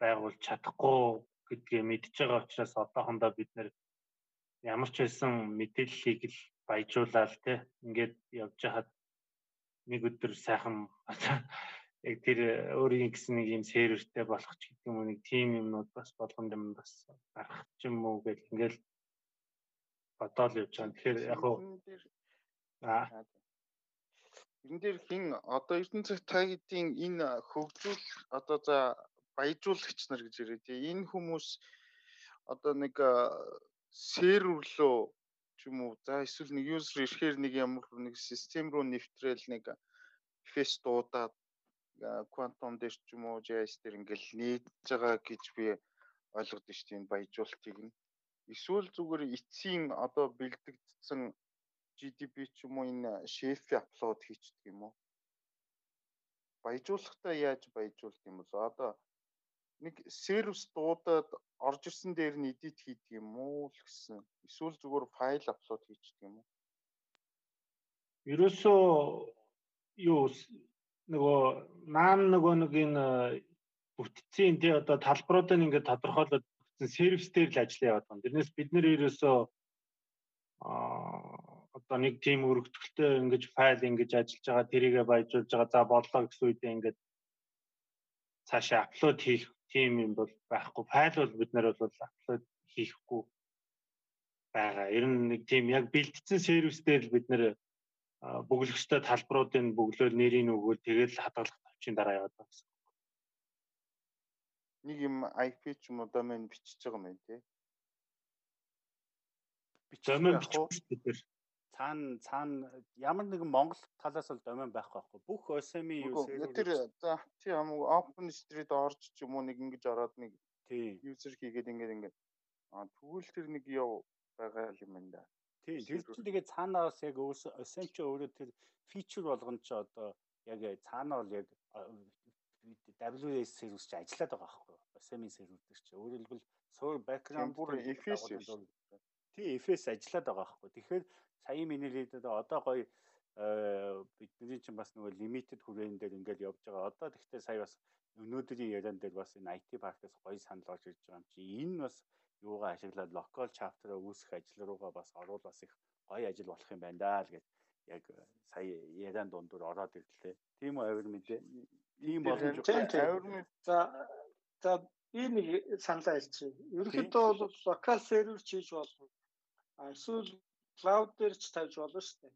байгуулж чадахгүй гэдгээ мэдж байгаа учраас одоохондоо бид нэр ямар ч байсан мэдээллийг л баяжуулаад те ингээд явж хаад нэг өдөр сайхан яг тэр өөрийн гэсэн нэг юм сервертэй болох ч гэдэг юм уу нэг тим юмнууд бас болгонд юм бас гарах ч юм уу гэл ингээл бодоол явж байгаа. Тэгэхээр яг уу аа энэ дээр хин одоо Эрдэнэ цаг тагидын энэ хөгжүүл одоо за баяжуулагч нар гэж яриад тий. Энэ хүмүүс одоо нэг серверлөө ч юм уу за эсвэл нэг юзер ирэхээр нэг ямар нэг систем руу нэвтрээл нэг фэс дуудаад квантум дээр ч юм уу JS дээр ингээл нээж байгаа гэж би ойлгодсон шүү дээ энэ баяжуулалтыг нь. Эсвэл зүгээр эцсийн одоо бэлтгэгдсэн GDP ч юм уу энэ шеф апплод хийчихдэг юм уу? Баяжуулахдаа яаж баяжуулт юм бол одоо нэг сервис дуудаад орж ирсэн дээр нь эдит хийдэг юм уу л гэсэн. Эсвэл зүгээр файл апплод хийчихдэг юм уу? Ерөөсөө юу нөгөө наан нөгөө нэг энэ бүтцийн тий одоо талбарууд нь ингээд тодорхойлоод бүтсэн сервис дээр л ажиллаа яваад байна. Тэрнээс бид нэр ерөөсөө аа одоо нэг тим өргөтгөлтэй ингэж файл ингэж ажиллаж байгаа тэрийгэ баяжуулж байгаа за боллоо гэсэн үедээ ингэж цаашаа апплод хийх тим юм бол байхгүй файл бол бид нар бол апплод хийхгүй байгаа. Ер нь нэг тийм яг бэлтгэсэн сервис дээр л бид нэр бөглөгчтэй талбаруудын бөглөөл нэрийг өгөөл тэгэл хадгалах тавчийн дараа яваад байгаа гэсэн. Нэг юм IP ч юм уу домен бичиж байгаа юм тий. Бичмээр бичих шүү дээ цаана цаана ямар нэгэн Монгол талаас бол домен байхгүй байхгүй. Бүх OSM user тэр за тийм open street орж ч юм уу нэг ингэж ороод нэг user хийгээд ингээд ингээд а тэгвэл тэр нэг яв байгаа юм байна да. Тийм тэр чинь тэгээд цаанаас яг өөсөн чи өөрөө тэр фичер болгон ч одоо яг цаанаа бол яг WS сервис чи ажиллаад байгаа байхгүй server дээр чи хэлбэл суур background бүр FS тий FS ажиллаад байгаа байхгүй тэгэхээр саяын миний лидэд одоо гоё бидний чинь бас нөгөө limited хүрээнд дээр ингээд явж байгаа одоо тэгтээ сая бас өнөөдрийн яриан дээр бас энэ IT паркаас гоё санал орж ирж байгаа юм чи энэ бас юугаа ашиглаад local chapter үүсгэх ажил руугаа бас орвол бас их гоё ажил болох юм байна даа л гэж яг сая яриан дундуур ороод ирлээ. Тийм үү авир мэдээ. Тийм боломж авир мэд. За за би нэг саналаа хэлчихье. Ерөнхийдөө бол локал сервер хийж болно. Эсвэл cloud дээр ч тавьж болно шүү дээ.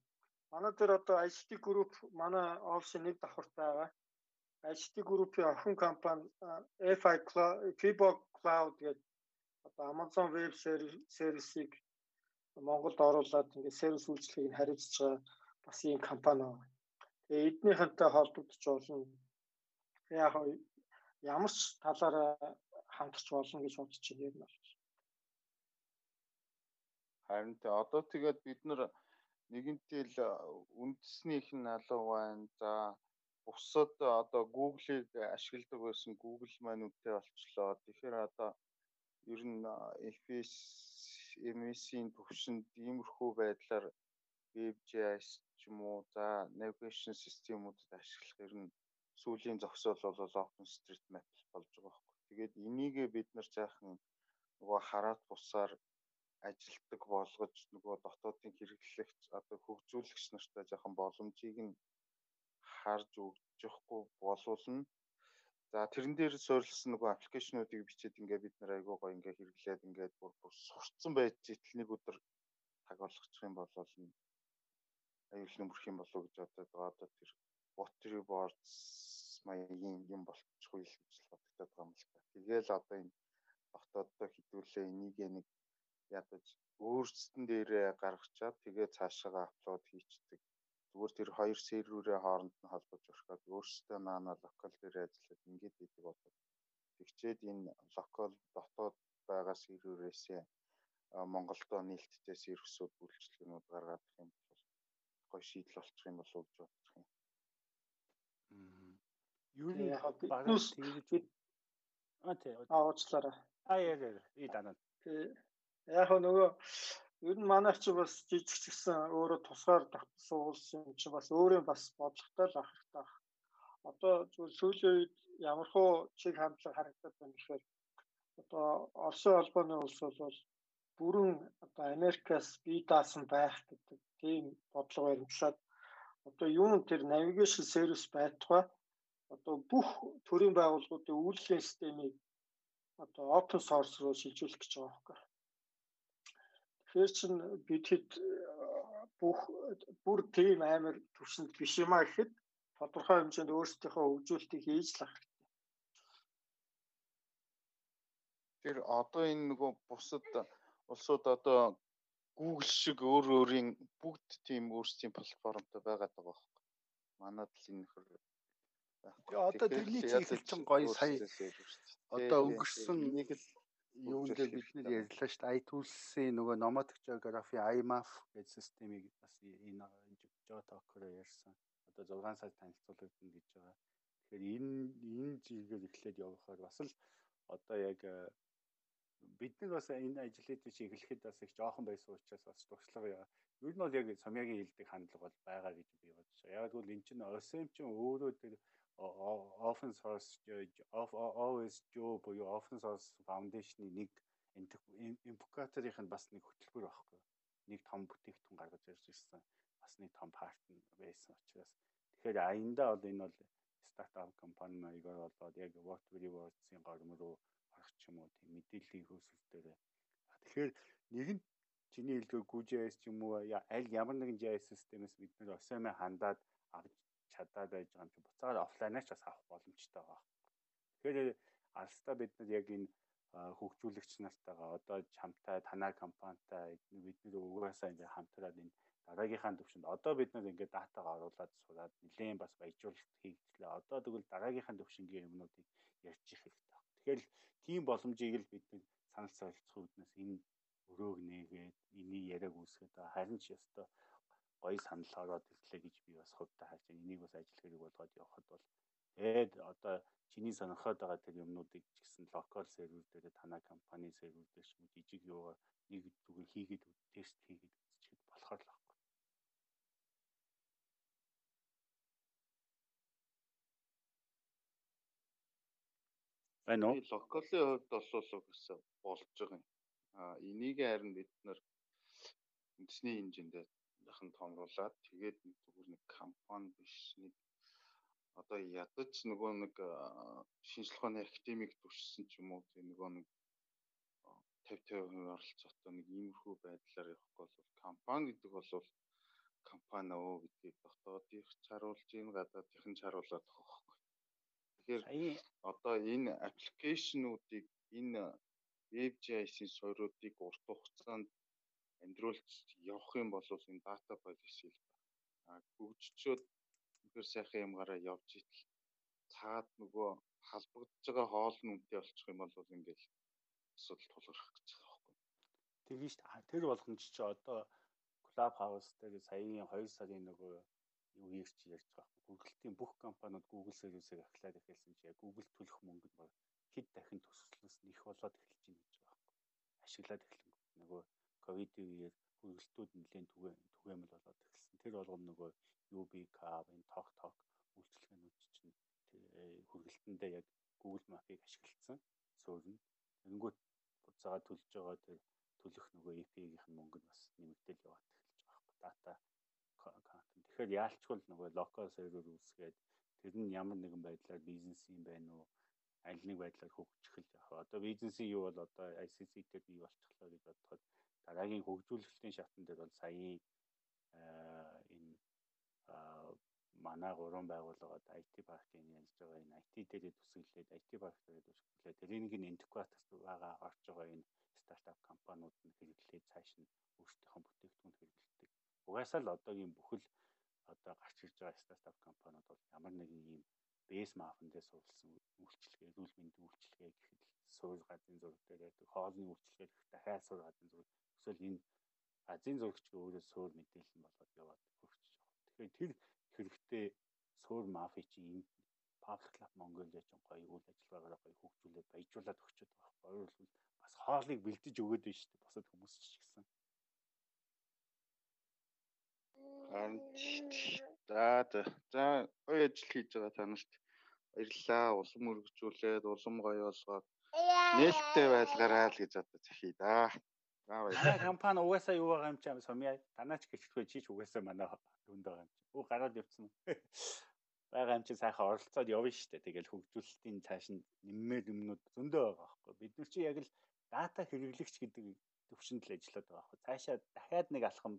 Манай дээр одоо ICT group манай офисын нэг давхартай байгаа. ICT group-ийн охин компани FI Fibo Cloud гэдэг одоо Amazon Web Service-ийг Монголд оруулаад ингээд сервис үйлчлэгийг хариуцж байгаа бас ийм компани байна. Тэгээ эднийхэнтэй холбогдож болно. Яг ямар ч талаараа хамтарч болно гэж бодож байна юм байна. Харин тэ одоо тэгээд бид нар нэгэнтэл үндэснийх нь алуу байна. За бусад одоо Google-ыг ашигладаг байсан Google маань үнэтэй болчлоо. Тэгэхээр одоо ер нь FS MS-ийн төвшөнд иймэрхүү байдлаар WebGIS ч юм уу за navigation системүүдэд ашиглах ер нь сүүлийн зогсоол бол OpenStreetMap болж байгаа байхгүй. Тэгээд энийг бид нар жаахан нөгөө хараад бусаар ажилтдаг болгож нөгөө дотоодын хэрэглэгч одоо хөгжүүлэгч нартай жаахан боломжийг нь харж өгөхгүй болуулна. За тэрэн дээр суурилсан нөгөө аппликейшнуудыг бичээд ингээ бид нар айгуу гоо ингээ хэрэглээд ингээд бүр бүр сурцсан байж итэл нэг өдөр таг болгочих юм бол аюулгүй мөрөх юм болов гэж бодоод байгаа. Одоо тэр Watery Boards маягийн юм болчихгүй л гэж бодогдоод байгаа юм л та. Тэгээл одоо энэ дотооддоо хідүүлээ энийг нэг ядаж өөрсдөн дээрээ гаргачаад тэгээ цаашаага апплод хийцдэг. Зүгээр тэр хоёр серверээ хооронд нь холбож өрхөд өөрсдөө наана локал дээр ажиллаад ингээд идэг болоод тэгчээд энэ локал дотоод байгаа серверээсээ Монголдо нийлттэй сервисүүд үйлчлэгнүүд гаргаад ирэх юм бол гоё шийдэл болчих юм болов уу гэж бодчих юм. Юу нэг багаас тэгж А тий. А уучлаарай. А яа яа. И данаа. Яг нөгөө ер нь манайх чи бас жижиг ч гэсэн өөрөө тусгаар давтсан улс юм чи бас өөрөө бас бодлоготой л ах хэрэгтэй баг. Одоо зүгээр сүүлийн үед ямархуу чиг хандлага харагдаад байна гэхээр одоо Оросын холбооны улс бол бүрэн одоо Америкаас бие даасан байх гэдэг тийм бодлого баримтлаад одоо юун тэр навигашн сервис байтугай одоо бүх төрийн байгууллагуудын үйлдвэрлэлийн системийг одоо open source руу шилжүүлэх гэж байгаа байхгүй. Тэгэхээр чин бид хэд бүх бүр тийм амар төвшөнд биш юм а гэхэд тодорхой хэмжээнд өөрсдийнхөө хөгжүүлэлтийг хийж л ах хэрэгтэй. Тэр одоо энэ нөгөө бусад улсууд одоо Google шиг өөр өөрийн бүгд тийм өөрсдийн платформтой байгаад байгаа байхгүй. Манад л энэ нөхөр Тэгээ одоо тэрний чиглэл чинь гоё сая одоо өнгөрсөн нэг л юунд бид нар ярьлаа шүү дээ. iTools-ийн нөгөө Nomadic Geography IMAP гэж системийг бас энэ Jotocor ярьсан. Одоо 6 сар танилцуулагдана гэж байгаа. Тэгэхээр энэ энэ чигээр эхлээд явахаар бас л одоо яг бид нар бас энэ ажлыг чи эхлэхэд бас их жоохон байсан учраас бас туршлага яа. Ер нь бол яг Сомягийн хэлдэг хандлага бол байгаа гэж би бодож байгаа. Яг бол эн чинь OSM чинь өөрөө тэр open source always Joe буюу open source foundation-ы нэг импликаторын нь бас нэг хөтөлбөр байхгүй. Нэг том бүтээгдэхүүн гаргаж ирж ирсэн. Бас нэг том партнер байсан учраас тэгэхээр аяндаа бол энэ бол стартап компани маягаар болоод яг Workberry Words-ийн горм руу орох ч юм уу тийм мэдээллийн хөөсөл дээр. Тэгэхээр нэг нь чиний хэлдгээр GJS ч юм уу аль ямар нэгэн JS системээс бид нэр OSM хандаад авч чадаад байж байгаа юм чи буцаагаар офлайнаас ч бас авах боломжтой байгаа. Тэгэхээр алстаа бид нар яг энэ хөгжүүлэгч нартайгаа одоо чамтай танай компанитай бид нэр угаасаа ингээ хамтраад энэ дараагийнхаа төвшөнд одоо бид нар ингээ датагаа оруулаад сураад нэлээд бас баяжуулалт хийгдлээ. Одоо тэгвэл дараагийнхаа төвшингийн юмнуудыг ярьж их хэрэгтэй. Тэгэхээр тийм боломжийг л бид санал солилцох үүднээс энэ өрөөг нээгээд энийг яриаг үүсгээд харин ч ёстой гоё санал ороод ирлээ гэж би бас хувьдаа байна. Энийг бас ажил хэрэг болгоод явхад бол тэгээд одоо чиний сонирхоод байгаа тэр юмнуудыг ч гэсэн локал сервер дээр танай компани сервер дээр ч жижиг юугаар нэг зүгээр хийгээд тест хийгээд үзчихэд болохоор л байна. байна уу? Локалын хувьд бол угс болж байгаа юм. А энийг харин бид нар үндэсний хэмжээндээ дахин томруулаад тэгээд нэг зүгээр нэг компани биш нэг одоо ядаж нөгөө нэг шинжлэх ухааны академик төвшсөн ч юм уу тийм нөгөө нэг 50 50% оролцоотой нэг иймэрхүү байдлаар явахгүй бол компани гэдэг бол компани өө гэдгийг дотоодынх чаруулж ийн гадаадынх нь чаруулаад байгаа Тэгэхээр одоо энэ аппликейшнуудыг энэ WebGIS-ийн суурьуудыг урт хугацаанд амьдруулж явах юм бол энэ дата policy л байна. А хөгжчөөд үнэхээр сайхан юмгаараа явж итэл цаад нөгөө халбагдж байгаа хоол нь үнэтэй болчих юм бол ингээл асуудал тулгарх гэж байгаа байхгүй. Тэгээ шүү дээ. Тэр болгонд ч одоо Club House дээр саяын 2 сарын нөгөө юу ярьж ярьж байгаа Google-ийн бүх компаниуд Google сервисыг ахлаад эхэлсэн чи яг Google төлөх мөнгө нь хэд дахин төсөлснөөс нь их болоод эхэлж байна гэж байгаа юм. Ашиглаад эхлэн нөгөө ковидын үеэр хөргөлтүүд нэлээд түгээн түгээмэл болоод эхэлсэн. Тэр болгоно нөгөө UB Cab, энэ ток ток үйлчилгээнүүд чинь хөргөлтөндөө яг Google Map-ыг ашигласан суурь. Тэнгүүт буцаага төлж байгаа тэр төлөх нөгөө API-ийн мөнгө нь бас нэмэгдэл яваад эхэлж байгаа юм. Дата Тэгэхээр яалчгүй нөгөө локал сервер үүсгээд тэр нь ямар нэгэн байдлаар бизнес юм байна уу? аль нэг байдлаар хөгжих л яг. Одоо бизнесийн юу бол одоо ICC дээр бий болчихлоо гэж бодоход дараагийн хөгжүүлэлтийн шатн дээр бол саяын энэ манай гурван байгууллагад IT паркийн ялж байгаа энэ IT дээр төсөглөөд IT парк дээр төсөглөөд тэрийг нь интеграторт байгаа орж байгаа энэ стартап компаниуд нь хэрэглээд цааш нь өөрсдийнхөө бүтээгдэхүүн хэрэглэдэг. Угаасаа л одоогийн бүхэл одоо гарч ирж байгаа стартап компаниуд бол ямар нэгэн ийм бэс мафн дээр суулсан үйлчлэгээ, эрүүл мэндийн үйлчлэгээ гэхэд суурь газрын зураг дээр байдаг, хоолны үйлчлэгээ дахиад суурь газрын зураг. Эсвэл энэ азийн зурагч өөрөө суурь мэдээлэл болоод яваад хөрчиж байгаа. Тэгэхээр тэр хэрэгтэй суурь мафи чинь энэ Public Lab Mongolia ч гоё үйл ажиллагаагаар гоё хөгжүүлээд баяжуулаад өгчөд байгаа. Хэлбэл бас хоолыг бэлдэж өгөөд байна шүү дээ. Бусад хүмүүс ч гэсэн. За за гоё ажил хийж байгаа танарт баярлалаа. Улам өргөжүүлээд улам гоё болгоод нээлттэй байлгаарай л гэж одоо захий да. Баярлалаа. Компани угаасаа юу байгаа юм чи сумья. Танаач гिचгүй чи ч угаасаа манай хүнд байгаа юм чи. Өө гараад явцсан. байгаа юм чи сайхан оролцоод явна дээ. Тэгэл хөгжүүлэлтийн цааш нь нэммээр юмнууд зөндөө байгаа байхгүй. Бид нар чи яг л дата хэрэглэгч гэдэг төвшөнд л ажиллаад байгаа байхгүй. Цаашаа дахиад нэг алхам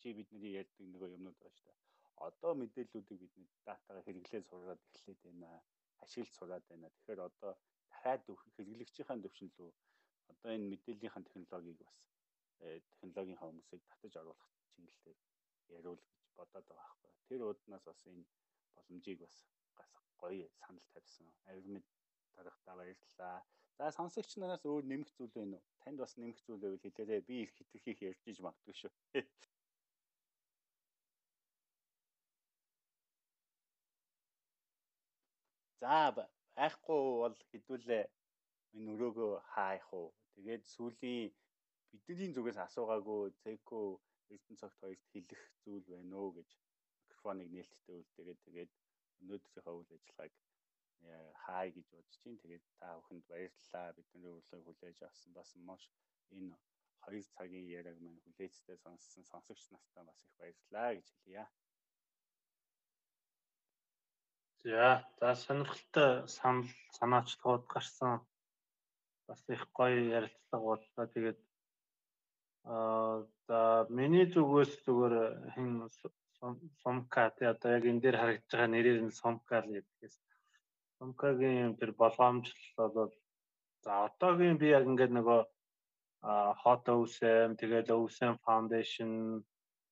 чи бидний ярьдаг нөгөө юмнууд байна дээ. Одоо мэдээллүүдийг бид нэг датагаа хэрэглээ сураад эхлээд байна. Ашиглаж сураад байна. Тэгэхээр одоо дахиад хэрэглэгчийн төвшин рүү одоо энэ мэдээллийнхэн технологиг бас технологийн хүмүүсийг татаж оруулах чиглэлээр яриул гэж бодоод байгаа байхгүй. Тэр үүднээс бас энэ боломжийг бас гас гоё санал тавьсан. Авирмэд тарихтаа баярлалаа. За сонсогч нараас өөр нэмэх зүйл байна уу? Танд бас нэмэх зүйл байвал хэлээрэй. Би их хитрхийх ярьж иж магадгүй шүү. За байхгүй бол хэдүүлээ энэ өрөөгөө хаах уу. Тэгээд сүүлийн бидний зүгээс асуугаагүй Зеко Эрдэнэ цагт хоёрт хэлэх зүйл байна уу гэж микрофоныг нээлттэй үлдээгээд тэгээд өнөөдрийнхөө үйл ажиллагааг хай гэж бодож чинь тэгээд та бүхэнд баярлалаа бидний урилгыг хүлээж авсан бас маш энэ хоёр цагийн яриаг маань хүлээцтэй сонссон сонсогч настаа бас их баярлалаа гэж хэлье. За за сонирхолтой санал санаачлагууд гарсан бас их гоё ярилцлага боллоо. Тэгээд аа за миний зүгээс зүгээр хин сумка тий одоо яг энэ дээр харагдж байгаа нэрээр нь сумка л гэдгээс сумкагийн тэр болгоомжлол бол за одоогийн би яг ингээд нөгөө хот өвсэм тэгээд фаундейшн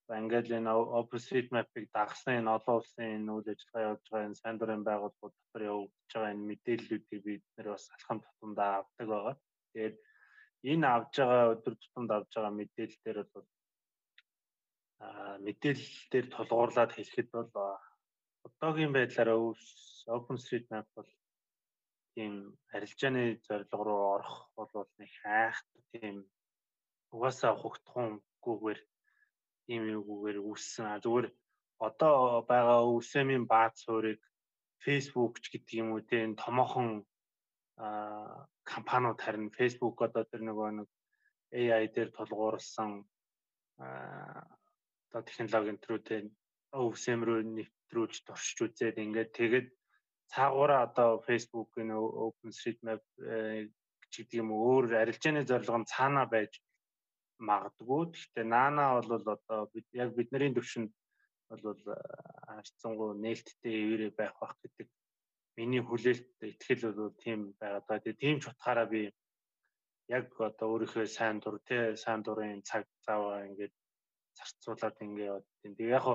За ингээд энэ OpenStreetMap-ыг дагсан энэ олон улсын энэ үйл ажиллагаа явуулж байгаа энэ сайн дурын байгууллагууд дотор явагдаж байгаа энэ мэдээллүүдийг бид нэр бас алхам тутамдаа авдаг байгаа. Тэгээд энэ авж байгаа өдөр тутамд авж байгаа мэдээлэл дээр бол мэдээлэл дээр тулгуурлаад хэлэхэд бол одоогийн байдлаар OpenStreetMap бол тийм арилжааны зорилго руу орох бол нэг хайхт тийм угаасаа хугтхунгүйгээр тийм юугээр үүссэн. Зүгээр одоо байгаа өвсөмийн бааз суурийг Facebook ч гэдэг юм уу тийм томоохон компаниуд харин Facebook одоо тэр нөгөө нэг AI дээр тулгуурласан одоо технологийн төрүүтэй өвсөм рүү нэвтрүүлж туршиж үзээд ингээд тэгээд цаагаараа одоо Facebook-ийн OpenStreetMap э, гэдэг юм өөр арилжааны зорилго нь цаанаа байж магадгүй. Гэхдээ наана бол одоо бид яг бидний төвшөнд бол харьцангуй нээлттэй эвэрэ байх бах гэдэг миний хүлээлт итгэл бол тийм байгаад байна. Тэгээ тийм ч утгаараа би яг одоо өөрийнхөө сайн дур те сайн дурын цаг цаваа ингээд зарцуулаад ингээд тийм. Тэгээ яг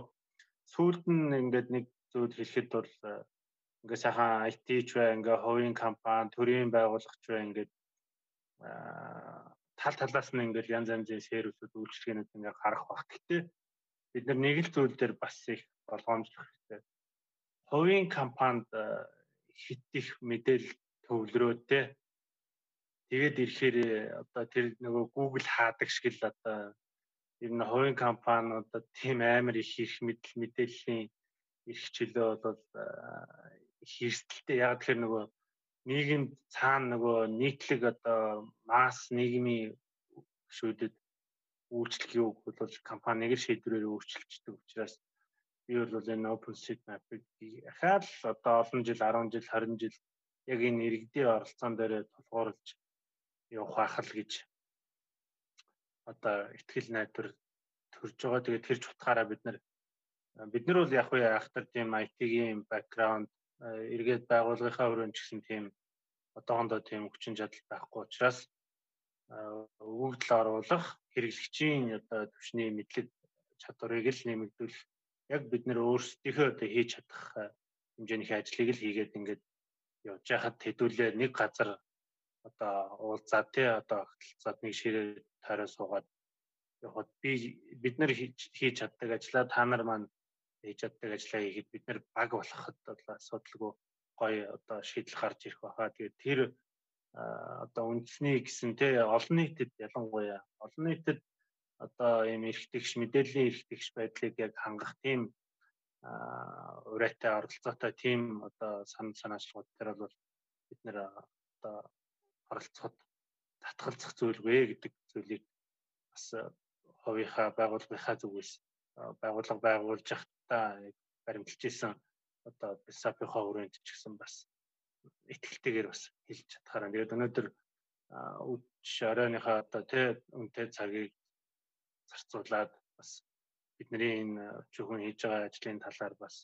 сүүлд нь ингээд нэг зүйл хэлэхэд бол ингээ сайхан IT ч бай, ингээ хувийн компани, төрийн байгууллага ч бай ингээд тал талаас нь ингээл янз янзын сервисүүд үйлчлэгээнүүд ингээ гарах баг. Гэтэ бид нар нэг л зүйл дээр бас их болгоомжлох хэрэгтэй. Хувийн компанид хит их мэдээлэл төвлөрөөтэй. Тэгээд ирэхээр одоо тэр нөгөө Google хаадаг шиг л одоо ер нь хувийн компаниудад тийм амар их их мэдээллийн эрх чөлөө бол хэрсэлтэй яг тэгэхээр нөгөө нийгэмд цаана нөгөө нийтлэг одоо масс нийгмийн гүшүүдэд үйлчлэх юу бол компаниг шийдвэрээр өөрчилждэг учраас би бол энэ OpenStreetMap-ыг ахаад л одоо олон жил 10 жил 20 жил яг энэ иргэдийн оролцоон дээр тулгуурлаж явах байх л гэж одоо ихтгэл найдвар төрж байгаа. Тэгээд тэр ч утгаараа бид нар бид нар бол яг уу ахтар тийм IT-ийн бэкграунд эргээд байгууллагынхаа өрөөнд ч гэсэн тийм одоохондоо тийм хүчин чадал байхгүй учраас өгөгдөл оруулах хэрэглэгчийн одоо төвшний мэдлэг чадварыг л нэмэгдүүлэх яг бид нэр өөрсдийнхөө одоо хийж чадах хэмжээний ажлыг л хийгээд ингээд явж байхад хэдүүлээ нэг газар одоо уулзаад тий одоо хөлцөөд нэг ширээ тойроо суугаад явахад би бид нар хийж чаддаг ажлаа та нар маань хийж чаддаг ажлаа хийхэд бид нар баг болоход одоо асуудалгүй гоё одоо шийдэл гарч ирэх байхаа. Тэгээд тэр одоо үндэсний гэсэн те олон нийтэд ялангуяа олон нийтэд одоо ийм эрхтгч мэдээллийн эрхтгч байдлыг яг хангах тийм урайтай оролцоотой тийм одоо санал санаачлалууд дээр бол бид нэр одоо оролцоход татгалзах зүйлгүй гэдэг зүйлийг бас хувийнхаа байгууллагынхаа зүгээс байгууллага байгуулж явахдаа баримталж исэн одоо бисапийнхаа хүрээнд ч гэсэн бас ихтгэлтэйгээр бас хэлж чадхаараа. Тэгээд өнөөдөр үдш оройныхаа одоо тий үнэтэй цагийг зарцуулаад бас бидний энэ өчүүхэн хийж байгаа ажлын талаар бас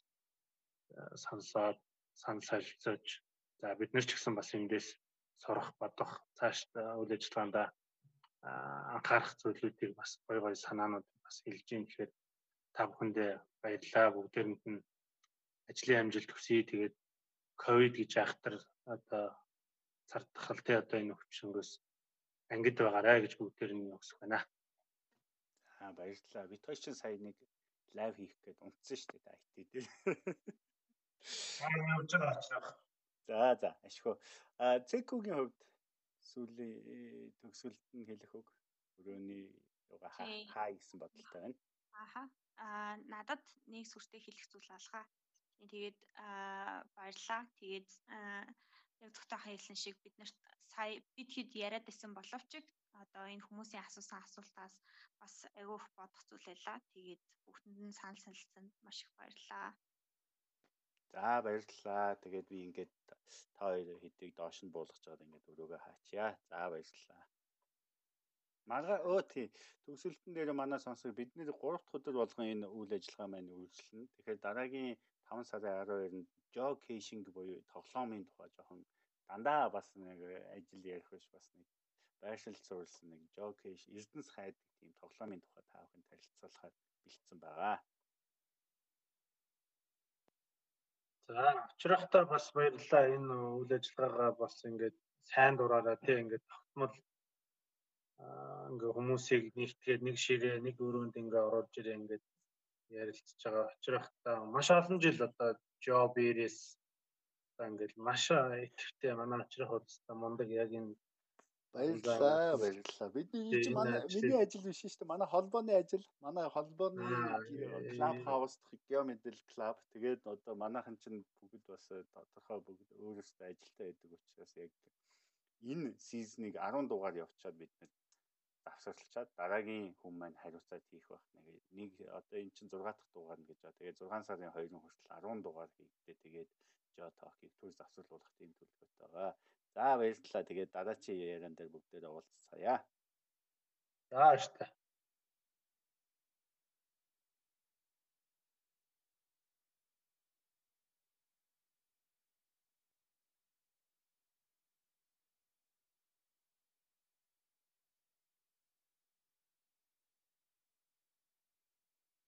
сонсоод санал солилцож за бид нар ч гэсэн бас эндээс сурах бодох цааш үйл ажиллагаанд анхаарах зүйлүүдийг бас гой гой санаанууд бас хэлж юм тэгэхээр та бүхэндээ баярлалаа. Бүгдээрэнд нь ажлын амжилт хүсье. Тэгээд ковид гэж айхтар одоо цартахал тий одоо энэ өвчнгөөс ангид байгаарэ гэж бүгдээр нь өгсөх байна. Аа баярлалаа. Бид хоёр чинь сая нэг лайв хийх гээд унтсан шүү дээ IT дээр. Аа явж байгаа очрох. За за ашгүй. А Цекугийн хувьд сүүлийн төгсгөлд нь хэлэх үг өрөөний юга хаа гэсэн бодолтой байна. Ааха. Аа надад нэг сүртэй хэлэх зүйл алгаа. Тэгээд баярлаа. Тэгээд яг зөвхөн хэлсэн шиг бид нарт сая бид хэд яриад исэн боловч одоо энэ хүмүүсийн асуусан асуултаас бас айгүйх бодох зүйл байлаа. Тэгээд бүгдэнд нь санал санилцсанд маш их баярлалаа. За баярлалаа. Тэгээд би ингээд та хоёр хэдийг доош нь буулгаж байгаад ингээд өрөөгөө хаачаа. За баярлалаа. Марга өө тий төгсөлтөн дээр манай сонсог бидний 3 дахь өдөр болгон энэ үйл ажиллагаа маань үргэлжлэнэ. Тэгэхээр дараагийн 5 сарын 12-нд Joe Caching буюу тоглоомын тухай жоохон дандаа бас нэг ажил ярих биш бас нэг байршил зурлсан нэг Joe Cash Эрдэнэс хайдаг тийм тоглоомын тухай та бүхэн танилцуулахаар бэлдсэн байгаа. За очрохтой бас баярлалаа энэ үйл ажиллагаагаа бас ингээд сайн дураараа тий ингээд тогтмол ингээ хүмүүсийг нэгтгээд нэг ширээ нэг өрөөнд ингээ оруулж ирээ ингээд ярилцж байгаа очрох та маш олон жил одоо жобэрээс одоо ингээд маш ихэвчлэн манай очрох удаа мундаг яг энэ Баярлалаа, баярлалаа. Бидний энэ манай миний ажил биш шүү дээ. Манай холбооны ажил. Манай холбооны клуб хаус дах геометрик клуб. Тэгээд одоо манайхан чинь бүгд бас тодорхой бүгд өөрөөсөө ажилтаа байдаг учраас яг энэ сизнийг 10 дугаар явуучаад бид нэг завсарлчаад дараагийн хүн маань хариуцаад хийх байх нэг одоо эн чинь 6 дахь дугаар нь гэж байна. Тэгээд 6 сарын 2-ын хүртэл 10 дугаар хийхдээ тэгээд жоо тоохыг төр завсарлуулах тийм төлөвлөгөөтэй байгаа. За баярлалаа. Тэгээд дараачийн яриан дээр бүгдээр уулзцаая. За баярлалаа.